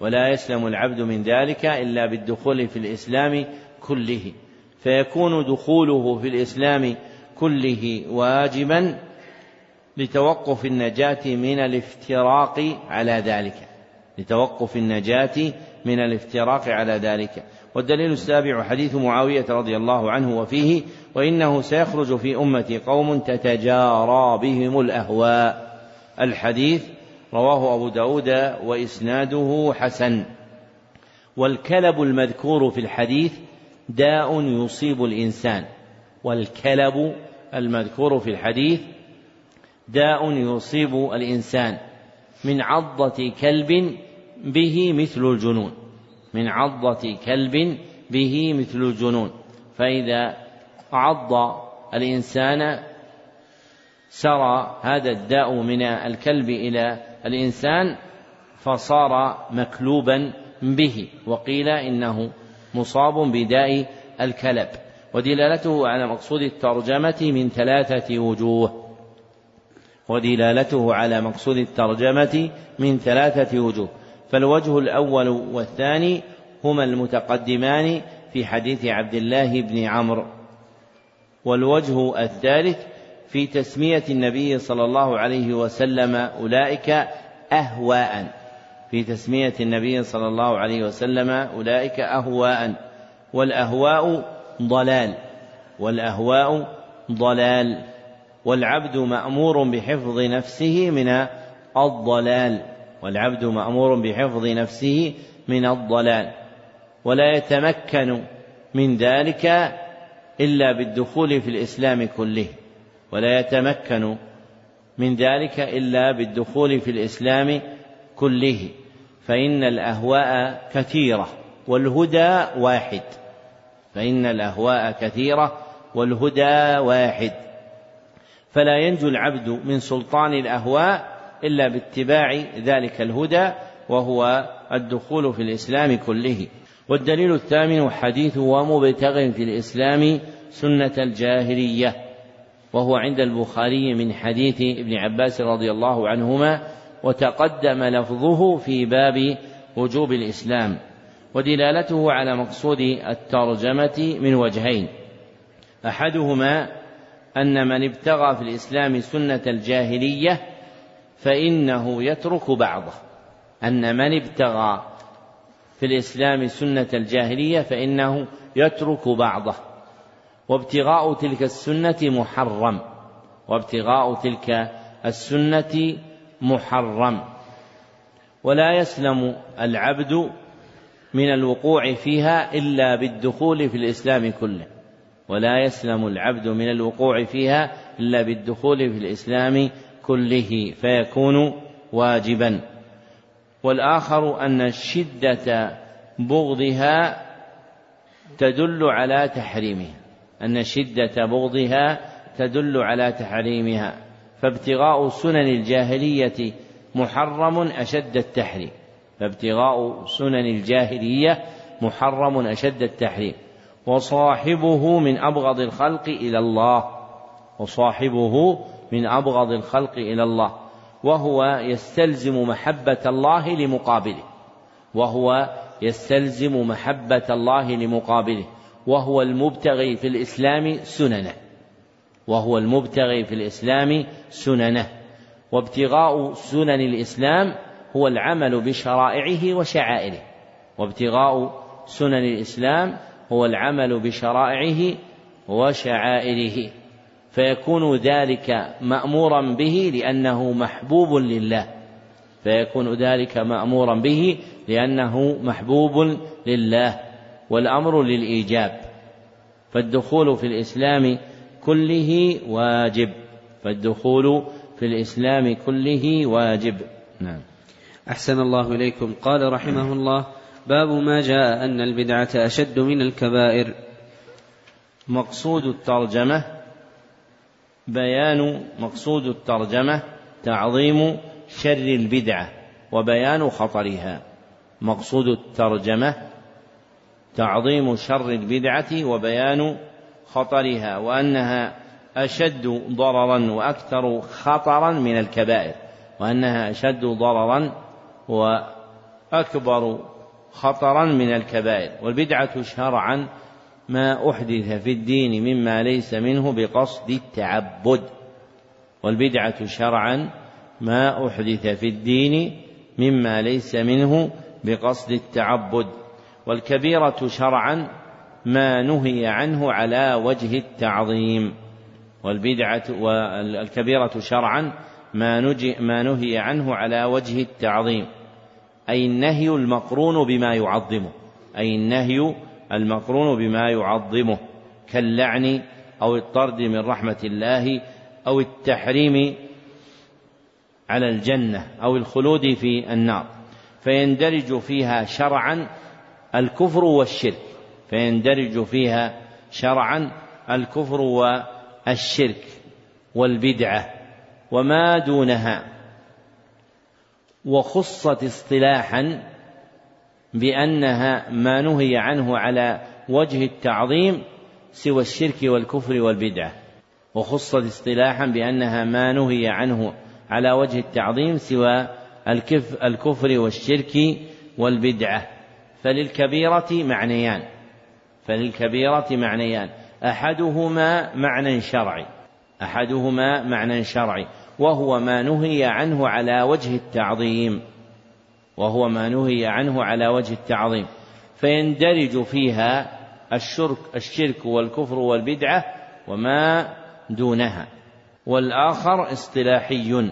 ولا يسلم العبد من ذلك إلا بالدخول في الإسلام كله. فيكون دخوله في الإسلام كله واجبا لتوقف النجاة من الافتراق على ذلك. لتوقف النجاة من الافتراق على ذلك. والدليل السابع حديث معاوية رضي الله عنه وفيه وإنه سيخرج في أمتي قوم تتجارى بهم الأهواء. الحديث رواه أبو داود وإسناده حسن. والكلب المذكور في الحديث داء يصيب الإنسان والكلب المذكور في الحديث داء يصيب الإنسان من عضة كلب به مثل الجنون من عضة كلب به مثل الجنون فإذا عض الإنسان سرى هذا الداء من الكلب إلى الإنسان فصار مكلوبا به وقيل إنه مصاب بداء الكلب. ودلالته على مقصود الترجمة من ثلاثة وجوه. ودلالته على مقصود الترجمة من ثلاثة وجوه. فالوجه الأول والثاني هما المتقدمان في حديث عبد الله بن عمرو. والوجه الثالث في تسمية النبي صلى الله عليه وسلم أولئك أهواء. في تسمية النبي صلى الله عليه وسلم أولئك أهواء والأهواء ضلال والأهواء ضلال والعبد مأمور بحفظ نفسه من الضلال والعبد مأمور بحفظ نفسه من الضلال ولا يتمكن من ذلك إلا بالدخول في الإسلام كله ولا يتمكن من ذلك إلا بالدخول في الإسلام كله. فإن الأهواء كثيرة والهدى واحد. فإن الأهواء كثيرة والهدى واحد. فلا ينجو العبد من سلطان الأهواء إلا باتباع ذلك الهدى وهو الدخول في الإسلام كله. والدليل الثامن حديث ومبتغ في الإسلام سنة الجاهلية. وهو عند البخاري من حديث ابن عباس رضي الله عنهما وتقدم لفظه في باب وجوب الإسلام ودلالته على مقصود الترجمة من وجهين. أحدهما أن من ابتغى في الإسلام سنة الجاهلية فإنه يترك بعضه. أن من ابتغى في الإسلام سنة الجاهلية فإنه يترك بعضه. وابتغاء تلك السنة محرم وابتغاء تلك السنة محرم. ولا يسلم العبد من الوقوع فيها إلا بالدخول في الإسلام كله. ولا يسلم العبد من الوقوع فيها إلا بالدخول في الإسلام كله فيكون واجبا. والآخر أن شدة بغضها تدل على تحريمها. أن شدة بغضها تدل على تحريمها. فابتغاء سنن الجاهلية محرم أشد التحريم. فابتغاء سنن الجاهلية محرم أشد التحريم. وصاحبه من أبغض الخلق إلى الله. وصاحبه من أبغض الخلق إلى الله. وهو يستلزم محبة الله لمقابله. وهو يستلزم محبة الله لمقابله. وهو المبتغي في الإسلام سننه. وهو المبتغي في الإسلام سننه. وابتغاء سنن الإسلام هو العمل بشرائعه وشعائره. وابتغاء سنن الإسلام هو العمل بشرائعه وشعائره. فيكون ذلك مأمورا به لأنه محبوب لله. فيكون ذلك مأمورا به لأنه محبوب لله. والأمر للإيجاب. فالدخول في الإسلام كله واجب. فالدخول في الإسلام كله واجب. نعم. أحسن الله إليكم. قال رحمه الله باب ما جاء أن البدعة أشد من الكبائر. مقصود الترجمة بيان مقصود الترجمة تعظيم شر البدعة وبيان خطرها. مقصود الترجمة تعظيم شر البدعة وبيان خطرها وأنها أشد ضررا وأكثر خطرا من الكبائر وأنها أشد ضررا وأكبر خطرا من الكبائر. والبدعة شرعا ما أحدث في الدين مما ليس منه بقصد التعبد. والبدعة شرعا ما أحدث في الدين مما ليس منه بقصد التعبد. والكبيرة شرعا ما نهي عنه على وجه التعظيم. والبدعة والكبيرة شرعا ما, ما نهي عنه على وجه التعظيم. أي النهي المقرون بما يعظمه. أي النهي المقرون بما يعظمه. كاللعن أو الطرد من رحمة الله أو التحريم على الجنة أو الخلود في النار. فيندرج فيها شرعا الكفر والشرك. فيندرج فيها شرعا الكفر والشرك والبدعة وما دونها. وخصت اصطلاحا بأنها ما نهي عنه على وجه التعظيم سوى الشرك والكفر والبدعة. وخصت اصطلاحا بأنها ما نهي عنه على وجه التعظيم سوى الكفر والشرك والبدعة. فللكبيرة معنيان. فللكبيرة معنيان. أحدهما معنى شرعي. أحدهما معنى شرعي. وهو ما نهي عنه على وجه التعظيم. وهو ما نهي عنه على وجه التعظيم. فيندرج فيها الشرك الشرك والكفر والبدعة وما دونها. والآخر اصطلاحي.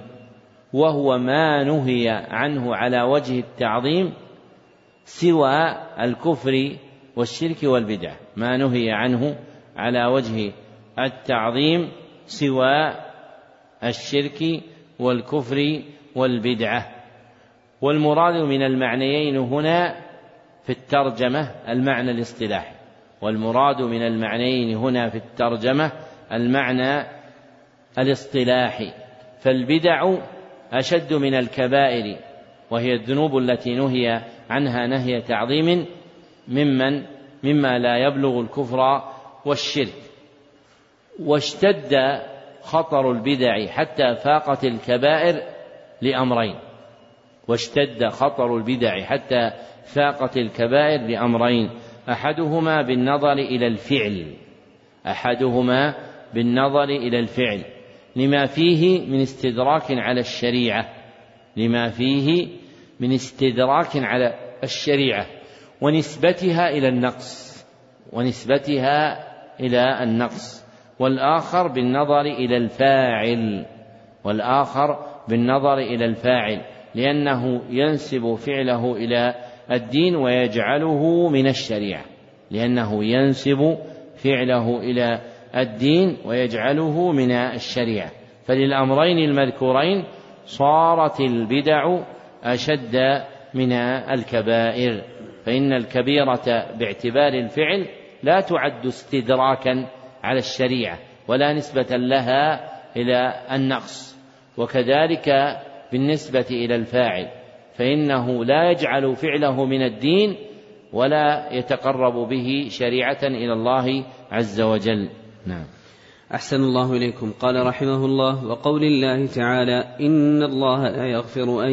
وهو ما نهي عنه على وجه التعظيم سوى الكفر والشرك والبدعة ما نهي عنه على وجه التعظيم سوى الشرك والكفر والبدعة. والمراد من المعنيين هنا في الترجمة المعنى الاصطلاحي. والمراد من المعنيين هنا في الترجمة المعنى الاصطلاحي. فالبدع أشد من الكبائر وهي الذنوب التي نهي عنها نهي تعظيم ممن مما لا يبلغ الكفر والشرك. واشتد خطر البدع حتى فاقت الكبائر لأمرين. واشتد خطر البدع حتى فاقت الكبائر لأمرين. أحدهما بالنظر إلى الفعل. أحدهما بالنظر إلى الفعل. لما فيه من استدراك على الشريعة. لما فيه من استدراك على الشريعة. ونسبتها إلى النقص. ونسبتها إلى النقص. والآخر بالنظر إلى الفاعل. والآخر بالنظر إلى الفاعل. لأنه ينسب فعله إلى الدين ويجعله من الشريعة. لأنه ينسب فعله إلى الدين ويجعله من الشريعة. فللأمرين المذكورين صارت البدع أشد من الكبائر. فإن الكبيرة باعتبار الفعل لا تعد استدراكا على الشريعة ولا نسبة لها إلى النقص. وكذلك بالنسبة إلى الفاعل فإنه لا يجعل فعله من الدين ولا يتقرب به شريعة إلى الله عز وجل. نعم. أحسن الله إليكم. قال رحمه الله وقول الله تعالى إن الله لا يغفر أن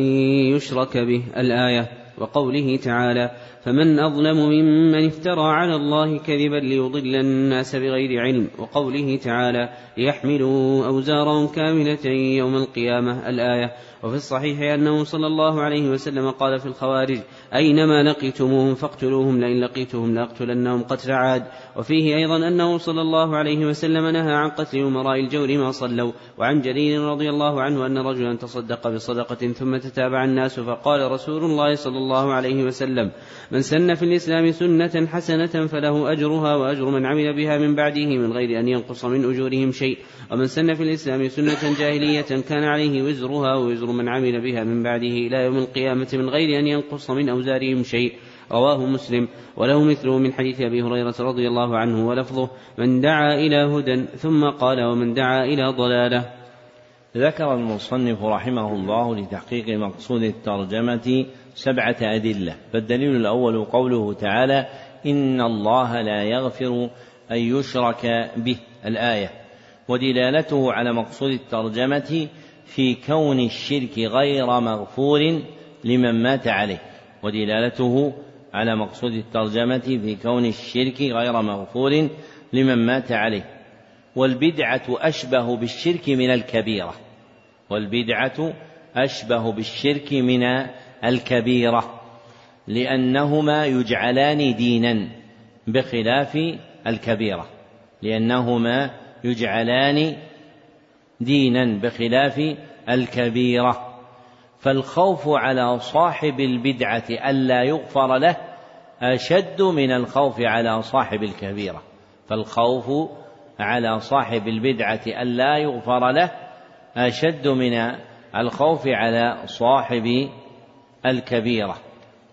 يشرك به الآية. وقوله تعالى فمن أظلم ممن افترى على الله كذبا ليضل الناس بغير علم وقوله تعالى ليحملوا أوزارهم كاملة يوم القيامة الآية. وفي الصحيح أنه صلى الله عليه وسلم قال في الخوارج أينما لقيتموهم فاقتلوهم لئن لقيتهم لأقتلنهم قتل عاد. وفيه أيضا أنه صلى الله عليه وسلم نهى عن قتل أمراء الجور ما صلوا. وعن جرير رضي الله عنه أن رجلا تصدق بصدقة ثم تتابع الناس فقال رسول الله صلى الله عليه وسلم من سن في الإسلام سنة حسنة فله أجرها وأجر من عمل بها من بعده من غير أن ينقص من أجورهم شيء. ومن سن في الإسلام سنة جاهلية كان عليه وزرها ووزر من عمل بها من بعده إلى يوم القيامة من غير أن ينقص من أوزارهم شيء. رواه مسلم. وله مثله من حديث أبي هريرة رضي الله عنه ولفظه من دعا إلى هدى ثم قال ومن دعا إلى ضلالة. ذكر المصنف رحمه الله لتحقيق مقصود الترجمة سبعة أدلة فالدليل الأول قوله تعالى إن الله لا يغفر أن يشرك به الآية. ودلالته على مقصود الترجمة في كون الشرك غير مغفور لمن مات عليه. ودلالته على مقصود الترجمة في كون الشرك غير مغفور لمن مات عليه. والبدعة أشبه بالشرك من الكبيرة. والبدعة أشبه بالشرك من الكبيرة. لأنهما يجعلان دينا بخلاف الكبيرة. لأنهما يجعلان دينا بخلاف الكبيرة. فالخوف على صاحب البدعة ألا يغفر له أشد من الخوف على صاحب الكبيرة. فالخوف على صاحب البدعة ألا يغفر له أشد من الخوف على صاحب الكبيرة.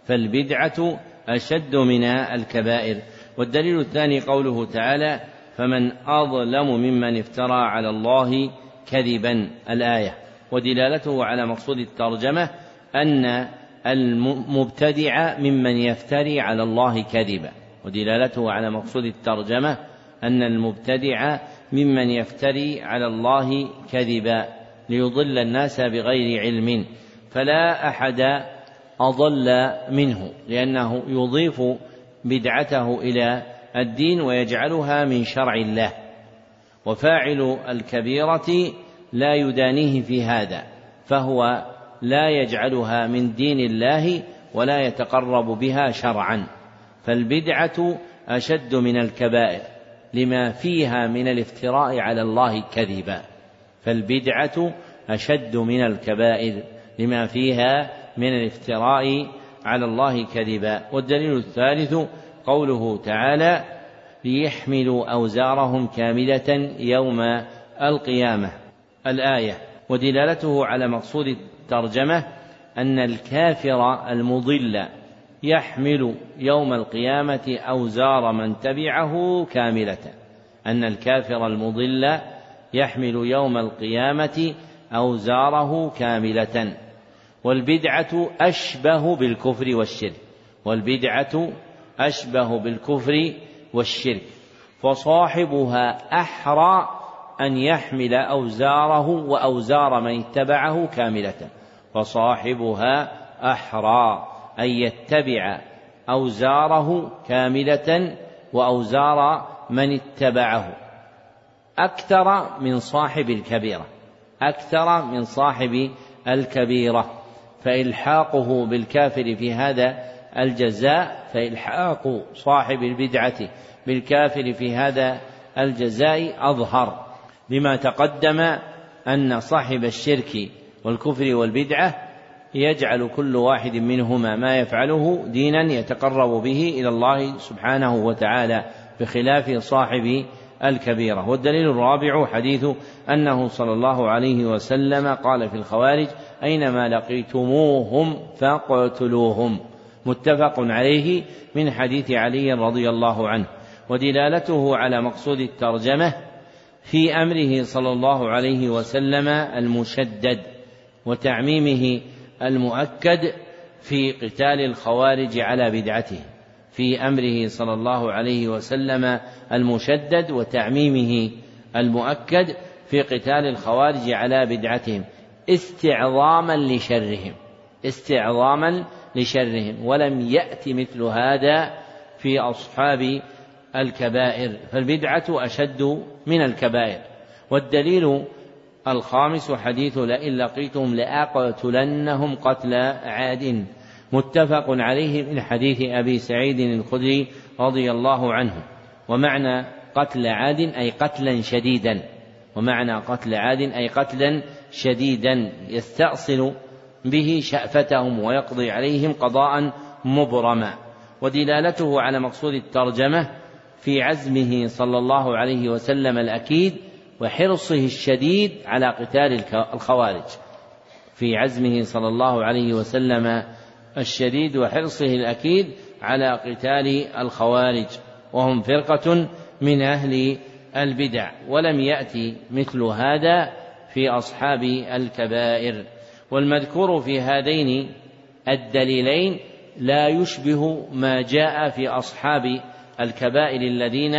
فالبدعة أشد من الكبائر. والدليل الثاني قوله تعالى فمن أظلم ممن افترى على الله كذبا. الآية. ودلالته على مقصود الترجمة أن المبتدع ممن يفتري على الله كذبا. ودلالته على مقصود الترجمة أن المبتدع ممن يفتري على الله كذبا ليضل الناس بغير علم فلا أحد أضل منه لأنه يضيف بدعته إلى الدين ويجعلها من شرع الله. وفاعل الكبيرة لا يدانيه في هذا فهو لا يجعلها من دين الله ولا يتقرب بها شرعا فالبدعة أشد من الكبائر. لما فيها من الافتراء على الله كذبا فالبدعة أشد من الكبائر لما فيها من الافتراء على الله كذبا. والدليل الثالث قوله تعالى ليحملوا أوزارهم كاملة يوم القيامة. الآية. ودلالته على مقصود الترجمة أن الكافر المضل يحمل يوم القيامة أوزار من تبعه كاملة. أن الكافر المضل يحمل يوم القيامة أوزاره كاملة. والبدعة أشبه بالكفر والشرك. والبدعة أشبه بالكفر والشرك. فصاحبها أحرى أن يحمل أوزاره وأوزار من اتبعه كاملة. فصاحبها أحرى. أن يتبع أوزاره كاملة وأوزار من اتبعه. أكثر من صاحب الكبيرة. أكثر من صاحب الكبيرة. فإلحاقه بالكافر في هذا الجزاء فإلحاق صاحب البدعة بالكافر في هذا الجزاء أظهر. بما تقدم أن صاحب الشرك والكفر والبدعة يجعل كل واحد منهما ما يفعله دينا يتقرب به إلى الله سبحانه وتعالى بخلاف صاحب الكبيرة. والدليل الرابع حديث أنه صلى الله عليه وسلم قال في الخوارج أينما لقيتموهم فاقتلوهم. متفق عليه من حديث علي رضي الله عنه. ودلالته على مقصود الترجمة في أمره صلى الله عليه وسلم المشدد وتعميمه المؤكد في قتال الخوارج على بدعته في أمره صلى الله عليه وسلم المشدد وتعميمه المؤكد في قتال الخوارج على بدعتهم استعظاما لشرهم استعظاما لشرهم ولم يأت مثل هذا في أصحاب الكبائر فالبدعة أشد من الكبائر والدليل الخامس حديث لئن لقيتهم لأقتلنهم قتل عاد. متفق عليه من حديث أبي سعيد الخدري رضي الله عنه. ومعنى قتل عاد أي قتلا شديدا. ومعنى قتل عاد أي قتلا شديدا. يستأصل به شأفتهم ويقضي عليهم قضاء مبرما. ودلالته على مقصود الترجمة في عزمه صلى الله عليه وسلم الأكيد وحرصه الشديد على قتال الخوارج. في عزمه صلى الله عليه وسلم الشديد وحرصه الأكيد على قتال الخوارج. وهم فرقة من أهل البدع ولم يأتي مثل هذا في أصحاب الكبائر. والمذكور في هذين الدليلين لا يشبه ما جاء في أصحاب الكبائر الذين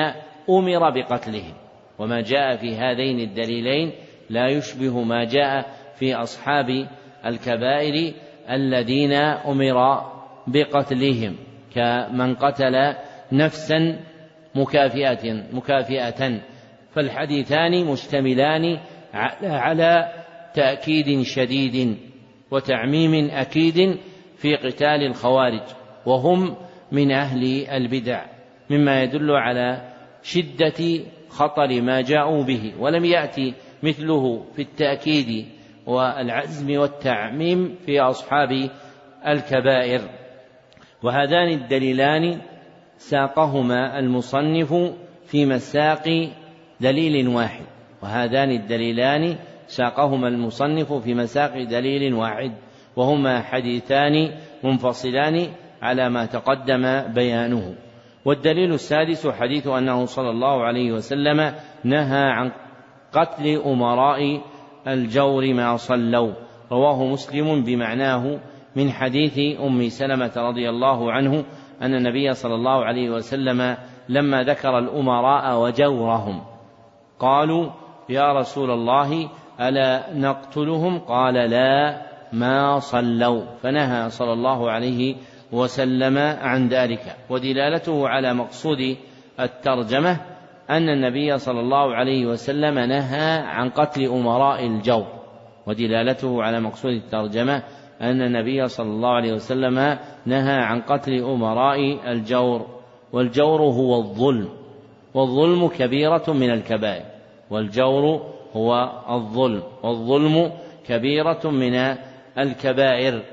أمر بقتلهم. وما جاء في هذين الدليلين لا يشبه ما جاء في أصحاب الكبائر الذين أمر بقتلهم كمن قتل نفسا مكافئة مكافئة. فالحديثان مشتملان على تأكيد شديد وتعميم أكيد في قتال الخوارج وهم من أهل البدع مما يدل على شدة خطر ما جاءوا به ولم يأتي مثله في التأكيد والعزم والتعميم في أصحاب الكبائر. وهذان الدليلان ساقهما المصنف في مساق دليل واحد. وهذان الدليلان ساقهما المصنف في مساق دليل واحد. وهما حديثان منفصلان على ما تقدم بيانه. والدليل السادس حديث أنه صلى الله عليه وسلم نهى عن قتل أمراء الجور ما صلوا. رواه مسلم بمعناه من حديث أم سلمة رضي الله عنه أن النبي صلى الله عليه وسلم لما ذكر الأمراء وجورهم قالوا يا رسول الله ألا نقتلهم؟ قال لا ما صلوا. فنهى صلى الله عليه وسلم عن ذلك ودلالته على مقصود الترجمة أن النبي صلى الله عليه وسلم نهى عن قتل أمراء الجور ودلالته على مقصود الترجمة أن النبي صلى الله عليه وسلم نهى عن قتل أمراء الجور والجور هو الظلم والظلم كبيرة من الكبائر والجور هو الظلم والظلم كبيرة من الكبائر.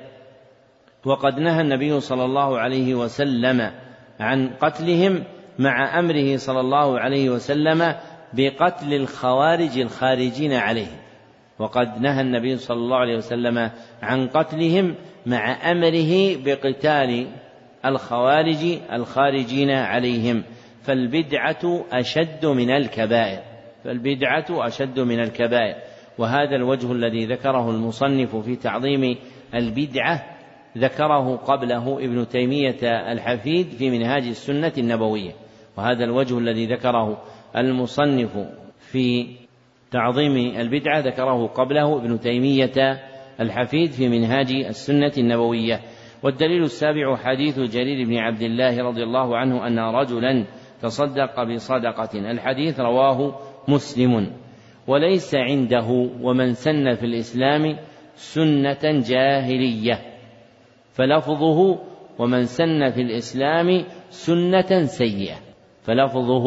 وقد نهى النبي صلى الله عليه وسلم عن قتلهم مع أمره صلى الله عليه وسلم بقتل الخوارج الخارجين عليه. وقد نهى النبي صلى الله عليه وسلم عن قتلهم مع أمره بقتال الخوارج الخارجين عليهم. فالبدعة أشد من الكبائر. فالبدعة أشد من الكبائر. وهذا الوجه الذي ذكره المصنف في تعظيم البدعة ذكره قبله ابن تيمية الحفيد في منهاج السنة النبوية وهذا الوجه الذي ذكره المصنف في تعظيم البدعة ذكره قبله ابن تيمية الحفيد في منهاج السنة النبوية. والدليل السابع حديث جرير بن عبد الله رضي الله عنه أن رجلا تصدق بصدقة. الحديث رواه مسلم. وليس عنده ومن سن في الإسلام سنة جاهلية. فلفظه ومن سن في الإسلام سنة سيئة. فلفظه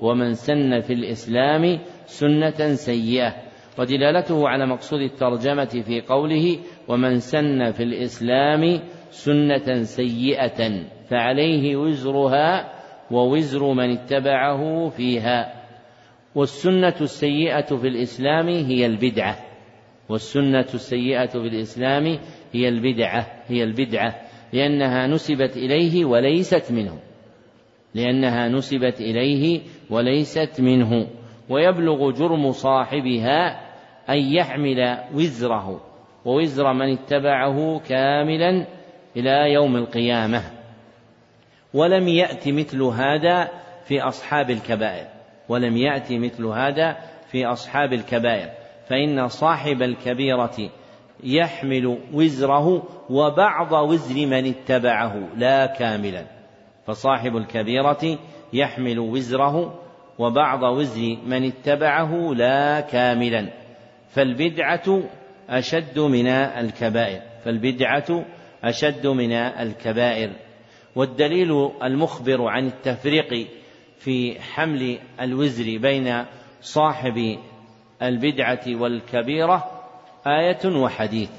ومن سن في الإسلام سنة سيئة. ودلالته على مقصود الترجمة في قوله ومن سن في الإسلام سنة سيئة فعليه وزرها ووزر من اتبعه فيها. والسنة السيئة في الإسلام هي البدعة. والسنة السيئة في الإسلام هي البدعة. هي البدعة لأنها نسبت إليه وليست منه. لأنها نسبت إليه وليست منه. ويبلغ جرم صاحبها أن يحمل وزره ووزر من اتبعه كاملا إلى يوم القيامة. ولم يأت مثل هذا في أصحاب الكبائر. ولم يأت مثل هذا في أصحاب الكبائر. فإن صاحب الكبيرة يحمل وزره وبعض وزر من اتبعه لا كاملا. فصاحب الكبيرة يحمل وزره وبعض وزر من اتبعه لا كاملا. فالبدعة أشد من الكبائر. فالبدعة أشد من الكبائر. والدليل المخبر عن التفريق في حمل الوزر بين صاحب البدعة والكبيرة آية وحديث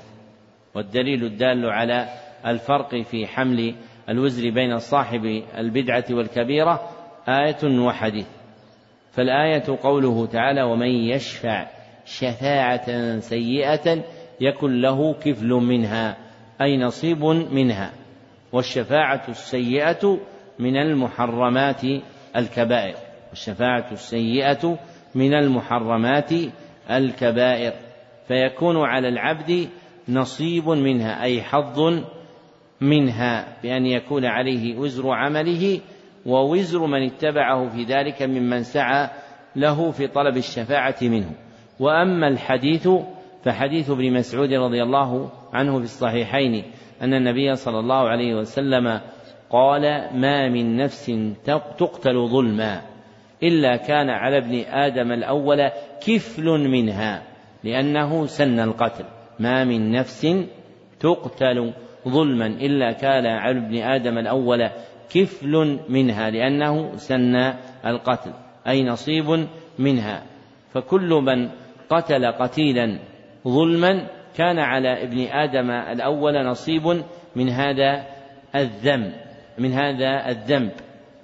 والدليل الدال على الفرق في حمل الوزر بين صاحب البدعة والكبيرة آية وحديث. فالآية قوله تعالى ومن يشفع شفاعة سيئة يكن له كفل منها أي نصيب منها. والشفاعة السيئة من المحرمات الكبائر والشفاعة السيئة من المحرمات الكبائر. فيكون على العبد نصيب منها أي حظ منها بأن يكون عليه وزر عمله ووزر من اتبعه في ذلك ممن سعى له في طلب الشفاعة منه. وأما الحديث فحديث ابن مسعود رضي الله عنه في الصحيحين أن النبي صلى الله عليه وسلم قال ما من نفس تقتل ظلما إلا كان على ابن آدم الأول كفل منها. لأنه سن القتل. ما من نفس تقتل ظلما إلا كان على ابن آدم الأول كفل منها لأنه سن القتل أي نصيب منها. فكل من قتل قتيلا ظلما كان على ابن آدم الأول نصيب من هذا الذنب من هذا الذنب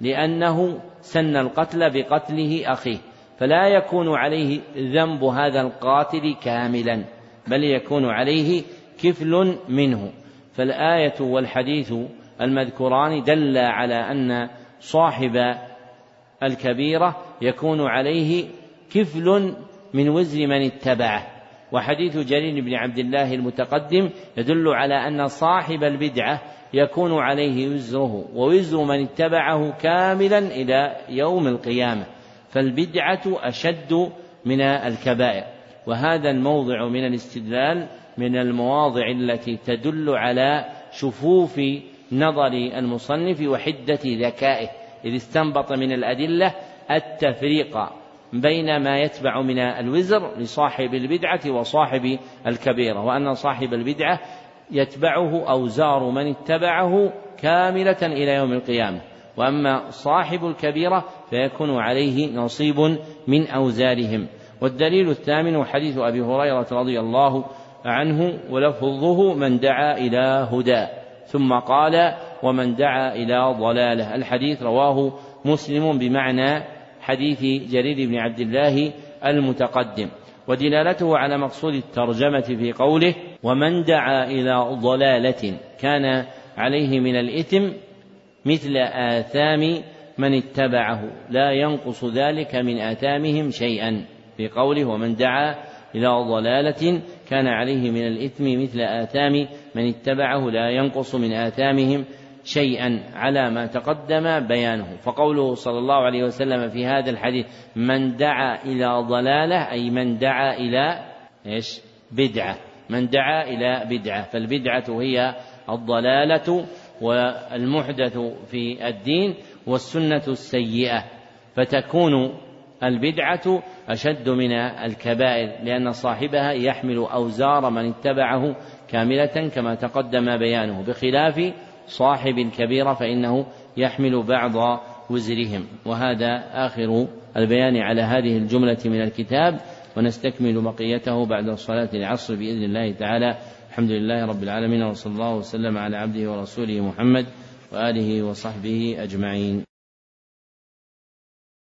لأنه سن القتل بقتله أخيه. فلا يكون عليه ذنب هذا القاتل كاملا بل يكون عليه كفل منه. فالآية والحديث المذكوران دل على أن صاحب الكبيرة يكون عليه كفل من وزر من اتبعه. وحديث جرير بن عبد الله المتقدم يدل على أن صاحب البدعة يكون عليه وزره ووزر من اتبعه كاملا إلى يوم القيامة. فالبدعة أشد من الكبائر. وهذا الموضع من الاستدلال من المواضع التي تدل على شفوف نظر المصنف وحدة ذكائه إذ استنبط من الأدلة التفريق بين ما يتبع من الوزر لصاحب البدعة وصاحب الكبيرة وأن صاحب البدعة يتبعه أوزار من اتبعه كاملة إلى يوم القيامة. وأما صاحب الكبيرة فيكون عليه نصيب من أوزارهم. والدليل الثامن حديث أبي هريرة رضي الله عنه ولفظه من دعا إلى هدى ثم قال ومن دعا إلى ضلالة. الحديث رواه مسلم بمعنى حديث جرير بن عبد الله المتقدم. ودلالته على مقصود الترجمة في قوله ومن دعا إلى ضلالة كان عليه من الإثم مثل آثام من اتبعه. لا ينقص ذلك من آثامهم شيئا. في قوله ومن دعا إلى ضلالة كان عليه من الإثم مثل آثام من اتبعه. لا ينقص من آثامهم شيئا على ما تقدم بيانه. فقوله صلى الله عليه وسلم في هذا الحديث من دعا إلى ضلالة أي من دعا إلى إيش؟ بدعة. من دعا إلى بدعة. فالبدعة هي الضلالة والمحدث في الدين والسنة السيئة فتكون البدعة أشد من الكبائر لأن صاحبها يحمل أوزار من اتبعه كاملة كما تقدم بيانه بخلاف صاحب الكبيرة فإنه يحمل بعض وزرهم. وهذا آخر البيان على هذه الجملة من الكتاب ونستكمل بقيته بعد صلاة العصر بإذن الله تعالى. الحمد لله رب العالمين وصلى الله وسلم على عبده ورسوله محمد وآله وصحبه أجمعين.